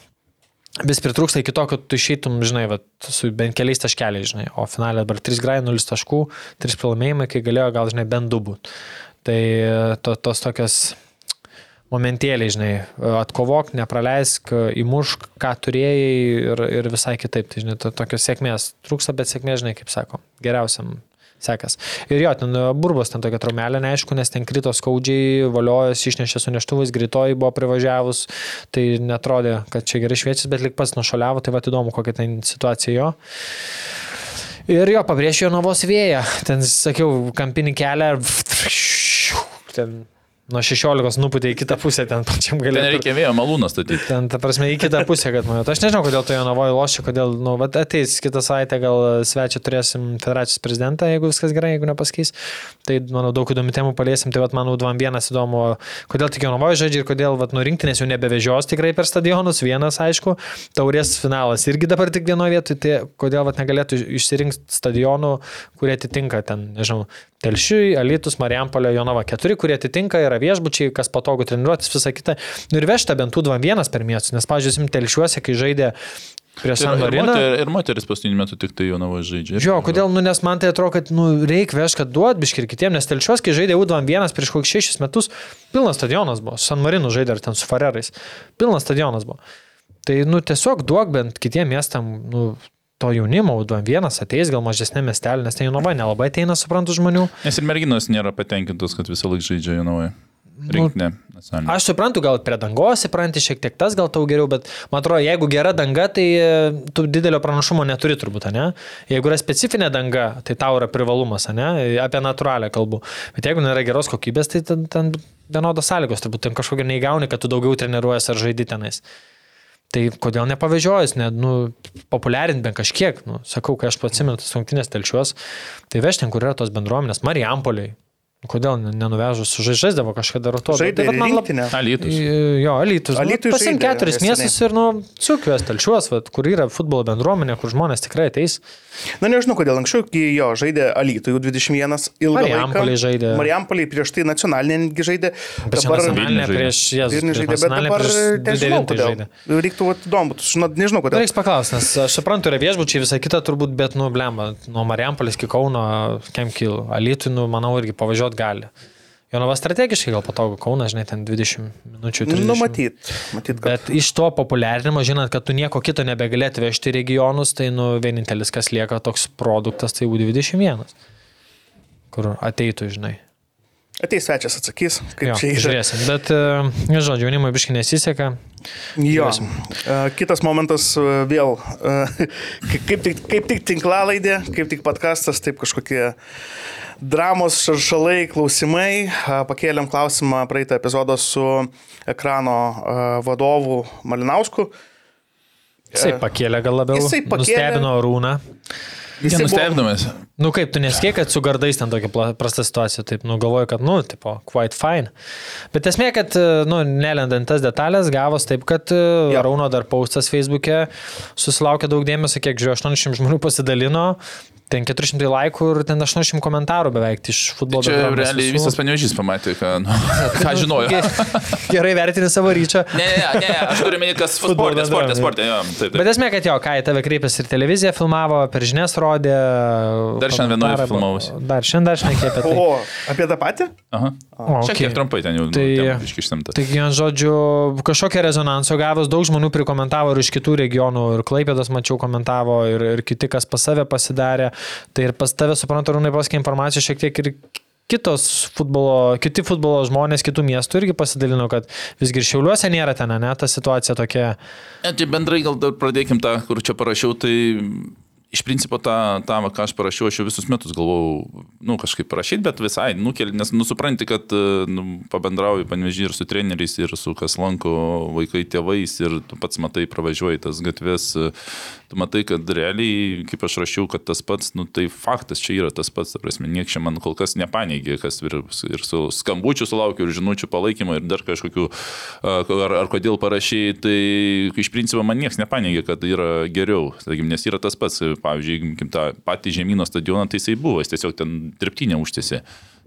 vis pritrūksta iki to, kad tu išeitum, žinai, va, su bent keliais taškeliais, žinai, o finale dabar 3 grai, 0 taškų, 3 pralaimėjimai, kai galėjo gal, žinai, bent 2 būt. Tai to, tos tokios momentėliai, žinai, atkovok, nepraleisk, įmušk, ką turėjai ir, ir visai kitaip. Tai, žinai, to, tokios sėkmės trūksta, bet sėkmė, žinai, kaip sako, geriausiam sekas. Ir jo, ten burbos ten tokia traumelė, neaišku, nes ten krito skaudžiai, valiojus, išnešė su neštuvais, greitoji buvo privažiavus, tai netrodė, kad čia gerai šviečias, bet lik pats nušaliavo, tai va įdomu, kokia ten situacija jo. Ir jo, pabrėžė jo novos vėją. Ten, sakiau, kampinį kelią ten nuo 16 nuputė į kitą pusę, ten pačiam Ten galėjo. nereikia vėjo malūną statyti. Ten, ta prasme, į kitą pusę, kad man. Aš nežinau, kodėl to Jonavoje lošia, kodėl, nu, vat ateis kitą savaitę, gal svečią turėsim federacijos prezidentą, jeigu viskas gerai, jeigu nepasakys. Tai, manau, daug įdomių temų paliesim. Tai, vat, manau, 2-1 įdomu, kodėl tik Jonavoje žaidžia ir kodėl, vat, nu, rinktinės jau nebevežios tikrai per stadionus. Vienas, aišku, taurės finalas irgi dabar tik vienoje vietoje. Tai kodėl, vat, negalėtų išsirinkti stadionų, kurie atitinka ten, nežinau, Telšiui, Alitus, Marijampolė, Jonava. Keturi, kurie atitinka, yra viešbučiai, kas patogu treniruotis, visa kita. Nu ir vežta bent tų 2-1 per miestus. Nes, pavyzdžiui, sim Telšiuose, kai žaidė prieš Ir, San ir, Marino. moter, ir moteris paskutiniu metu tik tai Jonava žaidžia. Jo, kodėl, nu, nes man tai atrodo, kad, nu, reikia vežti, kad duot biški ir kitiems, nes telšios, kai žaidė U21 prieš kokius šešis metus, pilnas stadionas buvo, San Marino žaidė ar ten su Farerais, pilnas stadionas buvo. Tai, nu, tiesiog duok bent kitiem miestam, nu, to jaunimo, U21 ateis gal mažesnė miestelė, nes ten Jonava nelabai ateina, suprantu, žmonių. Nes ir merginos nėra patenkintos, kad visą laiką žaidžia Jonavoje. Rinktinė. nacionalinė. Aš suprantu, gal prie dangos įpranti šiek tiek tas gal tau geriau, bet man atrodo, jeigu gera danga, tai e, tu didelio pranašumo neturi turbūt, ne? Jeigu yra specifinė danga, tai tau yra privalumas, ne? Apie natūralią kalbų. Bet jeigu nėra geros kokybės, tai ten, ten vienodos sąlygos, turbūt ten kažkokio neįgauni, kad tu daugiau treniruojas ar žaidži tenais. Tai kodėl nepavežiojus, net, nu, populiarint bent kažkiek, nu, sakau, kai aš pats atsimenu tas rungtynės telšiuos, tai vežti ten, kur yra tos bendruomenės, Marijampoliai. Kodėl ne- nenuvežus, žaidžiaisdavo kažkada rotuoti. Žaidė ir rinktinę. Alytus. Jo, Alytus. Alytui Nu, Pasim keturis miestus ir, nu, sukvies telšiuos, vat, kur yra futbolo bendruomenė, kur žmonės tikrai ateis. Na nežinau, kodėl anksčiau, kai jo žaidė Alytų 21 ilgą laiką. Marijampolėj žaidė. Marijampolį prieš tai nacionalinė netgi žaidė. Bet čia nacionalinė prieš Jėzus. Vilnius žaidė, bet dabar nežinau 29 kodėl. žaidė. Reiktų įdomu, nežinau Nu, kodėl. Reiks paklausti, nes aš suprantu, yra viešbučiai visą kitą turbūt, bet, nu, blemba, nuo Marijampolės iki Kauno, Kemkil, Alytų, nu, manau, irgi pavažiuoti gali. Jonava strategiškai gal patogu Kauną, žinai, ten 20 minučių. 30. Nu, matyt, matyt, kad. Bet iš to populiarinimo, žinant, kad tu nieko kito nebegalėti vežti į regionus, tai nu, vienintelis, kas lieka toks produktas, tai U21. Kur ateitų, žinai. Ateis svečias atsakys, kaip Jo, čia yra. žiūrėsim. Bet, e, žodžiu, jaunimui biškai nesiseka. Jo. Žiūrėsim. E, Kitas momentas e, vėl, e, kaip tik, kaip tik tinklalaidė, kaip tik podkastas, taip kažkokie dramos, šaršalai, klausimai. Pakėlėm klausimą praeitą epizodą su ekrano vadovu Malinausku. Jisai pakėlė gal labiau. Jisai pakėlė. Nustebino Rūną. Jisai buvo- Nenustebdamas. Nu kaip, tu neskėk, kad su gardais ten tokia prasta situacija, taip, nu galvoju, kad, nu, tipo, quite fine. Bet esmė, kad, e, nu, nelendant tas detalės, gavos taip, kad ja. Rauno dar paustas Facebook'e susilaukė daug dėmesio, kiek žiūrėjau, 800 žmonių pasidalino, ten 400 laikų ir ten 800 komentarų beveik iš futbolo. Čia bendruomenės realiai visų. visas panevežys pamatė, ką, nu, ką žinojo. Ge- Gerai vertini savo ryčio. Ne, ne, ne, aš turiu minėti, kas Futbolo sportė, sportė, jo, taip, taip. Bet esmė, kad jo, ką į tave kreipėsi ir televizija filmavo, per žinias rodė. Dar šiandien vienoj komentarą- filmavosi. Dar šiandien dar šnekė apie tai. O, apie tą patį? Aha. O, Šiek okay. tiek trumpai ten jau Tai- tai, iškištamta. Taigi, ant žodžiu, kažkokią rezonanso gavus, daug žmonių prikomentavo ir iš kitų regionų, ir Klaipėdas, mačiau, komentavo, ir, ir kiti, kas pas save pasidarė. Tai ir pas tave, suprantu, Rūnai, paskė informaciją šiek tiek ir kitos futbolo, kiti futbolo žmonės, kitų miestų irgi pasidalino, kad visgi ir Šiauliuose nėra ten, ne, ta situacija tokia. Ne, tai bendrai gal dar pradėkim tą, kur čia parašiau, tai iš principo tą, tą ką aš parašiau, aš jau visus metus galvojau, nu, kažkaip parašyti, bet visai, nukeli, nes nusupranti, kad e, nu, pabendrauju panevežį ir su treneriais, ir su kas lanko vaikai tėvais, ir tu pats matai, pravažiuoji tas gatves, e, tu matai, kad realiai, kaip aš rašiau, kad tas pats, nu, tai faktas čia yra tas pats, ta prasme, nieks čia man kol kas nepaneigė, kas ir, ir su skambučiu sulaukiu, ir žinučių palaikymo, ir dar kažkokių, ar, ar kodėl parašai, tai iš principo man niekas nepaneigė, kad yra geriau, sakykim, nes yra tas pats, pavyzdžiui, imkim tą patį žemyno stadioną, tai jisai buvo, jis tiesiog ten dirbtinė užtėsi.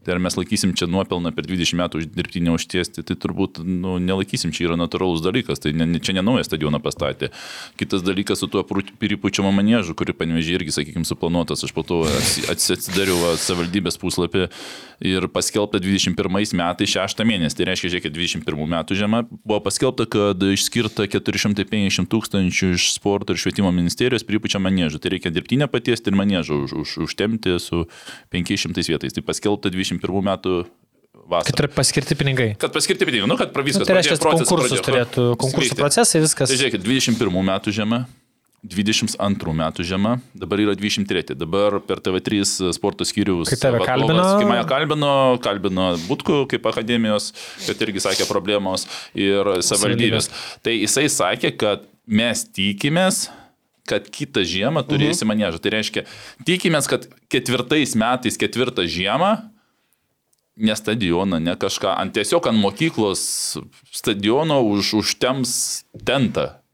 Tai ar mes laikysim čia nuopelną per 20 metų už dirbtinę užtiesti, tai turbūt nu, nelaikysim, čia yra natūralus dalykas, tai ne, čia ne naują stadioną pastatė. Kitas dalykas su tuo piripučiamo manėžu, kuri panevežė irgi, sakykime, suplanuotas, aš po to atsi- atsi- atsidariau va, savivaldybės puslapį ir paskelbta 21 metais 6 mėnesį. Tai reiškia, žiūrėkit, 21 metų žiema buvo paskelbta, kad išskirta 450 tūkstančių iš sporto ir švietimo ministerijos piripučio manėžų. Tai reikia dirbtinę patiesti ir manėžą už, už, užtemti su 500 vietais. Tai paskelbta 21 metų vasarą. Kad yra paskirti pinigai. Kad paskirti pinigai, nu, kad Nu, viskas. tai reiškia, konkursus pradėjo- turėtų, konkursų veikti. procesai, viskas. Tai žiūrėkit, 21 metų žiema, 22 metų žiema, dabar yra 23. Dabar per TV3 sporto skyrius. Kai tave vadovas, kalbino? Kai mane kalbino, kalbino Butku kaip akademijos, kad irgi sakė problemos ir savivaldybės. Tai jisai sakė, kad mes tikimės, kad kitą žiemą turėsi Mhm. manėžą. Tai reiškia, tikimės, kad ketvirtais metais, ketvirtą žiemą ne stadioną, ne kažką, ant tiesiog ant mokyklos stadiono už, užtems tentą.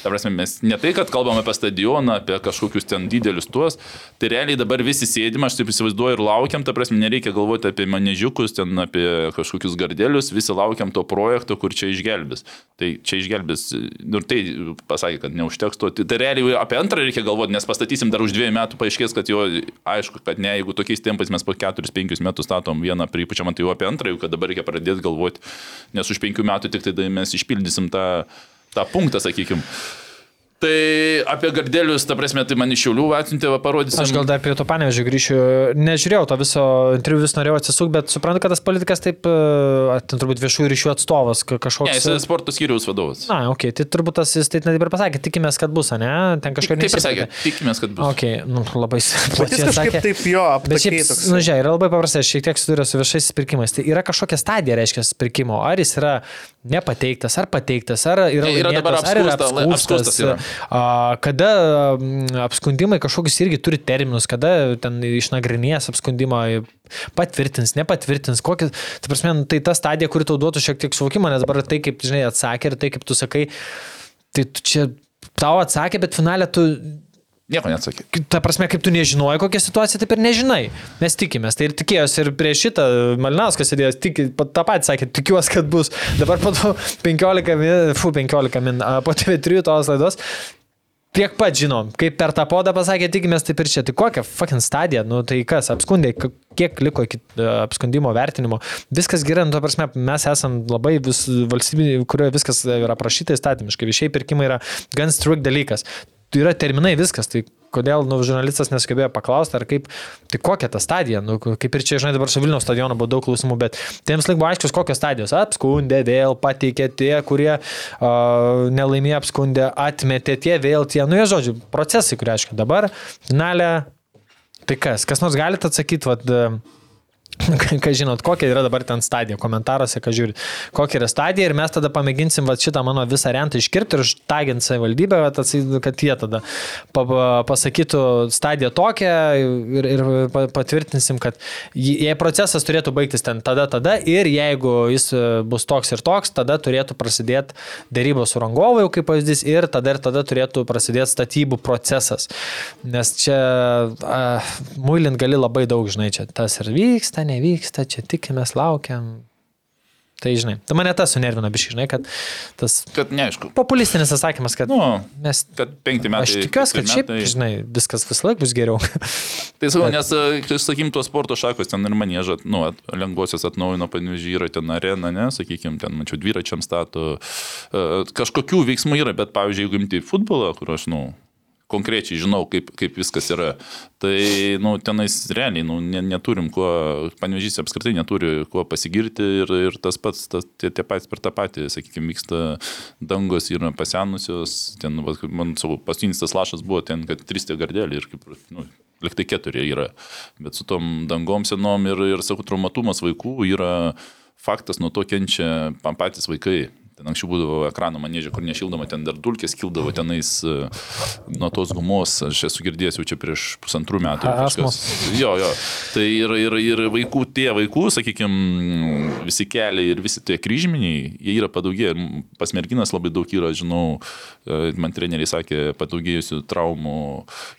Ta prasme, mes ne tai, kad kalbam apie stadioną, apie kažkokius ten didelius tuos, tai realiai dabar visi sėdim, aš taip įsivaizduoju ir laukiam, ta prasme, nereikia galvoti apie manežiukus, ten apie kažkokius gardelius, visi laukiam to projekto, kur čia išgelbės. Tai čia išgelbės, nu ir tai pasakė, kad neužteks to. Tai, tai realiai apie antrą reikia galvoti, nes pastatysim dar už dviejų metų, paaiškės, kad jo, aišku, kad ne, jeigu tokiais tempais mes po 4-5 metus statom vieną pripučiamą, tai jau apie antrą, jau kad dabar reikia pradėti galvoti, nes už 5 metų tik tai mes išpildysim tą tą punktą, sakykime. Tai apie gardelius, ta prasme, tai man iš šiaulių atsiuntė, parodysiu. Aš gal dar prie to panevežiu grįšiu. Nežiūrėjau to viso interviu, vis norėjau atsisukti, bet suprantu, kad tas politikas taip, e, ten turbūt viešųjų ryšių atstovas kažkoks. Ne, jis sporto skyriaus vadovas. Na, okei, okay, tai turbūt tas jis taip net ir pasakė, tikimės, kad bus, ne? Ten kažkas Taip pasakė, tikimės, kad bus. Ok, nu, labai Bet plačiai jis kažkaip sakė. taip jo Bet šiaip, aptakiai toks. nu, žiūrėk, yra labai paprasta, aš šiek tiek susiduriu su viešais pirkimais. Tai yra kažkokia stadija, reiškia, pirkimo. Ar jis yra nepateiktas, ar pateiktas, ar yra, Ne, yra dabar laimėtas, ar yra apskųstas yra. Kada apskundimai kažkokius irgi turi terminus, kada ten išnagrinės apskundimą, patvirtins, nepatvirtins, kokį, tai prasme, nu, tai ta stadija, kuri tau duotų šiek tiek suvokimą, nes dabar tai, kaip, žinai, atsakė ir tai, kaip tu sakai, tai tu čia tau atsakė, bet finalė tu Nieko neatsakė. Ta prasme, kaip tu nežinojai, kokia situacija, taip ir nežinai. Mes tikimės. Tai ir tikėjos ir prieš šitą Malinauskas sėdėjęs, tik, tą patį sakė, tikiuosi, kad bus. Dabar po to 15 min, fu, 15 min, po TV3 tos laidos. Tiek pat žinom, kaip per tą podą pasakė, tikimės taip ir čia. Tai kokia fucking stadija, nu tai kas, apskundė, kiek liko iki e, apskundimo vertinimo. Viskas gerai, nu, ta prasme, mes esam labai vis, valstybė, kurioje viskas yra aprašyta įstatymiškai. Viešiai pirkimai yra gan strict dalykas. Yra terminai viskas, tai kodėl nu, žurnalistas nesugebėjo paklausti, ar kaip, tai kokia ta stadija, nu, kaip ir čia, žinai, dabar su Vilniaus stadionu buvo daug klausimų, bet tiems laik buvo aiškus, kokios stadijos. Apskundė, vėl pateikė tie, kurie uh, nelaimėjo apskundė, atmetė tie, vėl tie, nu, jie žodžiu, procesai, kurie aišku, dabar. Finale, tai kas, kas nors galite atsakyti, vad, Ką žinot, kokia yra dabar ten stadija, komentaruose, ką žiūrit, kokia yra stadija ir mes tada pamėginsim va, šitą mano visą rentą iškirpti ir užtagint savivaldybę, kad jie tada pa, pa, pasakytų stadiją tokią ir, ir pa- patvirtinsim, kad jei procesas turėtų baigtis ten tada, tada ir jeigu jis e, bus toks ir toks, tada turėtų prasidėti dėrybos su rangovu, kaip pavyzdys, ir tada ir tada turėtų prasidėti statybų procesas. Nes čia uh, muilint gali labai daug, žinai, čia tas ir vyksta, nevyksta, čia tikimės, laukiam. Tai žinai, tai mane tas sunervina biškai, žinai, kad tas Kad neaišku. populistinis atsakymas, kad Nu, mes... kad penkti metai. Aš tikiuosi, kad šiaip, metai- žinai, viskas vis laik bus geriau. Tai sakau, nes, e, sakykim, tos sporto šakos ten ir manėžą, nu, at, lengvosios atnaujino, pavyzdžiui, yra ten arena, ne, sakykim, ten, mačiau, dviračiam stato. E, Kažkokių veiksmų yra, bet, pavyzdžiui, jeigu imti futbolą, kur aš, nu, konkrečiai žinau, kaip, kaip viskas yra, tai, nu, tenais realiai, nu, ne, neturim kuo, panevežys apskritai neturi kuo pasigirti ir, ir tas pats, tas, tie, tie patys per tą patį, sakykime, vyksta dangos yra pasenusios, ten, va, man savo paskutinis tas lašas buvo ten, kad trys tie gardelį ir kaip, nu, liktai keturi yra, bet su tom dangom senom ir, ir sakau, traumatumas vaikų yra faktas, nuo to kenčia pa- patys vaikai. Ten anksčiau būdavo ekrano manėžė, kur nešildoma, ten dar dulkės kildavo tenais e, nuo tos gumos, aš esu girdėjęs jau čia prieš pusantrų metų. Kažkas. Jo, jo. Tai ir, ir, ir vaikų, tie vaikų, sakykime, visi keliai ir visi tie kryžminiai, jie yra padaugėję. Pas merginas labai daug yra, žinau, e, man treneriai sakė, padaugėjusių traumų.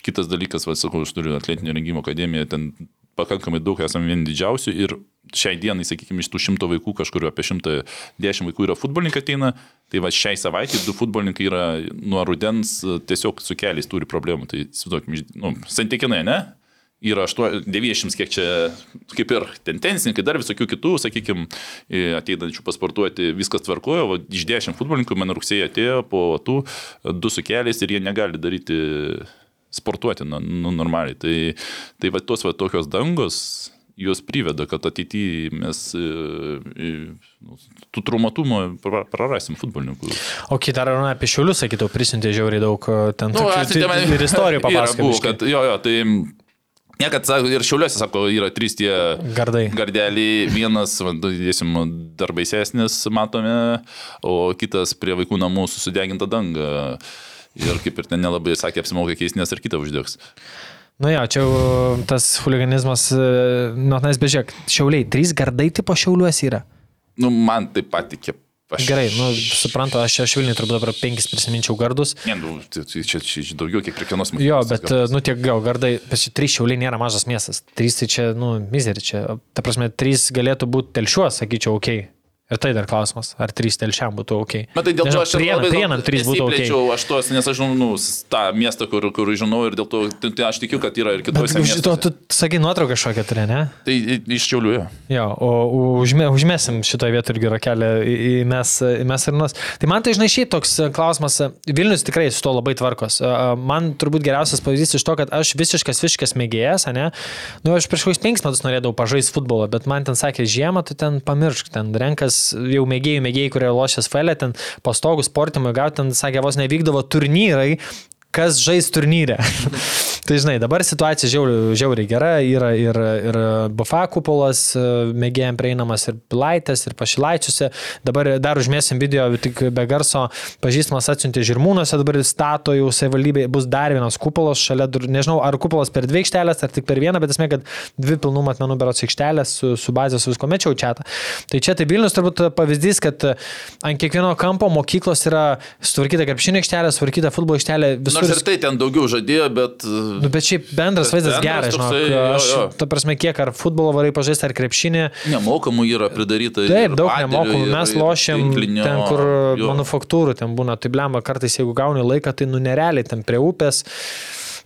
Kitas dalykas, va, sakau, aš turiu atletinio rengimo akademiją, ten pakankamai daug esame vieni didžiausių ir šiai dienai, sakykime, iš tų šimto vaikų kažkur apie 110 vaikų yra futbolininkai ateina, tai va šiai savaitė du futbolininkai yra nuo rudens e, tiesiog su keliais turi problemų, tai įsivaizduokim, iš- nu, santykinai, ne? Yra 8, 90, kiek čia, kaip ir ten tenisininkai, dar visokių kitų, sakykime, ateinančių pasportuoti, viskas tvarkojo, o iš 10 futbolininkų man rugsėje atėjo po tų du su keliais ir jie negali daryti sportuoti nu, normaliai. Tai, tai va tos va tokios dangos, jos priveda, kad ateityje mes nu, tų traumatumų pra- prarasim futbolininkų. O kitą dar apie šiulius, sakyčiau, prisintė žiauriai daug e, ten Nu, tokių- man- ir istorijų papasakoti. kad, jo, jo, tai niekad, sako, ir šiauliuose, sako, yra trys tie Gardai. gardeliai, vienas, dėsim, dar baisesnis matome, o kitas prie vaikų namų susideginta danga. Ir kaip ir ten nelabai sakė, apsimoka keisti, nes ir kitą uždegs. Nu jo, čia jau tas huliganizmas, e, nu, nes bežiūrėk, šiauliai, trys gardai tipo šiauliuose yra. Nu, man tai patikė Aš- Gerai, nu, suprantu, aš, aš Vilniui turbūt dabar penkis prisiminčiau gardus. Ne, nu, čia, čia, čia daugiau kiek prie kiekvienos Jo, mokyklos bet, gal. nu, tiek gal gardai, bet čia trys šiauliai nėra mažas miestas. Trys tai čia, nu, mizerį čia. Ta prasme, trys galėtų būti telšiuos, sakyčiau, ok. Ir tai dar klausimas, ar trys telšiam būtų ok. Bet tai dėl to aš daug prienam trys būtų ok. Aš tuos, nes aš žinau, nu, tą miestą, kur, kur žinau ir dėl to tai, tai aš tikiu, kad yra ir kitose Bet šito, tu sakai nuotrauką kažkokią turi, ne? Tai iš Čiauliuojo. Jo, o užme, užmesim šitoje vietoje irgi rakelę į, į mes, į mes ir nus. Tai man tai žinai šiaip toks klausimas, Vilnius tikrai su to labai tvarkos. Man turbūt geriausias pavyzdys iš to, kad aš visiškas visiškas mėgėjas, ne? Nu, aš prieš kokius penkis metus norėdavau pažaisti futbolą, bet man ten sakė, žiemą tu ten pamiršk, ten renkas jau mėgėjų, mėgėjai, kurie lošia sfelę, ten pastogų sportimui gauti, ten sakė, vos nevykdavo turnyrai, kas žais turnyre. tai žinai, dabar situacija žiauriai, žiauriai gera, yra ir, ir bufa kupolas e, mėgėjim prieinamas, ir pilaitės, ir pašilaičiuose. Dabar dar užmėsim video, tik be garso, pažįstamas atsiuntė žirmūnuose, dabar stato jau savivaldybė, bus dar vienas kupolas šalia, nežinau, ar kupolas per dvi aikštelės, ar tik per vieną, bet esmė, kad dvi pilnų matmenų berots aikštelės su, su bazė, su visko mečiau čia. Tai čia tai Vilnius turbūt pavyzdys, kad ant kiekvieno kampo mokyklos yra sutvarkyta krepšinio aikštelė, sutvarkyta futbolo aikštelė, visur Nors ir tai ten daugiau žadėjo, bet... Nu, bet šiaip bendras Bet vaizdas bendras geras, žinok. toksai, jo, Aš, jo. ta prasme, kiek ar futbolo varai pažaisti, ar krepšinį. Nemokamų yra pridaryta. Taip, daug nemokamų. Mes lošiam tinklinio, ten, kur jo. manufaktūrų ten būna. Tai blemba, kartais jeigu gauni laiką, tai nu nerealiai ten prie upės.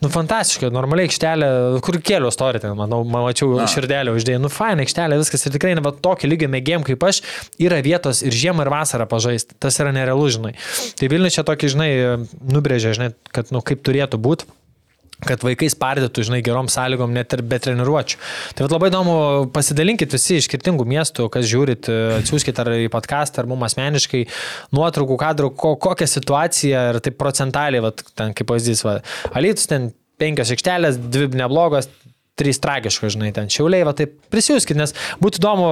Nu, fantastiška, normaliai aikštelė, kur kėliau istoriją, ten, manau, man mačiau Na. širdelę uždėjai, nu, fain aikštelė, viskas ir tikrai ne va tokio lygio mėgėjim kaip aš, yra vietos ir žiemą, ir vasarą pažaisti, tas yra nerealu, žinai. Tai Vilnius čia tokį, žinai, nubrėžė, žinai, kad, nu, kaip turėtų būti kad vaikai spardytų, žinai, gerom sąlygom, net ir be treniruočio. Tai labai įdomu, pasidalinkit visi iš skirtingų miestų, kas žiūrit, atsiųskit ar į podcastą, ar mums asmeniškai nuotraukų, kadrų, ko, kokią situaciją ir taip procentaliai, vat, ten kaip pavyzdys, va, Alytus ten penkios aikštelės, dvi neblogos, trys tragiškos, žinai, ten šiauliai, va taip prisijuskit, nes būtų įdomu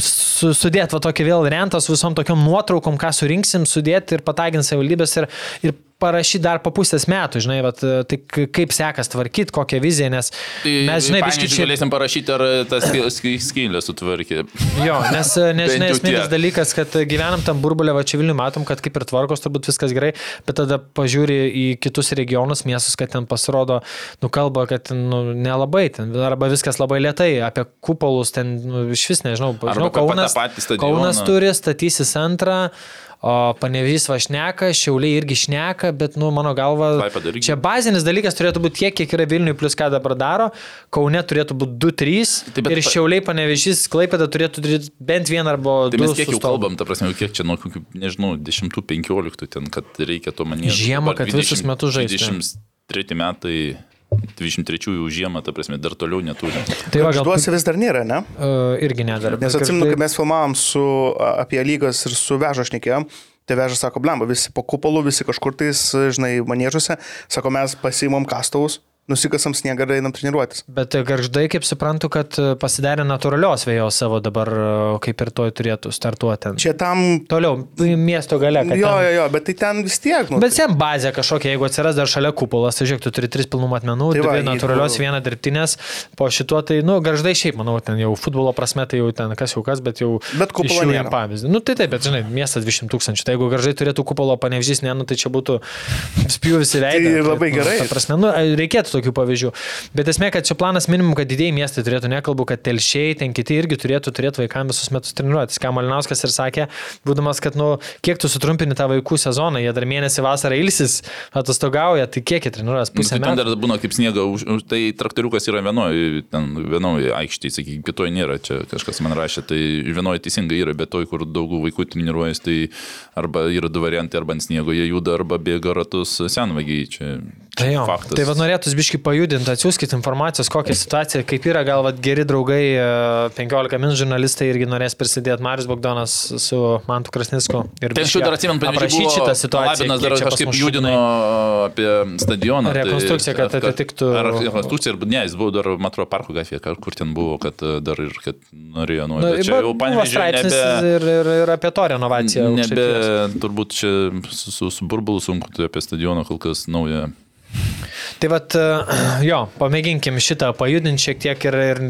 su, sudėti va tokį vėl rentą su visom tokiom nuotraukom, ką surinksim, sudėti ir pataginti savivaldybės ir, ir parašyti dar po pusės metų, žinai, vat, tai k- kaip sekas tvarkyti, kokią viziją, nes Tai mes, žinai, biškai čia... galėsim parašyti, ar tas skylę sutvarkė. Jo, nes, nes žinai, Bent jau esminis dalykas, kad gyvenam tam burbulė, va čia Vilniui matom, kad kaip ir tvarkos turbūt viskas gerai, bet tada pažiūri į kitus regionus, miestus, kad ten pasirodo, nu kalba, kad nu, nelabai, ten, arba viskas labai lietai, apie kupolus ten nu, iš vis nežinau, žinau, Kaunas. Kaunas turi, statysis antrą. O panevys vašneka, šiauliai irgi šneka, bet, nu, mano galva, čia bazinis dalykas turėtų būti tiek, kiek yra Vilniui, plus ką dabar daro. Kaune turėtų būti 2-3 Taip, bet ir šiauliai panevežys, klaipėda turėtų turėti bent vieną arba Tai du. mes kiek jau kalbam, ta prasme, kiek čia nuo kokių, nežinau, 10-15 ten, kad reikia to manyti. Žiemą, kad visus metus žaisti. 23 metai, 23 žiemą, ta prasme, dar toliau neturim. Tai va, gal Žduosi vis dar nėra, ne? uh, irgi nedara. Nes atsimenu, kai mes filmavom su, apie lygas ir su veža šnekėjom, tai veža sako, blemba, visi po kupolu, visi kažkur tais, žinai, manėžuose, sako, mes pasimom kastuvus, nusikasam sniegą ir einam treniruotis. Bet garždai, kaip suprantu, kad e, pasidarė natūralios vėjos savo dabar, e, kaip ir toj turėtų startuoti ten. Čia tam... Toliau, miesto gale. Jo, ten- jo, jo, bet tai ten vis tiek. Nu, Bet jam bazė kažkokia, jeigu atsiras dar šalia kupolas, tai žiūrėk, tu turi tris pilnų matmenų, Tai tai dvi natūralios, jeigu- viena dirbtinės, po šituo tai, nu, garždai šiaip, manau, ten jau futbolo prasme, tai jau ten kas jau kas, bet jau... Bet kupolo nėra. pavyzdį. Nu, tai taip, bet žinai, miestas 200 tūkstančių, tai jeigu garždai turėtų kupolo panevežys, ne, nu, tai čia būtų spjūvis į veidą. Tai labai nu, gerai. ta Prasme, nu, reikėtų tokių pavyzdžių. Bet esmė, kad čia planas minimum, kad didėjai miestai turėtų, nekalbu, kad telšiai, ten kiti irgi turėtų turėti vaikams visus metus treniruotis. Ką Malinauskas ir sakė, būdamas, kad, nu, kiek tu sutrumpini tą vaikų sezoną, jie dar mėnesį vasarą ilsis, atostogauja, tai kiek jie treniruojas? Nu, Pusę tai ten metų. dar būna kaip už- tai traktoriukas yra vienoje, ten vienoje aikštėje, sakykime, kitoje nėra, čia kažkas man rašė, tai vienoje teisingai yra, bet toj, kur daug vaikų treniruojas, tai arba yra du variantai, arba ant sniego jie juda, arba bėga ratus senvagiai, čia, Tai, jo, faktas. tai vad norėtųsi biškai pajudinti, atsiųskit informacijos, kokia situacija, kaip yra, gal vat, geri draugai, e, 15 min žurnalistai irgi norės prisidėti, Marius Bogdanas su Mantu Krasnicku. Ir Tai anksčiau dar atsimenu, aprašyti šitą situaciją. Labinas dar kažkaip judino apie stadioną. tai- Rekonstrukciją, kad ar- atitiktų- Ar rekonstrukcija, ar ne, jis buvo dar Matro parko gatvėje, kur ten buvo, kad e, dar ir kad norėjo Na, nuėti. Čia jau straipsnis nebe... ir, ir, ir apie to renovaciją. Nebe, turbūt čia su, su, burbulu sunku tai apie stadioną kol kas naują. Tai vad, jo, pamėginkim šitą pajudinti šiek tiek ir, ir,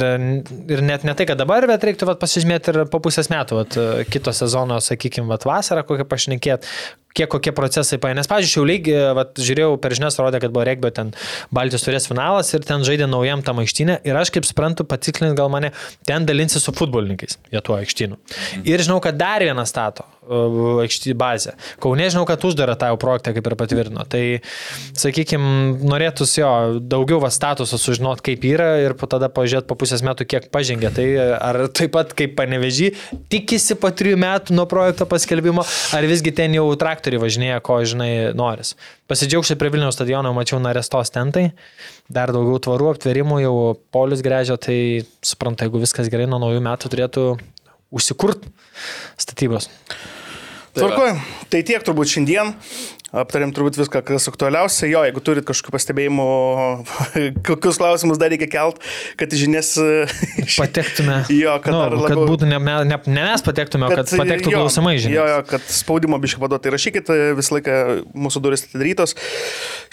ir net ne tai, kad dabar, bet reiktų vat, pasižymėti ir po pusės metų, vat, kito sezono, sakykime, vat, vasarą kokią pašnekėt, kiek kokie procesai paė. Nes, pavyzdžiui, Šiauliai, vat, žiūrėjau per žinias, rodė, kad buvo regbio ten Baltijos turės finalas ir ten žaidė naujam tam aikštynė ir aš kaip suprantu, patiklint gal mane, ten dalinsi su futbolininkais, jie tuo aikštynu. Ir žinau, kad dar vieną stato aikštį bazę. Kaune žinau, kad uždara tą jau projektą kaip ir patvirtino. Tai, sakykime, norėtųsi jo daugiau va statusą sužinoti, kaip yra ir po tada pažiūrėti po pusės metų, kiek pažengė. Tai ar taip pat kaip panevežį, tikisi po trijų metų nuo projekto paskelbimo, ar visgi ten jau traktoriai važinėja, ko žinai noris. Pasidžiaugsiu prie Vilniaus stadiono, mačiau narestos tentai, dar daugiau tvarų aptverimų, jau polius grežio, tai suprantu, jeigu viskas gerai nuo naujų metų turėtų užsikurt statybos. Tvarkoju. Tai tiek turbūt šiandien. Aptarėm turbūt viską, kas aktualiausia. Jo, jeigu turit kažkokių pastebėjimų, kokius klausimus dar reikia kelt, kad žinias patektume. jo, kad, nu, labiau, kad būtų ne, ne, ne mes patektume, kad, kad patektų jo, klausimai žinias. Jo, jo, kad spaudimo biškai paduotai rašykit, visą laiką mūsų duris atidarytos.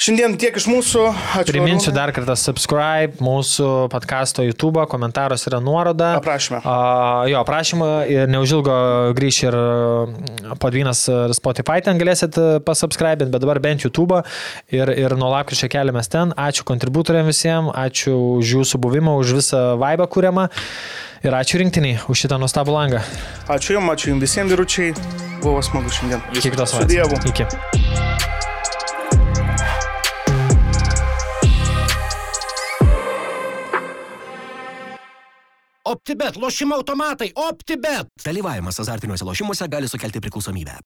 Šiandien tiek iš mūsų. Ačiū. Priminsiu dar kartą subscribe mūsų podkasto YouTube, komentaros yra nuoroda. Aprašymą. Uh, jo, aprašymą ir neužilgo grįš ir podvynas Spotify, ten galėsit pasubscribe subscribe, bet dabar bent YouTube ir, ir nuo lapkričio keliamės ten. Ačiū kontributoriam visiems, ačiū už jūsų buvimą, už visą vaibą kūriamą ir ačiū rinktiniai už šitą nuostabų langą. Ačiū Jums, ačiū Jums visiems vyručiai, buvo smagu šiandien. Iki kitos Dievu. Iki. OptiBet, lošimo automatai, OptiBet. Dalyvavimas azartiniuose lošimuose gali sukelti priklausomybę.